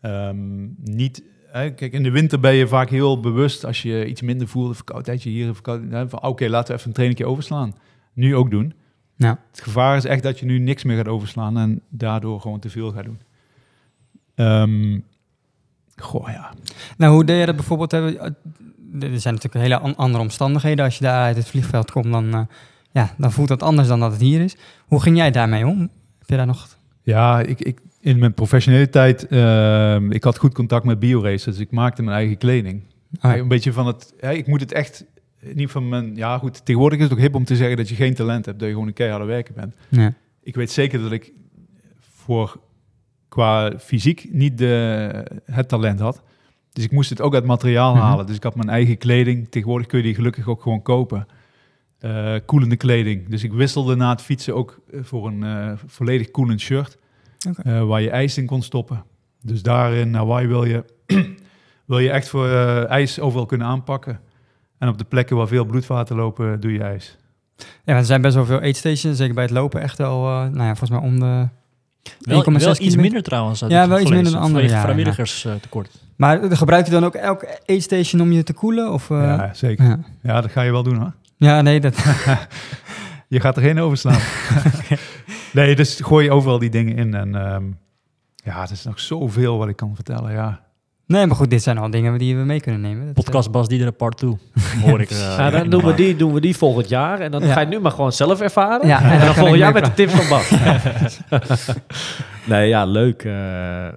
Ehm, niet, hè, kijk, in de winter ben je vaak heel bewust als je iets minder voelt, een verkoudheidje hier, verkoudheid, hè, van oké, laten we even een trainingje overslaan. Nu ook doen. Ja. Het gevaar is echt dat je nu niks meer gaat overslaan en daardoor gewoon te veel gaat doen. Ehm, Goh, ja. Nou, hoe deed je dat bijvoorbeeld? hè? Er zijn natuurlijk hele an- andere omstandigheden. Als je daar uit het vliegveld komt, dan, eh, ja, dan voelt dat anders dan dat het hier is. Hoe ging jij daarmee om? Heb je daar nog... Ja, ik, ik, in mijn professionele tijd, ehm, ik had goed contact met bioracers, dus ik maakte mijn eigen kleding. Ah, Een beetje van het, ik moet het echt, niet van mijn, ja goed, tegenwoordig is het ook hip om te zeggen dat je geen talent hebt, dat je gewoon een keiharde werker bent. ja. Ik weet zeker dat ik voor, qua fysiek niet de, het talent had. Dus ik moest het ook uit materiaal Mhm. halen. Dus ik had mijn eigen kleding. Tegenwoordig kun je die gelukkig ook gewoon kopen. Eh, koelende kleding. Dus ik wisselde na het fietsen ook eh, voor een eh, volledig koelend shirt. Eh, waar je ijs in kon stoppen. Dus daar in Hawaii wil je, wil je echt voor eh, ijs overal kunnen aanpakken. En op de plekken waar veel bloedvaten lopen, doe je ijs. Ja, er zijn best wel veel aidstations, zeker bij het lopen echt wel, eh, nou ja, volgens mij om de... Wel, 1,6 wel iets kilometer. minder trouwens. Ja, wel iets minder dan andere jaren, ja. vrijwilligerstekort. Maar eh, gebruik je dan ook elk aidstation om je te koelen? Of, eh, ja, zeker. ja. Ja, dat ga je wel doen hoor. ja, nee, dat... Je gaat er geen overslaan. nee, dus gooi je overal die dingen in. En ehm, ja, er is nog zoveel wat ik kan vertellen. Ja, Nee, maar goed, dit zijn al dingen die we mee kunnen nemen. Dat, Podcast Bas Diederen part 2. Hoor ik. eh, Ja, dan doen we, die, doen we die volgend jaar. En dan Ja. ga je nu maar gewoon zelf ervaren. Ja, en en dan dan volgend jaar met de tips van Bas. nee, ja, leuk. eh.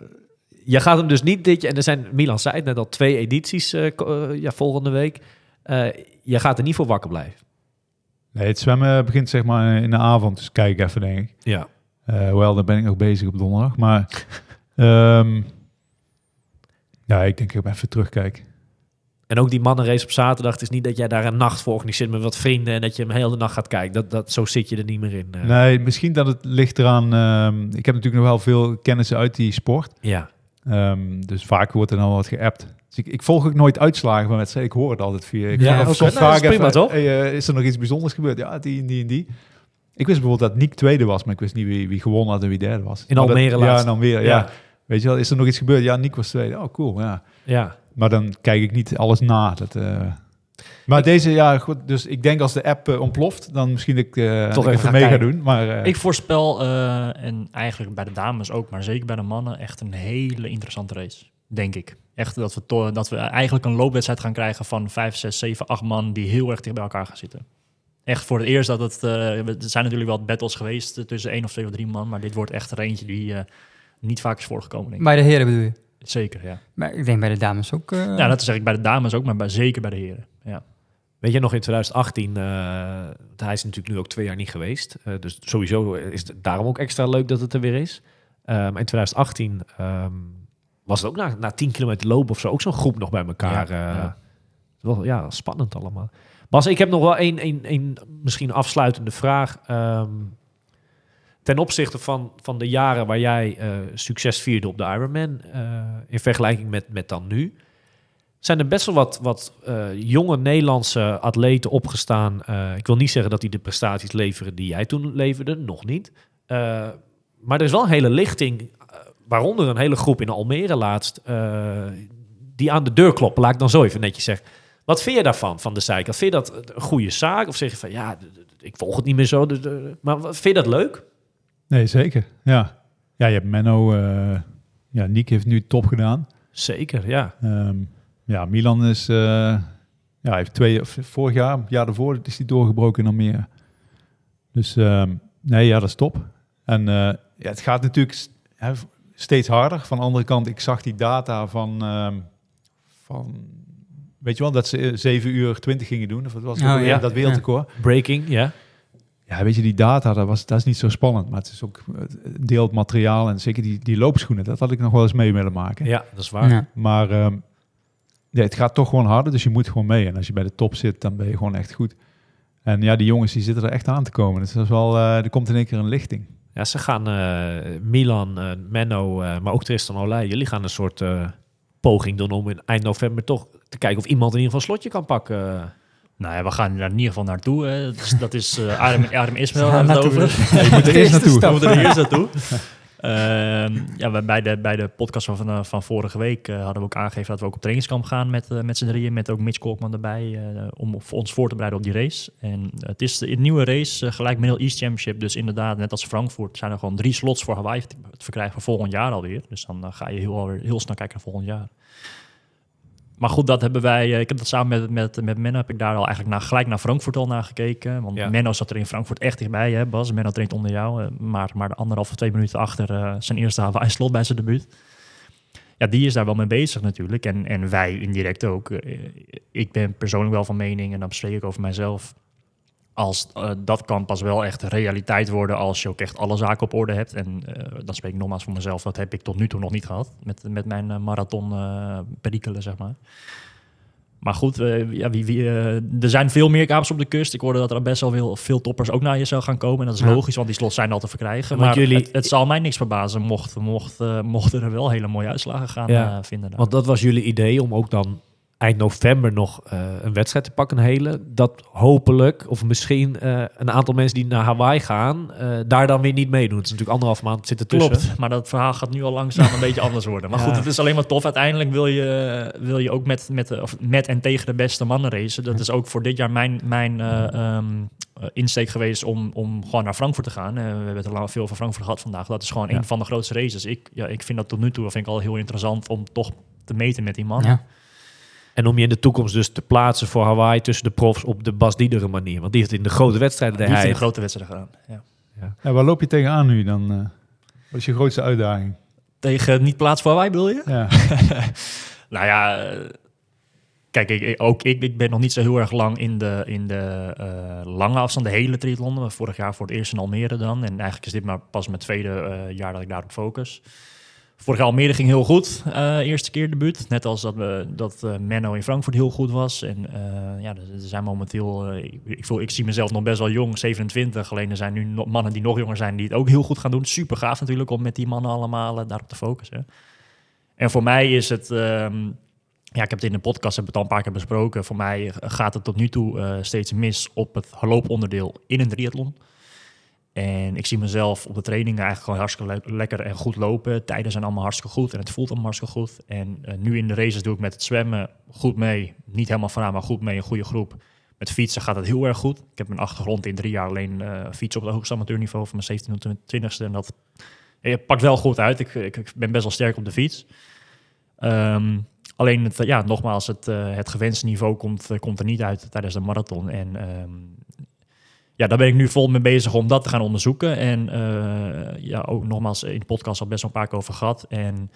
je gaat hem dus niet dit jaar... En er zijn, Milan zei het net al, twee edities eh, eh, ja, volgende week. Eh, je gaat er niet voor wakker blijven. Nee, het zwemmen begint zeg maar in de avond. Dus kijk even, denk ik. Ja. Eh wel, daar ben ik nog bezig op donderdag. Maar ehm, ja, ik denk ik even terugkijk. En ook die mannenrace op zaterdag. Het is niet dat jij daar een nacht voor organiseert met wat vrienden... en dat je hem heel de nacht gaat kijken. Dat, dat, zo zit je er niet meer in. eh. Nee, misschien dat het ligt eraan... ehm, ik heb natuurlijk nog wel veel kennis uit die sport. Ja. Ehm, dus vaak wordt er dan wat geappt. Dus ik, ik volg ook nooit uitslagen van wedstrijden. Ik hoor het altijd via... Ik Ja, Nou, is prima, even, toch? hey, eh, is er nog iets bijzonders gebeurd? Ja, die en die en die. Ik wist bijvoorbeeld dat Nick tweede was, maar ik wist niet wie, wie gewonnen had en wie derde was. In dat- Almere Ja, in Almere, ja. Ja. Weet je wel, is er nog iets gebeurd? Ja, Nick was tweede. Oh, cool, ja. ja. Maar dan kijk ik niet alles na. Dat, eh, Maar deze, ja, goed. Dus ik denk als de app eh, ontploft, dan misschien ik, eh Toch ik even gaan mee ga doen. Maar eh, Ik voorspel, eh, en eigenlijk bij de dames ook, maar zeker bij de mannen, echt een hele interessante race. Denk ik. Echt dat we, to- dat we eigenlijk een loopwedstrijd gaan krijgen van 5, 6, 7, 8 man die heel erg dicht bij elkaar gaan zitten. Echt voor het eerst dat het. er zijn natuurlijk wel battles geweest tussen één of twee of drie man, maar dit wordt echt er eentje die eh, niet vaak is voorgekomen. Denk ik. Bij de heren bedoel je? Zeker, ja. Maar ik denk bij de dames ook. eh, Ja, dat zeg ik bij de dames ook, maar bij, zeker bij de heren. Ja. Weet je nog in 2018, eh, hij is natuurlijk nu ook twee jaar niet geweest. eh, dus sowieso is het daarom ook extra leuk dat het er weer is. Maar in 2018 ehm, was het ook na, na 10 kilometer lopen of zo ook zo'n groep nog bij elkaar. Ja, eh, ja. Wel, ja, spannend allemaal. Bas, ik heb nog wel een, een, een misschien afsluitende vraag. Ehm, ten opzichte van, van de jaren waar jij eh, succes vierde op de Ironman, eh, in vergelijking met, met dan nu, zijn er best wel wat, wat eh, jonge Nederlandse atleten opgestaan. Ik wil niet zeggen dat die de prestaties leveren die jij toen leverde, nog niet. Maar er is wel een hele lichting, waaronder een hele groep in Almere laatst, die aan de deur kloppen, laat ik dan zo even netjes zeggen. Wat vind je daarvan, van de zijkant? Vind je dat een goede zaak? Of zeg je van, ja, ik volg het niet meer zo. Maar vind je dat leuk? Nee, zeker. Ja. Ja, je hebt Menno. eh ja, Nick heeft nu top gedaan. Zeker, ja. Ehm, ja, Milan is... eh, ja, heeft twee... Vorig jaar, het jaar daarvoor, is hij doorgebroken in Almere. Dus ehm, nee, ja, dat is top. En eh, ja, het gaat natuurlijk st- steeds harder. Van de andere kant, ik zag die data van... ehm, van weet je wel, dat ze eh, 7 uur 20 gingen doen. Of wat was het? Oh, ja. Dat wereldrecord. Breaking, ja. Ja, weet je, die data, dat, was, dat is niet zo spannend. Maar het is ook eh, een deel het materiaal en zeker die, die loopschoenen. Dat had ik nog wel eens mee willen maken. Ja, dat is waar. ja. Maar ehm, ja, het gaat toch gewoon harder, dus je moet gewoon mee. En als je bij de top zit, dan ben je gewoon echt goed. En ja, die jongens die zitten er echt aan te komen. Dus dat is wel, eh, er komt in één keer een lichting. Ja, ze gaan eh, Milan, eh, Menno, eh, maar ook Tristan Olij. Jullie gaan een soort eh, poging doen om in eind november toch te kijken of iemand in ieder geval een slotje kan pakken. Nou ja, we gaan er in ieder geval naartoe. Hè. Dat is eh Adam, Adam Ismail Ja, we het over. je moet er eerst naartoe. We moeten er eerst naartoe. Ehm, ja, we- bij, de, bij de podcast van, van, van vorige week eh, hadden we ook aangegeven dat we ook op trainingskamp gaan met, eh, met z'n drieën. Met ook Mitch Kolkman erbij, eh, om ons voor te bereiden op die race. En het is de, nieuwe race, eh, gelijk Middle East Championship. Dus inderdaad, net als Frankfurt, zijn er gewoon drie slots voor Hawaii te, verkrijgen voor volgend jaar alweer. Dus dan eh, ga je heel, alweer heel snel kijken naar volgend jaar. Maar goed, dat hebben wij. eh, Ik heb dat samen met, met, met Menno heb ik daar al eigenlijk naar, gelijk naar Frankfurt al naar gekeken. Want Ja. Menno zat er in Frankfurt echt dichtbij, hè, Bas. Menno traint onder jou. eh, Maar, maar de anderhalf of twee minuten achter eh, zijn eerste Hawaii slot bij zijn debuut. Ja, die is daar wel mee bezig natuurlijk. En, en wij indirect ook. Ik ben persoonlijk wel van mening, en dan spreek ik over mijzelf. Als eh, dat kan pas wel echt realiteit worden als je ook echt alle zaken op orde hebt. En eh, dan spreek ik nogmaals voor mezelf. Dat heb ik tot nu toe nog niet gehad. Met, met mijn eh, marathon perikelen, zeg maar. Maar goed, ja, wie, wie, er zijn veel meer kapers op de kust. Ik hoorde dat er best wel veel, veel toppers ook naar je zou gaan komen. En dat is Ja. logisch, want die slots zijn al te verkrijgen. Want maar jullie- het, het zal mij niks verbazen mocht, mocht, mochten er wel hele mooie uitslagen gaan Ja. vinden. daar. Want dat was jullie idee om ook dan eind november nog eh, een wedstrijd te pakken, een hele. Dat hopelijk, of misschien eh, een aantal mensen die naar Hawaii gaan, eh, daar dan weer niet meedoen. Het is natuurlijk anderhalf maand zitten tussen. Klopt, maar dat verhaal gaat nu al langzaam een beetje anders worden. Maar Ja. goed, het is alleen maar tof. Uiteindelijk wil je, wil je ook met, met, of met en tegen de beste mannen racen. Dat is ook voor dit jaar mijn, mijn eh, ehm, eh, insteek geweest om, om gewoon naar Frankfurt te gaan. Eh, we hebben het er lang veel over Frankfurt gehad vandaag. Dat is gewoon Ja. een van de grootste races. Ik, ja, ik vind dat tot nu toe vind ik al heel interessant om toch te meten met die mannen. Ja. En om je in de toekomst dus te plaatsen voor Hawaii tussen de profs op de Bas Diederen manier. Want die heeft in de grote wedstrijden Die deed heeft in hij. de grote wedstrijden gedaan. Ja. Ja, waar loop je tegenaan nu dan? eh? wat is je grootste uitdaging? Tegen niet plaats voor Hawaii bedoel je? Ja. Nou ja, eh, kijk, ik, ook ik, ik ben nog niet zo heel erg lang in de, in de eh, lange afstand, de hele triathlon. Vorig jaar voor het eerst in Almere dan. En eigenlijk is dit maar pas mijn tweede eh, jaar dat ik daarop focus. Vorig jaar Almere ging heel goed, eh, eerste keer debuut. Net als dat, we, dat eh, Menno in Frankfurt heel goed was. En eh, ja, er zijn momenteel, ik, voel, ik zie mezelf nog best wel jong, 27. Alleen er zijn nu mannen die nog jonger zijn die het ook heel goed gaan doen. Super gaaf natuurlijk om met die mannen allemaal daarop te focussen. En voor mij is het, ehm, ja, ik heb het in de podcast heb het al een paar keer besproken. Voor mij gaat het tot nu toe steeds mis op het looponderdeel in een triathlon. En ik zie mezelf op de trainingen eigenlijk gewoon hartstikke le- lekker en goed lopen. Tijden zijn allemaal hartstikke goed en het voelt allemaal hartstikke goed. En eh, nu in de races doe ik met het zwemmen goed mee. Niet helemaal vooraan, maar goed mee, een goede groep. Met fietsen gaat het heel erg goed. Ik heb mijn achtergrond in drie jaar alleen eh fietsen op het hoogste amateurniveau van mijn 17e en 20ste. En dat eh, pakt wel goed uit. Ik, ik, ben best wel sterk op de fiets. Ehm, alleen, het, ja, nogmaals, het, eh, het gewenste niveau komt, komt er niet uit tijdens de marathon. En ehm, ja, daar ben ik nu vol mee bezig om dat te gaan onderzoeken. En eh, ja, ook nogmaals, in de podcast al best wel een paar keer over gehad. En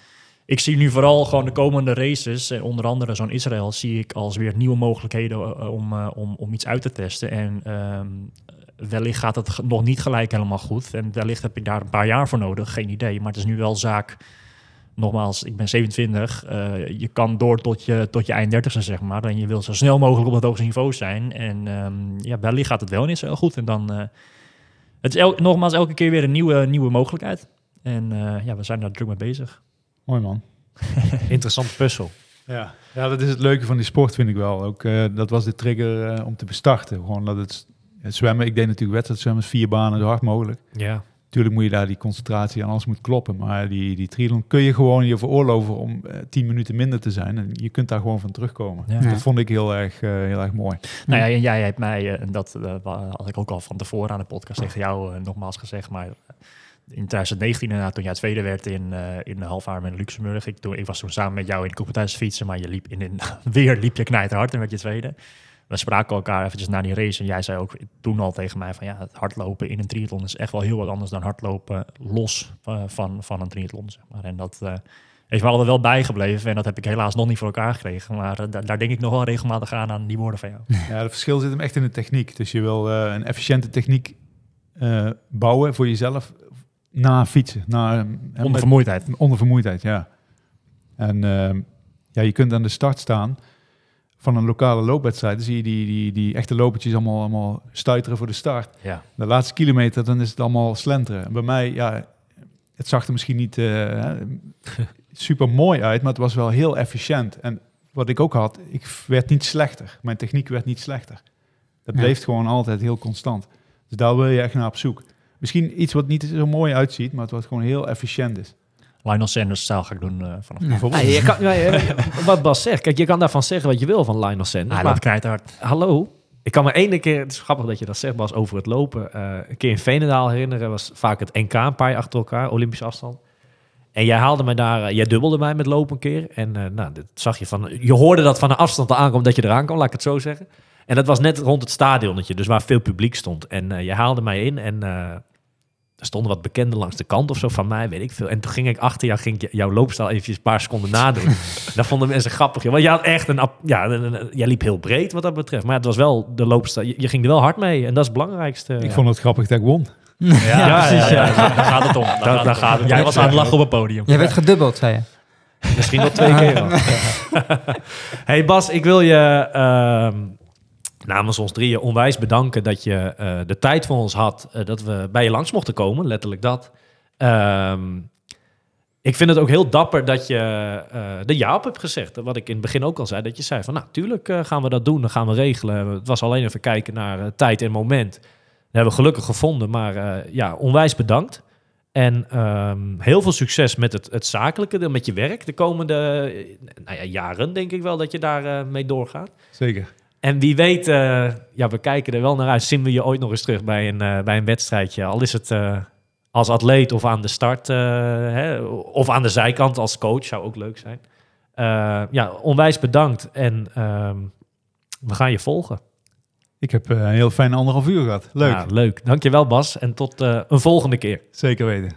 ik zie nu vooral gewoon de komende races, eh, onder andere zo'n Israël, zie ik als weer nieuwe mogelijkheden eh, om, eh, om, om iets uit te testen. En ehm, wellicht gaat het nog niet gelijk helemaal goed. En wellicht heb ik daar een paar jaar voor nodig, geen idee. Maar het is nu wel zaak. Nogmaals, ik ben 27. eh, je kan door tot je, tot je eind 30 zeg maar. En je wil zo snel mogelijk op het hoogste niveau zijn. En ehm, ja, wellicht gaat het wel niet zo goed. En dan. eh, het is el- nogmaals elke keer weer een nieuwe, nieuwe mogelijkheid. En eh, ja, we zijn daar druk mee bezig. Mooi man. Interessante puzzel. Ja. ja, dat is het leuke van die sport, vind ik wel. Ook, eh, dat was de trigger om te bestarten. Gewoon dat het, het zwemmen, ik deed natuurlijk wedstrijdzwemmen, vier banen, zo hard mogelijk. Ja. Natuurlijk moet je daar die concentratie aan, alles moet kloppen. Maar die, die triathlon kun je gewoon je veroorloven om eh, tien minuten minder te zijn. En je kunt daar gewoon van terugkomen. Ja. Dat vond ik heel erg, eh, heel erg mooi. Nou ja, en jij hebt mij, eh, en dat had ik ook al van tevoren aan de podcast tegen jou nogmaals gezegd, maar in 2019 inderdaad, toen jij tweede werd in, eh in de halfarm in Luxemburg, ik, toen, ik was toen samen met jou in de fietsen, maar je liep in, in weer liep je knijterhard en werd je tweede. We spraken elkaar eventjes na die race en jij zei ook toen al tegen mij van ja, het hardlopen in een triathlon is echt wel heel wat anders dan hardlopen los eh, van, van een triathlon, zeg maar. En dat eh, heeft me altijd wel bijgebleven en dat heb ik helaas nog niet voor elkaar gekregen, maar eh, daar, daar denk ik nog wel regelmatig aan, aan die woorden van jou. Ja, het verschil zit hem echt in de techniek. Dus je wil een efficiënte techniek bouwen voor jezelf na fietsen. Na, Onder vermoeidheid. Onder vermoeidheid, ja. En ja, je kunt aan de start staan van een lokale loopwedstrijd. Dan zie je die, die, die echte lopertjes allemaal, allemaal stuiteren voor de start. Ja. De laatste kilometer, dan is het allemaal slenteren. En bij mij, ja, het zag er misschien niet eh, super mooi uit, maar het was wel heel efficiënt. En wat ik ook had, ik werd niet slechter. Mijn techniek werd niet slechter. Dat Ja. bleef gewoon altijd heel constant. Dus daar wil je echt naar op zoek. Misschien iets wat niet zo mooi uitziet, maar het wat gewoon heel efficiënt is. Lionel Sanders stijl ga ik doen eh, vanaf. Nee, je kan, wat Bas zegt, kijk, je kan daarvan zeggen wat je wil van Lionel Sanders. Hij maar loopt knijterhard. hallo, ik kan me één keer, het is grappig dat je dat zegt Bas, over het lopen. eh, een keer in Veenendaal herinneren, was vaak het NK een paar jaar achter elkaar, Olympische afstand. En jij haalde mij daar, eh, jij dubbelde mij met lopen een keer. En nou, dat zag je van, je hoorde dat van een afstand aankomt dat je eraan kwam, laat ik het zo zeggen. En dat was net rond het stadionnetje, dus waar veel publiek stond. En je haalde mij in en er stonden wat bekenden langs de kant of zo van mij, weet ik veel. En toen ging ik achter jou, ging ik jouw loopstijl eventjes een paar seconden nadoen. dat vonden mensen grappig. joh. Want je had echt een, ja, een- een- jij liep heel breed wat dat betreft. Maar het was wel de loopstijl, je, je ging er wel hard mee. En dat is het belangrijkste. Ik vond het grappig dat ik won. Ja, precies. Ja, Daar gaat het om. Daar, daar gaat, het om. gaat het Jij was aan het lachen op het podium. Jij werd gedubbeld, zei je. Misschien wel twee keer. hey Bas, ik wil je ehm, namens ons drieën onwijs bedanken dat je eh, de tijd voor ons had. eh, dat we bij je langs mochten komen, letterlijk dat. Ehm, ik vind het ook heel dapper dat je eh de ja op hebt gezegd. Wat ik in het begin ook al zei. Dat je zei van, nou, gaan we dat doen. Dan gaan we regelen. Het was alleen even kijken naar tijd en moment. Dat hebben we gelukkig gevonden. Maar ja, onwijs bedankt. En ehm, heel veel succes met het, het zakelijke, met je werk. De komende nou ja, jaren denk ik wel dat je daar eh, mee doorgaat. Zeker. En wie weet, eh, ja, we kijken er wel naar uit. Zien we je ooit nog eens terug bij een, eh, bij een wedstrijdje? Al is het eh, als atleet of aan de start, eh, hè, of aan de zijkant als coach, zou ook leuk zijn. Eh, ja, onwijs bedankt en ehm, we gaan je volgen. Ik heb eh, een heel fijn anderhalf uur gehad. Leuk. Ja, leuk. Dankjewel Bas en tot eh, een volgende keer. Zeker weten.